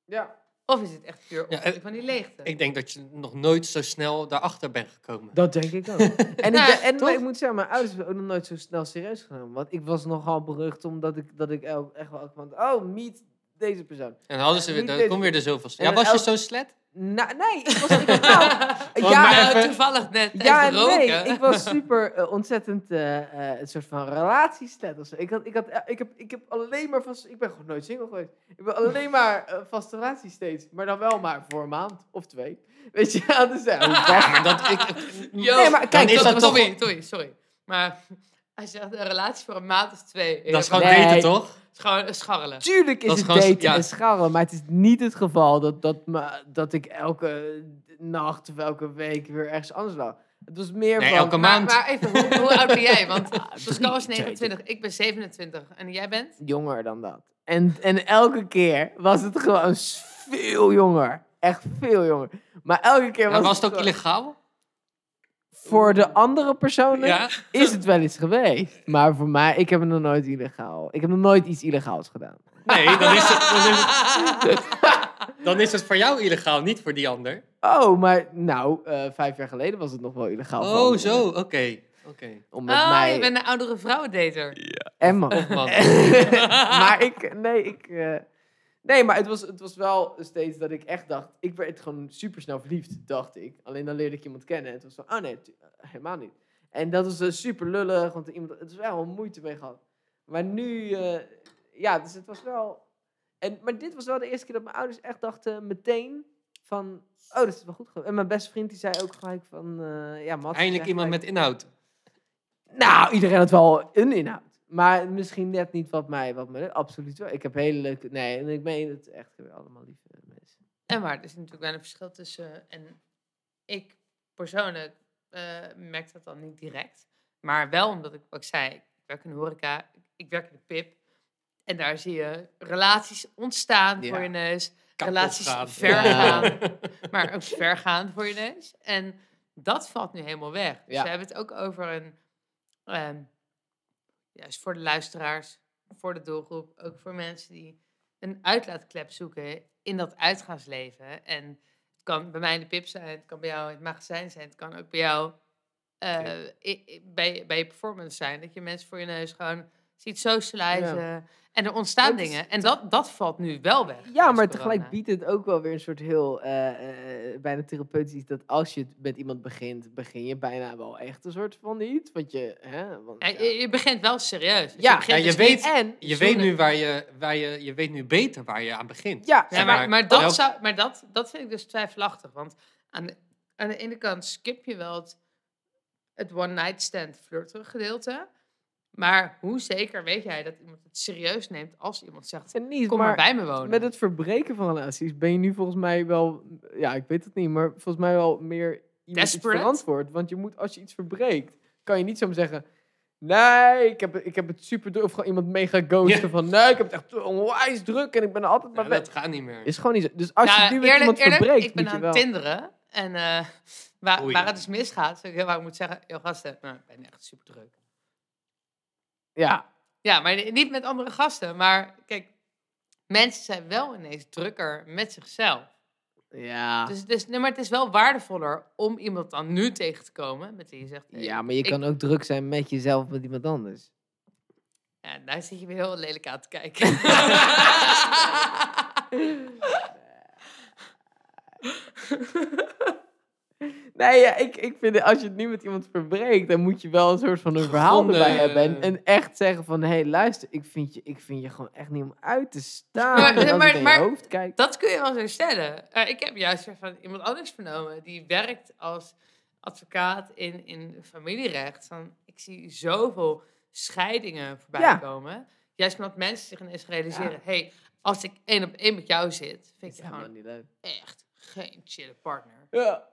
Ja. Of is het echt puur opvulling en- van die leegte? Ik denk dat je nog nooit zo snel daarachter bent gekomen. Dat denk ik ook. En, Nou, ik, en toch? ik moet zeggen, mijn ouders hebben ook nog nooit zo snel serieus genomen. Want ik was nogal berucht omdat ik, dat ik echt wel maand, oh, meet deze persoon. En dan hadden ze weer, dan kom weer de zoveelste. En Ja, was je zo slet? Nou, nee, ik was ik, nou, ja, maar Nou, even- toevallig net ja, even roken. nee, ik was super eh, ontzettend eh, eh, een soort van relatieslet of zo. Ik, had, ik, had, eh, ik, heb, ik heb alleen maar vast, ik ben gewoon nooit single geweest. Ik ben alleen maar eh, vaste relatie steeds, maar dan wel maar voor een maand of twee. Weet je, ja, dus ja, dat, ik, Yo, Nee, maar kijk, is dat dat sorry, sorry, sorry. Maar als je een relatie voor een maand of twee... dat is gewoon Nee. daten, toch? Gewoon scharrelen. Tuurlijk is Dat het gewoon- daten ja. en scharrelen, maar het is niet het geval dat, dat, me, dat ik elke nacht of elke week weer ergens anders lag. Het was meer Nee, van... elke maand. maar even, hoe, hoe oud ben jij? Want Pascal is 23. 29, ik ben 27. En jij bent? jonger dan dat. En, en elke keer was het gewoon veel jonger. Echt veel jonger. Maar elke keer was, was het ook gewoon- illegaal? Voor de andere personen Ja. is het wel eens geweest. Maar voor mij, ik heb het nog nooit illegaal. Ik heb nog nooit iets illegaals gedaan. Nee, dan is, het, dan, is het, dan is het voor jou illegaal, niet voor die ander. Oh, maar nou, eh, vijf jaar geleden was het nog wel illegaal. Oh, zo, oké. oké. Om met oh, mij je bent een oudere vrouwendater. en man. Man. maar ik, nee, ik, eh, nee, maar het was, het was wel steeds dat ik echt dacht, ik werd gewoon super snel verliefd, dacht ik. Alleen dan leerde ik iemand kennen en het was van, oh nee, tu- helemaal niet. En dat was eh, super lullig, want iemand, het was wel moeite mee gehad. Maar nu, eh, ja, dus het was wel, en, maar dit was wel de eerste keer dat mijn ouders echt dachten meteen van, oh, dat is wel goed. En mijn beste vriend die zei ook gelijk van, eh, ja, Mats. Eindelijk iemand gelijk- met inhoud. nou, iedereen had wel een inhoud. Maar misschien net niet wat mij, wat me absoluut wel. Ik heb hele leuke, nee, en ik meen het echt allemaal lieve mensen. En maar er is natuurlijk wel een verschil tussen. En ik persoonlijk eh, merk dat dan niet direct. Maar wel omdat ik, wat ik zei, ik werk in de horeca, ik werk in de PIP. En daar zie je relaties ontstaan Ja. voor je neus. Kapot relaties gaan. ver Ja. gaan, maar ook ver gaan voor je neus. En dat valt nu helemaal weg. Dus Ja. we hebben het ook over een, ehm, juist voor de luisteraars, voor de doelgroep, ook voor mensen die een uitlaatklep zoeken in dat uitgaansleven. En het kan bij mij in de pip zijn, het kan bij jou in het magazijn zijn, het kan ook bij jou eh, bij, bij je performance zijn. Dat je mensen voor je neus gewoon ziet socializen. En er ontstaan is- dingen. En dat, dat valt nu wel weg. Ja, maar tegelijk corona. biedt het ook wel weer een soort heel, eh, eh, bijna therapeutisch, dat als je het met iemand begint, begin je bijna wel echt een soort van iets. Want je, hè, want, Ja, ja. je, je begint wel serieus. Dus Ja, ja, je dus weet- En, Je weet nu waar je, waar je, je weet nu beter waar je aan begint. ja, Ja, maar, maar, dat, zou, maar dat, dat vind ik dus twijfelachtig. Want aan de, aan de ene kant skip je wel het, het one-night stand flirten gedeelte. Maar hoe zeker weet jij dat iemand het serieus neemt als iemand zegt... en niet, Kom maar, maar bij me wonen. met het verbreken van relaties ben je nu volgens mij wel, ja, ik weet het niet, maar volgens mij wel meer iemand iets verantwoord. Want je moet, als je iets verbreekt, kan je niet zomaar zeggen, nee, ik heb, ik heb het super druk. Of gewoon iemand mega ghosten Ja. van, nee, ik heb het echt onwijs druk en ik ben er altijd maar Ja, weg. dat gaat niet meer. Is gewoon niet zo. Dus als je Nou, nu met iemand eerlijk, verbreekt, ik ben aan het tinderen. En eh, waar, Oei. waar het dus misgaat, zou ik moet zeggen... Yo, gasten, nou, ik ben echt super druk. Ja, Ja, maar niet met andere gasten. Maar kijk, mensen zijn wel ineens drukker met zichzelf. ja. Dus, dus, nee, maar het is wel waardevoller om iemand dan nu tegen te komen. Met wie je zegt... hey, ja, maar je ik- kan ook druk zijn met jezelf, met iemand anders. Ja, daar zit je weer heel lelijk aan te kijken. Nee, ja, ik, ik vind als je het nu met iemand verbreekt, dan moet je wel een soort van een verhaal erbij hebben. En, en echt zeggen van, hé, hey, luister, ik vind, je, ik vind je gewoon echt niet om uit te staan. Maar- als maar- maar- hoofd. Dat kun je wel zo stellen. Eh, ik heb juist weer van iemand anders vernomen. Die werkt als advocaat in, in familierecht. Van, ik zie zoveel scheidingen voorbij Ja. komen. Juist omdat mensen zich ineens realiseren... Ja. hey, als ik één op één met jou zit... Vind ik je gewoon niet leuk. echt geen chille partner. Ja.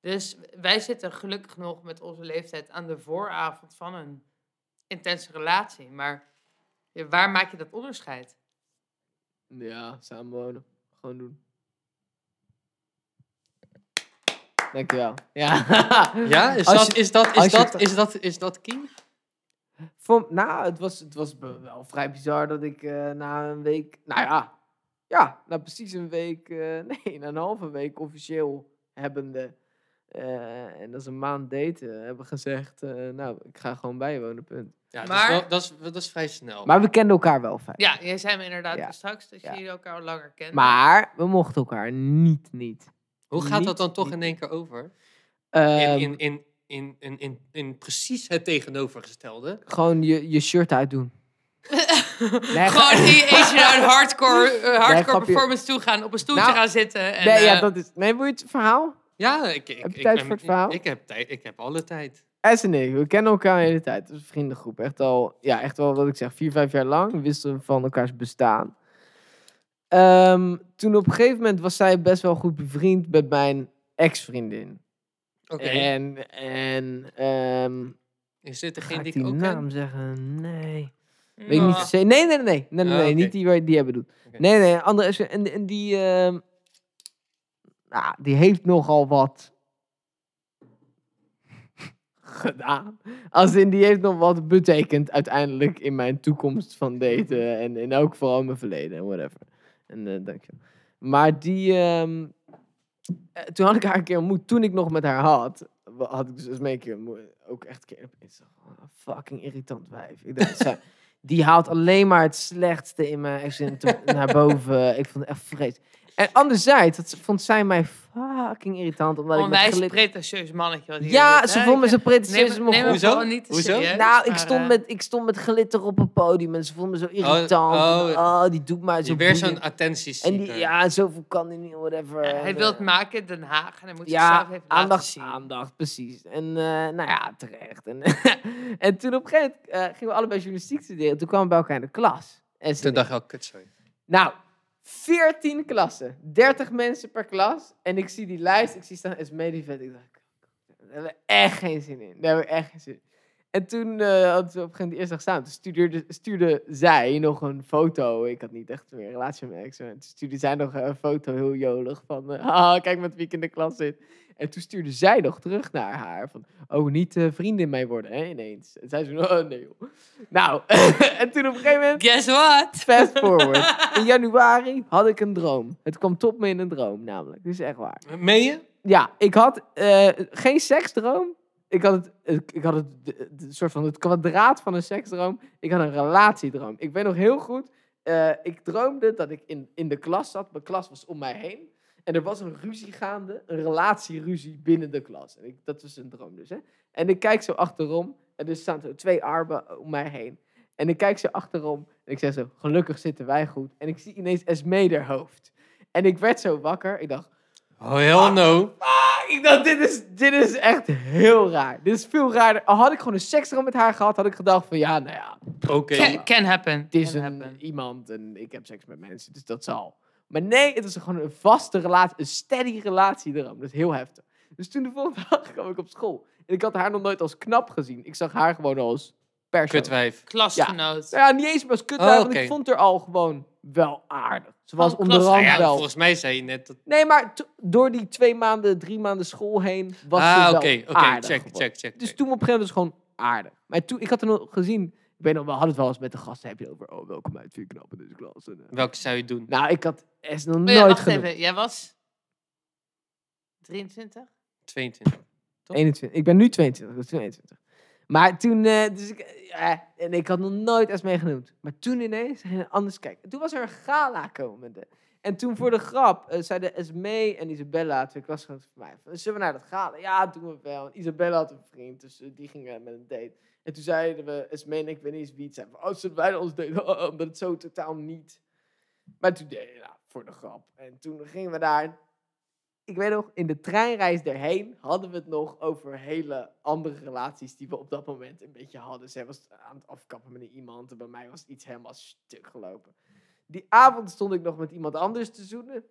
Dus wij zitten gelukkig nog met onze leeftijd aan de vooravond van een intense relatie. Maar waar maak je dat onderscheid? ja, samenwonen. Gewoon doen. Dankjewel. Ja. Ja, is dat, je- is, dat, is, dat, is, dat, is dat key? Voor, nou, het was, het was wel vrij bizar dat ik eh, na een week, nou ja, ja, na precies een week, eh, nee, na een halve week officieel hebbende, eh, en dat is een maand daten, hebben gezegd, eh, nou, ik ga gewoon bij je wonen, punt. Ja, Maar- dat, is wel, dat, is, dat is vrij snel. Maar we kenden elkaar wel fijn. Ja, jij zei me inderdaad Ja. dus straks dat Ja. jullie elkaar al langer kennen. Maar we mochten elkaar niet, niet. Hoe gaat niet- dat dan toch niet- in één keer over? Ehm, In, in, in, in, in, in, in precies het tegenovergestelde. Gewoon je, je shirt uitdoen. Nee, Gewoon die naar een hardcore, eh, hardcore performance toe gaan, op een stoeltje Nou, gaan zitten. En, nee, ja, eh, dat is, nee, wil je het verhaal? Ja, ik, ik, Heb je ik tijd voor het verhaal? Ik, heb tijd, ik heb alle tijd. S en ik, we kennen elkaar de hele tijd. Het is een vriendengroep. Echt al, ja, echt wel wat ik zeg, vier, vijf jaar lang. We wisten van elkaars bestaan. Ehm, toen op een gegeven moment was zij best wel goed bevriend met mijn ex-vriendin. Oké. En, en ehm, Is dit degene die die ik ook naam ken? zeggen? Nee. Weet ik niet. zeker. Nee, nee, nee, nee. Nee, nee, Ah, nee, niet die waar die hebben doet. Nee, nee, andere is en, en die, ehm, nou, die heeft nogal wat gedaan. Als in, die heeft nog wat betekend uiteindelijk in mijn toekomst van daten. En in ook vooral in mijn verleden en whatever. En eh dank je. Maar die, ehm, eh, toen had ik haar een keer ontmoet, toen ik nog met haar had, had ik dus eens een keer ook echt een keer op Instagram. Een fucking irritant wijf. Ik die haalt alleen maar het slechtste in mijn ex naar boven. Ik vond het echt vrees. En anderzijds dat, vond zij mij fucking irritant. Omdat ik met Onwijs gelid- pretentieus mannetje. wat hier Ja, zit, ze vond me zo pretentieus. Neem, neem Hoezo? niet te Hoezo? serieus, Nou, ik maar, stond, met, ik stond met glitter op een podium en ze vonden me zo irritant. oh. oh, die doet mij zo Je weer zo'n attenties. En die, ja, zoveel kan die niet, whatever. ja, hij eh, wil het maken in Den Haag en hij moet Ja, zichzelf even laten aandacht, zien. aandacht, precies. En eh, nou ja, terecht. En, en toen op een gegeven moment eh, gingen we allebei journalistiek studeren. Toen kwamen we bij elkaar in de klas. En Toen dacht ik al, kut, sorry. nou, 14 klassen. 30 mensen per klas. En ik zie die lijst. Ik zie staan Esme die vet. Ik dacht, daar hebben we echt geen zin in. Daar hebben we echt geen zin in. En toen uh, hadden we op een gegeven moment de eerste dag staan. Toen stuurde, stuurde zij nog een foto. Ik had niet echt meer een relatie met ex. Toen stuurde zij nog een foto, heel jolig. Van, eh, ah, kijk met wie ik in de klas zit. En toen stuurde zij nog terug naar haar. Van, oh, niet eh, vriendin mee worden, hè, ineens. En zij zei, oh, nee joh. Nou, en toen op een gegeven moment... Guess what? Fast forward. In januari had ik een droom. Het kwam tot me in een droom, namelijk. Is echt waar. Meen je? Ja, ik had eh, geen seksdroom. Ik had het, ik, had het, soort van het kwadraat van een seksdroom. Ik had een relatiedroom. Ik weet nog heel goed. eh, ik droomde dat ik in, in de klas zat. Mijn klas was om mij heen. En er was een ruzie gaande. Een relatieruzie binnen de klas. En ik, dat was een droom dus. Hè? En ik kijk zo achterom. En er staan zo twee armen om mij heen. En ik kijk zo achterom. En ik zeg zo, gelukkig zitten wij goed. En ik zie ineens Esme haar hoofd. En ik werd zo wakker. Ik dacht, Oh, hell no. ah, ik dacht, dit is, dit is echt heel raar. Dit is veel raarder. Al had ik gewoon een seksdroom met haar gehad, had ik gedacht van, ja, nou ja, Oké. Can, can happen. het is Can een, happen. iemand en ik heb seks met mensen, dus dat zal. Maar nee, het was gewoon een vaste relatie, een steady relatiedroom. Dat is heel heftig. Dus toen de volgende dag kwam ik op school. En ik had haar nog nooit als knap gezien. Ik zag haar gewoon als persoon. Kutwijf. Klasgenoot. Ja, niet eens als kut, Oh, want ik vond haar al gewoon wel aardig. Ze was Gewoon onderhand ja, wel. volgens mij zei je net dat... Nee, maar door die twee maanden, drie maanden school heen was ah, ze oké, wel oké. aardig Check, geworden. check, check. Dus toen op een gegeven moment was het gewoon aardig. Maar toen, ik had er nog gezien, ik weet nog, we hadden het wel eens met de gasten, heb je over, oh, welkom uit, vind je knap in deze klas. En, eh, Welke zou je doen? nou, ik had echt nog Oh nooit ja, wacht genoeg. even. Jij was 23? 22. 21. Ik ben nu 22, dus 22. Maar toen, eh, dus ik, eh, en ik had nog nooit eens meegenoemd. Maar toen ineens anders kijken. Toen was er een gala komende. En toen voor de grap eh, zeiden Esme en Isabella, twee klasgenoten van mij, zullen we naar dat gala? Ja, doen we wel. Isabella had een vriend, dus die ging met een date. En toen zeiden we, Esme en ik weet niet eens wie het zijn, van, oh, zullen wij ons daten? Omdat het zo totaal niet. Maar toen deden we, voor de grap. En toen gingen we daar ik weet nog, in de treinreis daarheen hadden we het nog over hele andere relaties die we op dat moment een beetje hadden. Zij was aan het afkappen met iemand en bij mij was iets helemaal stuk gelopen. Die avond stond ik nog met iemand anders te zoenen.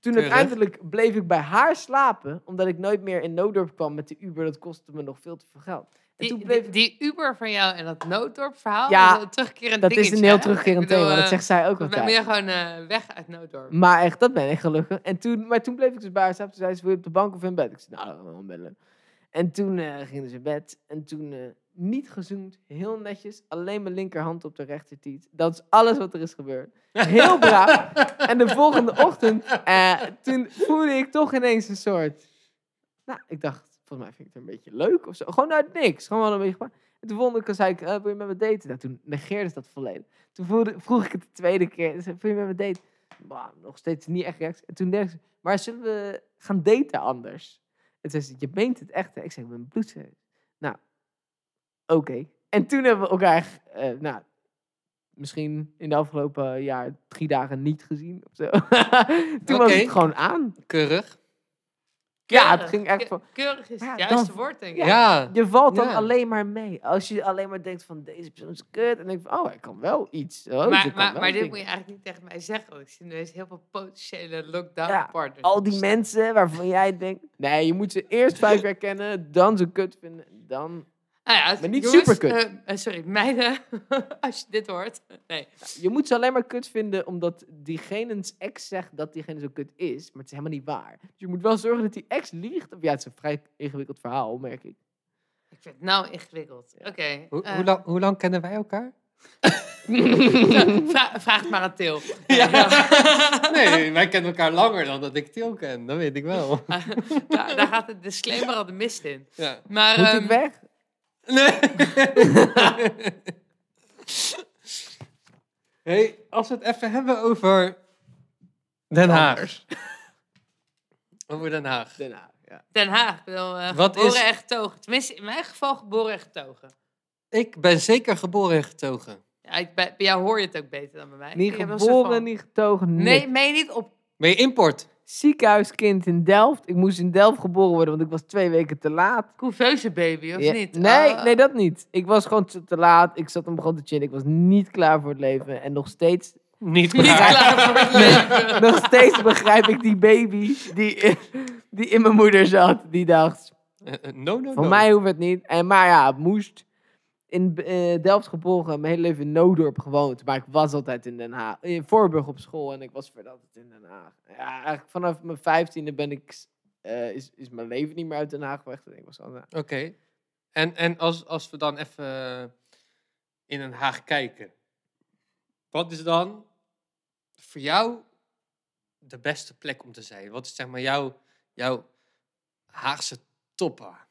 Toen uiteindelijk bleef ik bij haar slapen, omdat ik nooit meer in Noodorp kwam met de Uber. Dat kostte me nog veel te veel geld. Die, bleef die, ik... die Uber van jou en dat Nooddorp verhaal, Ja, dat is een terugkerend Dat is een heel terugkerend Ik bedoel, thema, dat zegt zij ook altijd. ben je gewoon eh, weg uit Nooddorp. Maar echt, dat ben ik gelukkig. En toen, maar toen bleef ik dus bij haar slapen. Toen zei ze, wil je op de bank of in bed? Ik zei, nou, dan gaan bellen. En toen eh gingen ze in bed. En toen eh, niet gezoend, heel netjes. Alleen mijn linkerhand op de rechtertiet. Dat is alles wat er is gebeurd. Heel braaf. en de volgende ochtend, toen voelde ik toch ineens een soort... Nou, ik dacht, volgens mij vind ik het een beetje leuk of zo. Gewoon uit niks. Gewoon wel een beetje... En toen volgende keer zei ik, eh, wil je met me daten? Nou, toen negeerde ze dat volledig. Toen voelde, vroeg ik het de tweede keer. Zei, wil je met me daten? Bah, nog steeds niet echt reactie. En toen dacht ze, maar zullen we gaan daten anders? En toen zei ze, je meent het echt, hè? Ik zei, ik ben bloedserieus. Nou, oké. En toen hebben we elkaar, eh, nou, misschien in de afgelopen jaar drie dagen niet gezien of zo. toen was Oké. het gewoon aan. Keurig. Ja, het ging echt van... Keurig is Ja, het juiste dan- woord, denk ik. Ja. Je valt dan Ja. alleen maar mee. Als je alleen maar denkt van deze persoon is kut. En denk van, oh, hij kan wel iets. Oh, maar maar, wel maar dit moet je eigenlijk niet tegen mij zeggen. Want ik zie nu eens heel veel potentiële lockdown Ja, partners. Al die mensen waarvan jij denkt... Nee, je moet ze eerst vijf jaar kennen. Dan ze kut vinden. Dan... Nou ja, Maar niet jongens, superkut. eh, eh, sorry, meiden, als je dit hoort. Nee. Je moet ze alleen maar kut vinden omdat diegene's ex zegt dat diegene zo kut is. Maar het is helemaal niet waar. Dus je moet wel zorgen dat die ex liegt. Ja, het is een vrij ingewikkeld verhaal, merk ik. Ik vind het nou ingewikkeld. Ja. Oké. Hoe, eh, hoe, lang, hoe lang kennen wij elkaar? vra- vraag het maar aan Til. Nee, wij kennen elkaar langer dan dat ik Til ken. Dat weet ik wel. daar, daar gaat de disclaimer al de mist in. Ja. Maar, Moet ehm, ik weg? Nee. hey, als we het even hebben over Den Haag. Over Den Haag. Daarna, ja. Den Haag, ik bedoel, eh, Wat geboren is- en getogen. Tenminste, in mijn geval geboren en getogen. Ik ben zeker geboren en getogen. Ja, ik, bij, bij jou hoor je het ook beter dan bij mij. Niet Ik heb geboren, niet getogen, Nee, meen je niet op... Ben je import? Ziekenhuiskind in Delft. Ik moest in Delft geboren worden, want ik was twee weken te laat. Couveuse baby, of Ja, niet? Nee, Ah. nee, dat niet. Ik was gewoon te, laat. Ik zat om gewoon te chillen. Ik was niet klaar voor het leven. En nog steeds, Niet Niet klaar. voor het leven. nog steeds begrijp ik die baby die, in- die in mijn moeder zat. Die dacht, No, no, Voor no. mij hoeft het niet. En, maar ja, het moest. In eh, Delft geboren, mijn hele leven in Noodorp gewoond. Maar ik was altijd in Den Haag. In Voorburg op school en ik was verder altijd in Den Haag. Ja, eigenlijk vanaf mijn vijftiende ben ik, eh, is, is mijn leven niet meer uit Den Haag weg. Ik was altijd, Oké. En, en als, als we dan even in Den Haag kijken. Wat is dan voor jou de beste plek om te zijn? Wat is zeg maar jouw, jouw Haagse topper?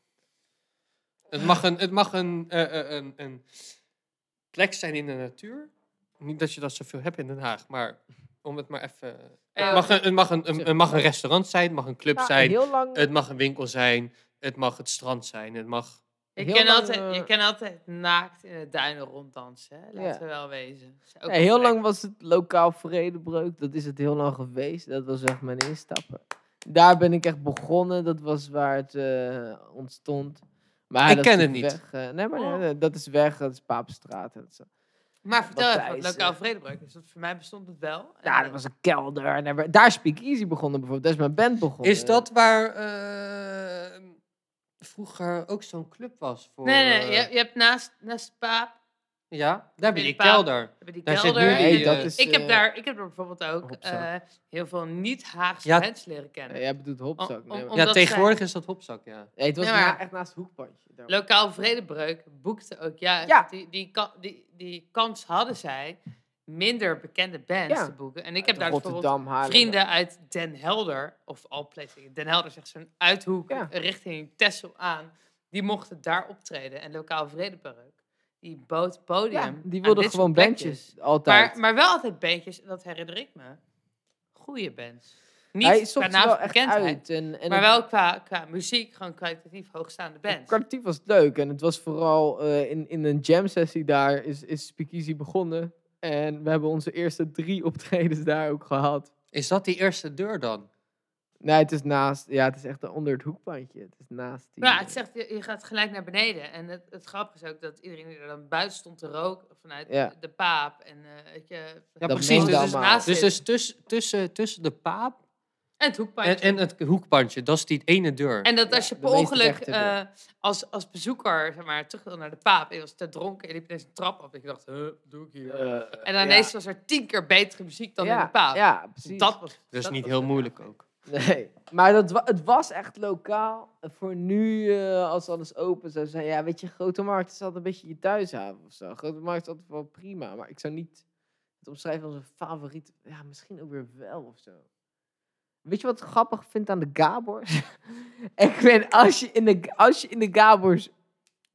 Het mag een, het mag een, eh, eh, een, een plek zijn in de natuur. Niet dat je dat zoveel hebt in Den Haag, maar om het maar even... Eh, Het mag een, het mag een, een, het mag een restaurant zijn, het mag een club zijn, heel lang. het mag een winkel zijn, het mag het strand zijn, het mag... Je Heel kan, lang, altijd, eh, je kan altijd naakt in de duinen ronddansen. Hè? Laten Ja. we wel wezen. Is ook Ja, een heel plek. lang was het lokaal vredebreuk. Dat is het heel lang geweest. Dat was echt mijn instappen. Daar ben ik echt begonnen. Dat was waar het eh, ontstond. Maar Ik ken het niet. Weg, eh, nee, maar Oh. nee, dat is weg. Dat is Papenstraat. Dat is, Maar vertel even, wat Matthijs, lokaal eh. vredebreuk is. Dat voor mij bestond het wel. En, Ja, eh, dat was een kelder. En daar, werd- daar is Speak Easy begonnen bijvoorbeeld. Daar is mijn band begonnen. Is dat waar eh, vroeger ook zo'n club was? Voor, Nee, nee, eh, je, je hebt naast, naast paap Ja, daar heb je de die kelder. heb je die Daar zit nu die, dat is, ik, heb eh, daar, ik heb er bijvoorbeeld ook eh, heel veel niet-Haagse Ja. bands leren kennen. Ja, jij bedoelt Hopzak. Om- om- Ja, tegenwoordig is dat hopzak, ja. Het was Ja, maar- na- echt naast het hoekpandje. Daar- Lokaal Vredebreuk boekte ook juist. Ja. Die, die, die, die kans hadden zij minder bekende bands Ja. te boeken. En ik heb Uit daar bijvoorbeeld Rotterdam, Haarlem. vrienden uit Den Helder, of places. Den Helder echt zo'n uithoek Ja. richting Texel aan. Die mochten daar optreden. En lokaal Vredebreuk, die bood podium. Ja, die wilden gewoon bandjes. Altijd. Maar, maar wel altijd bandjes, en dat herinner ik me. Goede bands. Niet Hij qua uit. En, en maar wel qua, qua muziek, gewoon kwalitatief hoogstaande bands. Kwalitatief was leuk. En het was vooral eh, in, in een jam sessie daar is, is Speakeasy begonnen. En we hebben onze eerste drie optredens daar ook gehad. Is dat die eerste deur dan? Nee, het is naast. Ja, het is echt onder het hoekpandje. Het is naast die. Ja, het zegt, je, je gaat gelijk naar beneden. En het, het grappige is ook dat iedereen die er dan buiten stond te roken vanuit Ja. de, paap. En eh weet je, Ja, Dat precies. Dus, naast dus, dus tussen, tussen, tussen de paap en het hoekpandje. en, en het hoekbandje, dat is die ene deur. En dat als je per ongeluk eh, als, als bezoeker zeg maar, terug wil naar de paap en je was te dronken en liep ineens een trap af. En je dacht, huh, doe ik hier? Eh, en dan ineens was er tien keer betere muziek dan ja, in de paap. Ja, precies. dat was, dat is niet heel moeilijk ook. Nee, maar dat, het was echt lokaal. Voor nu, eh, als alles open zou zijn. Ja, weet je, Grote Markt is altijd een beetje je thuishaven of zo. Grote Markt is altijd wel prima. Maar ik zou niet het omschrijven als een favoriet. Ja, misschien ook weer wel of zo. Weet je wat ik grappig vind aan de Gabors? ik ben, als je, in de, als je in de Gabors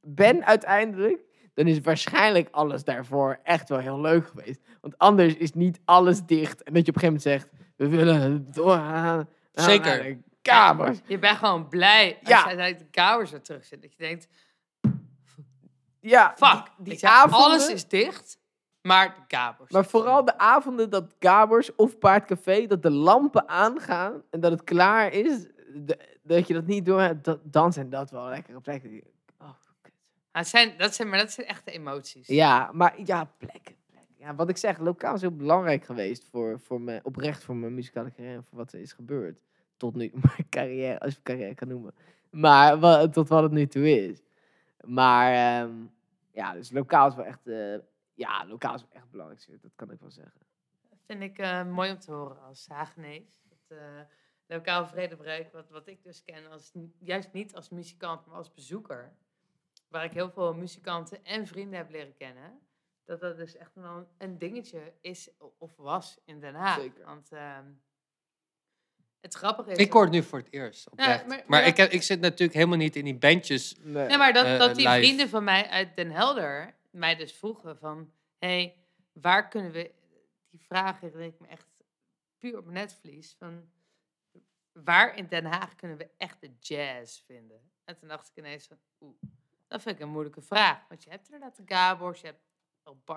bent uiteindelijk, dan is waarschijnlijk alles daarvoor echt wel heel leuk geweest. Want anders is niet alles dicht. En dat je op een gegeven moment zegt, we willen doorgaan. Naar Zeker. Gabors. Je bent gewoon blij als Ja. je uiteindelijk de kamers weer terug zit. Dat je denkt, Ja, fuck, die, avonden, alles is dicht, maar de kamers. Maar vooral de avonden dat Gabors of Paardcafé, dat de lampen aangaan en dat het klaar is. de- dat je dat niet door dat- dan zijn dat wel lekkere plekken. Oh, kut. Maar, het zijn, dat zijn, maar dat zijn echte emoties. Ja, maar ja, plekken. Ja, wat ik zeg, lokaal is heel belangrijk geweest voor, voor me, oprecht voor mijn muzikale carrière voor wat er is gebeurd. Tot nu, mijn carrière, als je carrière kan noemen. Maar wa- tot wat het nu toe is. Maar ehm, ja, dus lokaal is wel echt, eh, ja, lokaal is echt belangrijk. Dat kan ik wel zeggen. Dat vind ik eh, mooi om te horen als Hagenees. Dat, eh, lokaal vredebreuk, wat, wat ik dus ken, als, juist niet als muzikant, maar als bezoeker. Waar ik heel veel muzikanten en vrienden heb leren kennen. Dat dat dus echt wel een, dingetje is of was in Den Haag. Zeker. Want ehm, het grappige is... Ik hoor het nu voor het eerst. Oprecht. maar- maar maar ik, heb, ik zit natuurlijk helemaal niet in die bandjes. Nee. Nee, maar dat, eh, dat die live. vrienden van mij uit Den Helder mij dus vroegen van... hey, waar kunnen we... Die vraag herinner ik me echt puur op mijn netvlies. Van, waar in Den Haag kunnen we echt de jazz vinden? En toen dacht ik ineens van... Oeh, dat vind ik een moeilijke vraag. Want je hebt inderdaad de Gabors, je hebt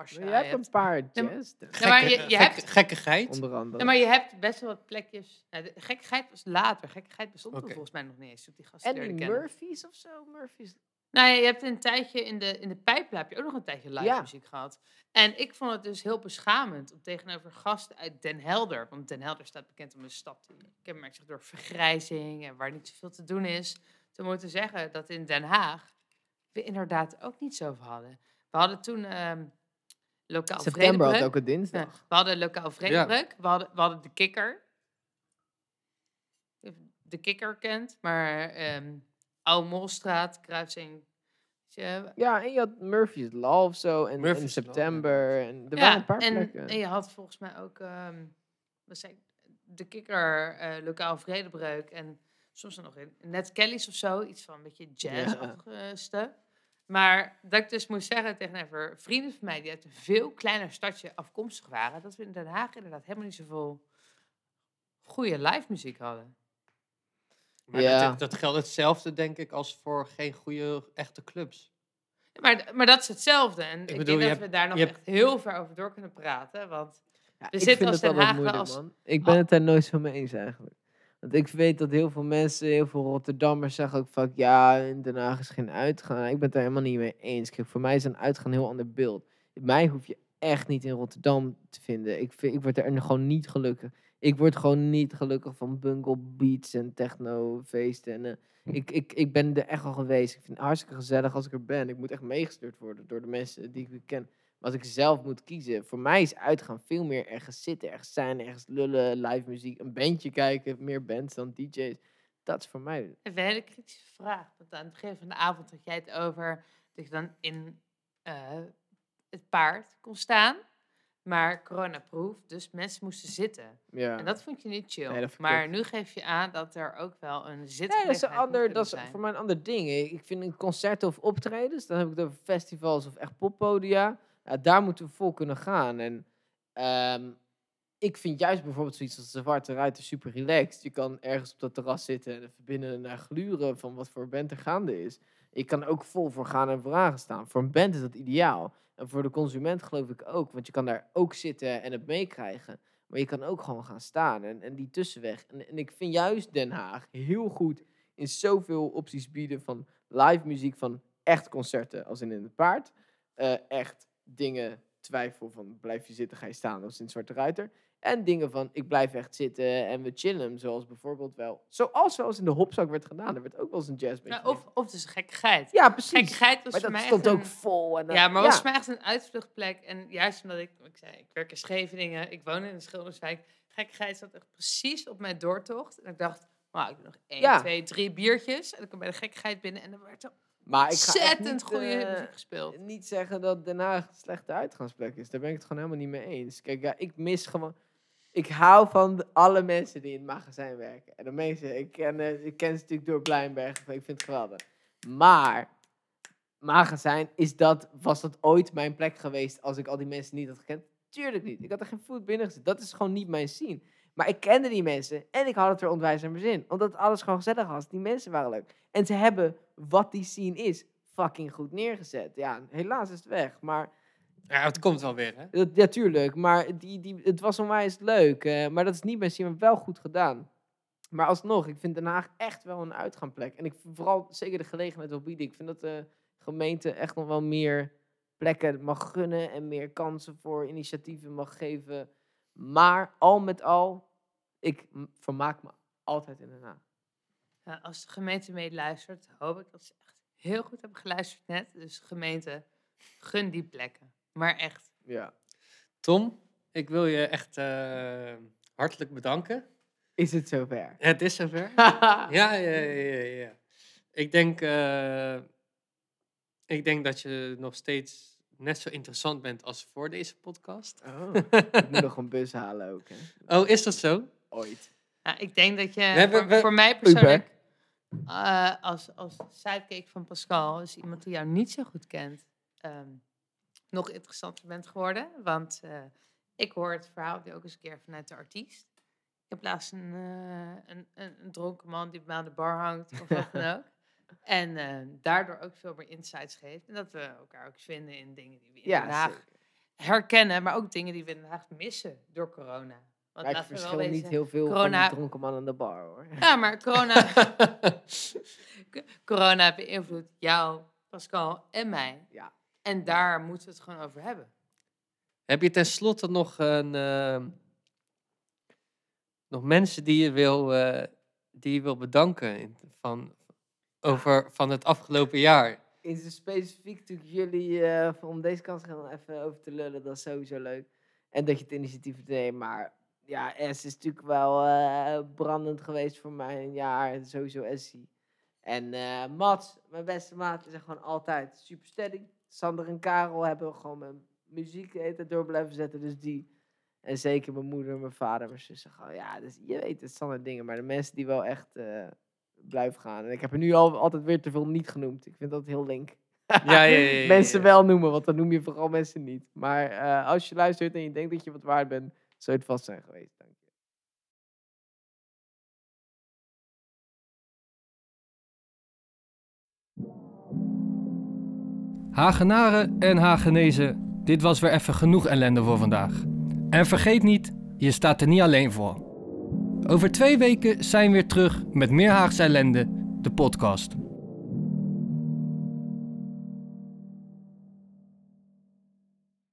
Je hebt een paar maar- jazz, Ja, maar je, je Gekke- hebt... Gekkigheid. onder andere. Maar je hebt best wel wat plekjes. Nou, de gekkigheid was later. Gekkigheid bestond toen Oké. volgens mij nog niet eens. Toen die gasten en die. Murphys of zo? Murphys. Nou ja, je hebt een tijdje in de, in de heb je ook nog een tijdje live Ja. muziek gehad. En ik vond het dus heel beschamend om tegenover gasten uit Den Helder, want Den Helder staat bekend om een stad die kenmerkt zich door vergrijzing en waar niet zoveel te doen is, te moeten zeggen dat in Den Haag we inderdaad ook niet zoveel hadden. We hadden toen ehm lokaal September had Vredebreuk. ook een dinsdag. Ja, we hadden lokaal Vredebreuk, we, hadden, we hadden de Kikker. De Kikker kent, maar ehm Oude Molstraat, Kruising. Ja, Ja, en je had Murphy's Law of zo. En, Law, September. En er ja, waren een paar en, plekken. en je had volgens mij ook ehm, wat zei de Kikker, eh, lokaal Vredebreuk en soms nog in net Kelly's of zo, iets van een beetje jazz-achtige. Maar dat ik dus moest zeggen tegenover vrienden van mij die uit een veel kleiner stadje afkomstig waren, dat we in Den Haag inderdaad helemaal niet zoveel goede live muziek hadden. Maar Ja. dat, dat geldt hetzelfde, denk ik, als voor geen goede, echte clubs. Ja, Maar, maar dat is hetzelfde. En ik, bedoel, denk dat hebt- we daar nog hebt- echt heel ver over door kunnen praten. Want Ja, we ik zitten vind als het Den altijd Haag als- man. Ik ben het daar nooit zo mee eens eigenlijk. Want ik weet dat heel veel mensen, heel veel Rotterdammers zeggen ook vaak, ja, in Den Haag is geen uitgaan. Ik ben het daar helemaal niet mee eens. Kijk, voor mij is een uitgaan een heel ander beeld. Mij hoef je echt niet in Rotterdam te vinden. Ik, vind, ik word er gewoon niet gelukkig. Ik word gewoon niet gelukkig van bungle beats en technofeesten. En, eh, ik, ik, ik ben er echt al geweest. Ik vind het hartstikke gezellig als ik er ben. Ik moet echt meegestuurd worden door de mensen die ik ken. Maar als ik zelf moet kiezen, voor mij is uitgaan veel meer ergens zitten, ergens zijn, ergens lullen, live muziek, een bandje kijken, meer bands dan DJ's. Dat is voor mij. Even een hele kritische vraag. Want aan het begin van de avond had jij het over dat je dan in eh, het paard kon staan. Maar corona-proof, dus mensen moesten zitten. Ja. En dat vond je niet chill. Nee, maar nu geef je aan dat er ook wel een Nee, zitgelegenheid dat is, een ander, dat is voor mij een ander ding. Ik vind een concerten of optredens, dan heb ik het over festivals of echt poppodia. Daar moeten we vol kunnen gaan. En ehm, ik vind juist bijvoorbeeld zoiets als de Zwarte Ruiter super relaxed. Je kan ergens op dat terras zitten en even binnen naar gluren van wat voor band er gaande is. Je kan ook vol voor gaan en vragen staan. Voor een band is dat ideaal. En voor de consument geloof ik ook. Want je kan daar ook zitten en het meekrijgen. Maar je kan ook gewoon gaan staan. En, en die tussenweg. En, en ik vind juist Den Haag heel goed in zoveel opties bieden van live muziek, van echt concerten, als in in het paard. Eh, echt dingen, twijfel van blijf je zitten, ga je staan, als in Zwarte Ruiter. En dingen van ik blijf echt zitten en we chillen, zoals bijvoorbeeld wel, zoals wel eens in de Hopzak werd gedaan. Er werd ook wel eens een jazzband. Ja, of, of dus gekkigheid. ja, precies. Gekkigheid was maar voor dat mij stond ook een- vol. En dan- Ja, maar was voor mij echt een uitvluchtplek. En juist omdat ik, ik zei, ik werk in Scheveningen, ik woon in de Schilderswijk. Gekkigheid zat echt precies op mijn doortocht. En ik dacht, nou, ik doe nog één, Ja. twee, drie biertjes. En ik kom bij de gekkigheid binnen en er werd er Maar ik ga echt niet, goede eh, muziek gespeeld. niet zeggen dat Den Haag een slechte uitgangsplek is. Daar ben ik het gewoon helemaal niet mee eens. Kijk, ja, ik mis gewoon... Ik hou van alle mensen die in het magazijn werken. En de meeste, ik ken, eh, ik ken ze natuurlijk door Blijnberg. Ik vind het geweldig. Maar, magazijn, is dat, was dat ooit mijn plek geweest als ik al die mensen niet had gekend? Tuurlijk niet. Ik had er geen voet binnen gezet. Dat is gewoon niet mijn scene. Maar ik kende die mensen en ik had het er ontwijs naar mijn zin. Omdat alles gewoon gezellig was. Die mensen waren leuk. En ze hebben wat die scene is fucking goed neergezet. Ja, helaas is het weg. Maar Ja, het komt wel weer, hè? ja, tuurlijk. Maar die, die, het was onwijs leuk. eh, maar dat is niet mijn scene, maar wel goed gedaan. Maar alsnog, ik vind Den Haag echt wel een uitgaanplek. En ik vind vooral zeker de gelegenheid wil bieden. Ik vind dat de gemeente echt nog wel meer plekken mag gunnen en meer kansen voor initiatieven mag geven. Maar al met al, ik vermaak me altijd in Den Haag. Ja, als de gemeente meeluistert, hoop ik dat ze echt heel goed hebben geluisterd net. Dus gemeente, gun die plekken. Maar echt. Ja. Tom, ik wil je echt eh, hartelijk bedanken. Is het zover? Het is zover. Ja, ja, ja, ja, ja. Ik denk, eh, ik denk dat je nog steeds net zo interessant bent als voor deze podcast. Oh, ik moet nog een bus halen ook. Hè. Oh, is dat zo? Ooit. Nou, ik denk dat je, voor, we- voor mij persoonlijk, eh, als, als sidekick van Pascal, is iemand die jou niet zo goed kent, ehm, nog interessanter bent geworden. Want eh, ik hoor het verhaal ook eens een keer vanuit de artiest. Ik heb laatst een, eh, een, een, een dronken man die bij mij aan de bar hangt, of wat dan ook. En eh, daardoor ook veel meer insights geeft. En dat we elkaar ook vinden in dingen die we in Den Ja, Haag zeker. herkennen, maar ook dingen die we in Den Haag missen door corona. Want Maar ik laten we wel verschil niet heel veel van corona- dronken man aan de bar, hoor. Ja, maar corona, corona beïnvloedt jou, Pascal en mij. Ja. En daar moeten we het gewoon over hebben. Heb je tenslotte nog een, eh, nog mensen die je wil, eh, die je wil bedanken in- van, over, van het afgelopen jaar? Is specifiek natuurlijk jullie, eh, om deze kans gaan even over te lullen, dat is sowieso leuk. En dat je het initiatief neemt, maar ja, S is natuurlijk wel eh, brandend geweest voor mij een jaar, sowieso Essie. En Mats, mijn beste maat, is gewoon altijd super steady. Sander en Karel hebben gewoon mijn muziek eten door blijven zetten, dus die. En zeker mijn moeder, mijn vader, mijn zussen. Gewoon, ja, dus je weet het, standaard dingen. Maar de mensen die wel echt blijven gaan. En ik heb er nu al altijd weer te veel niet genoemd. Ik vind dat heel link. Ja, ja, ja, ja, mensen wel noemen, want dan noem je vooral mensen niet. Maar eh, als je luistert en je denkt dat je wat waard bent, zou het vast zijn geweest. Dank je. Hagenaren en Hagenezen, dit was weer even genoeg ellende voor vandaag. En vergeet niet, je staat er niet alleen voor. Over twee weken zijn we weer terug met meer Haagse ellende, de podcast.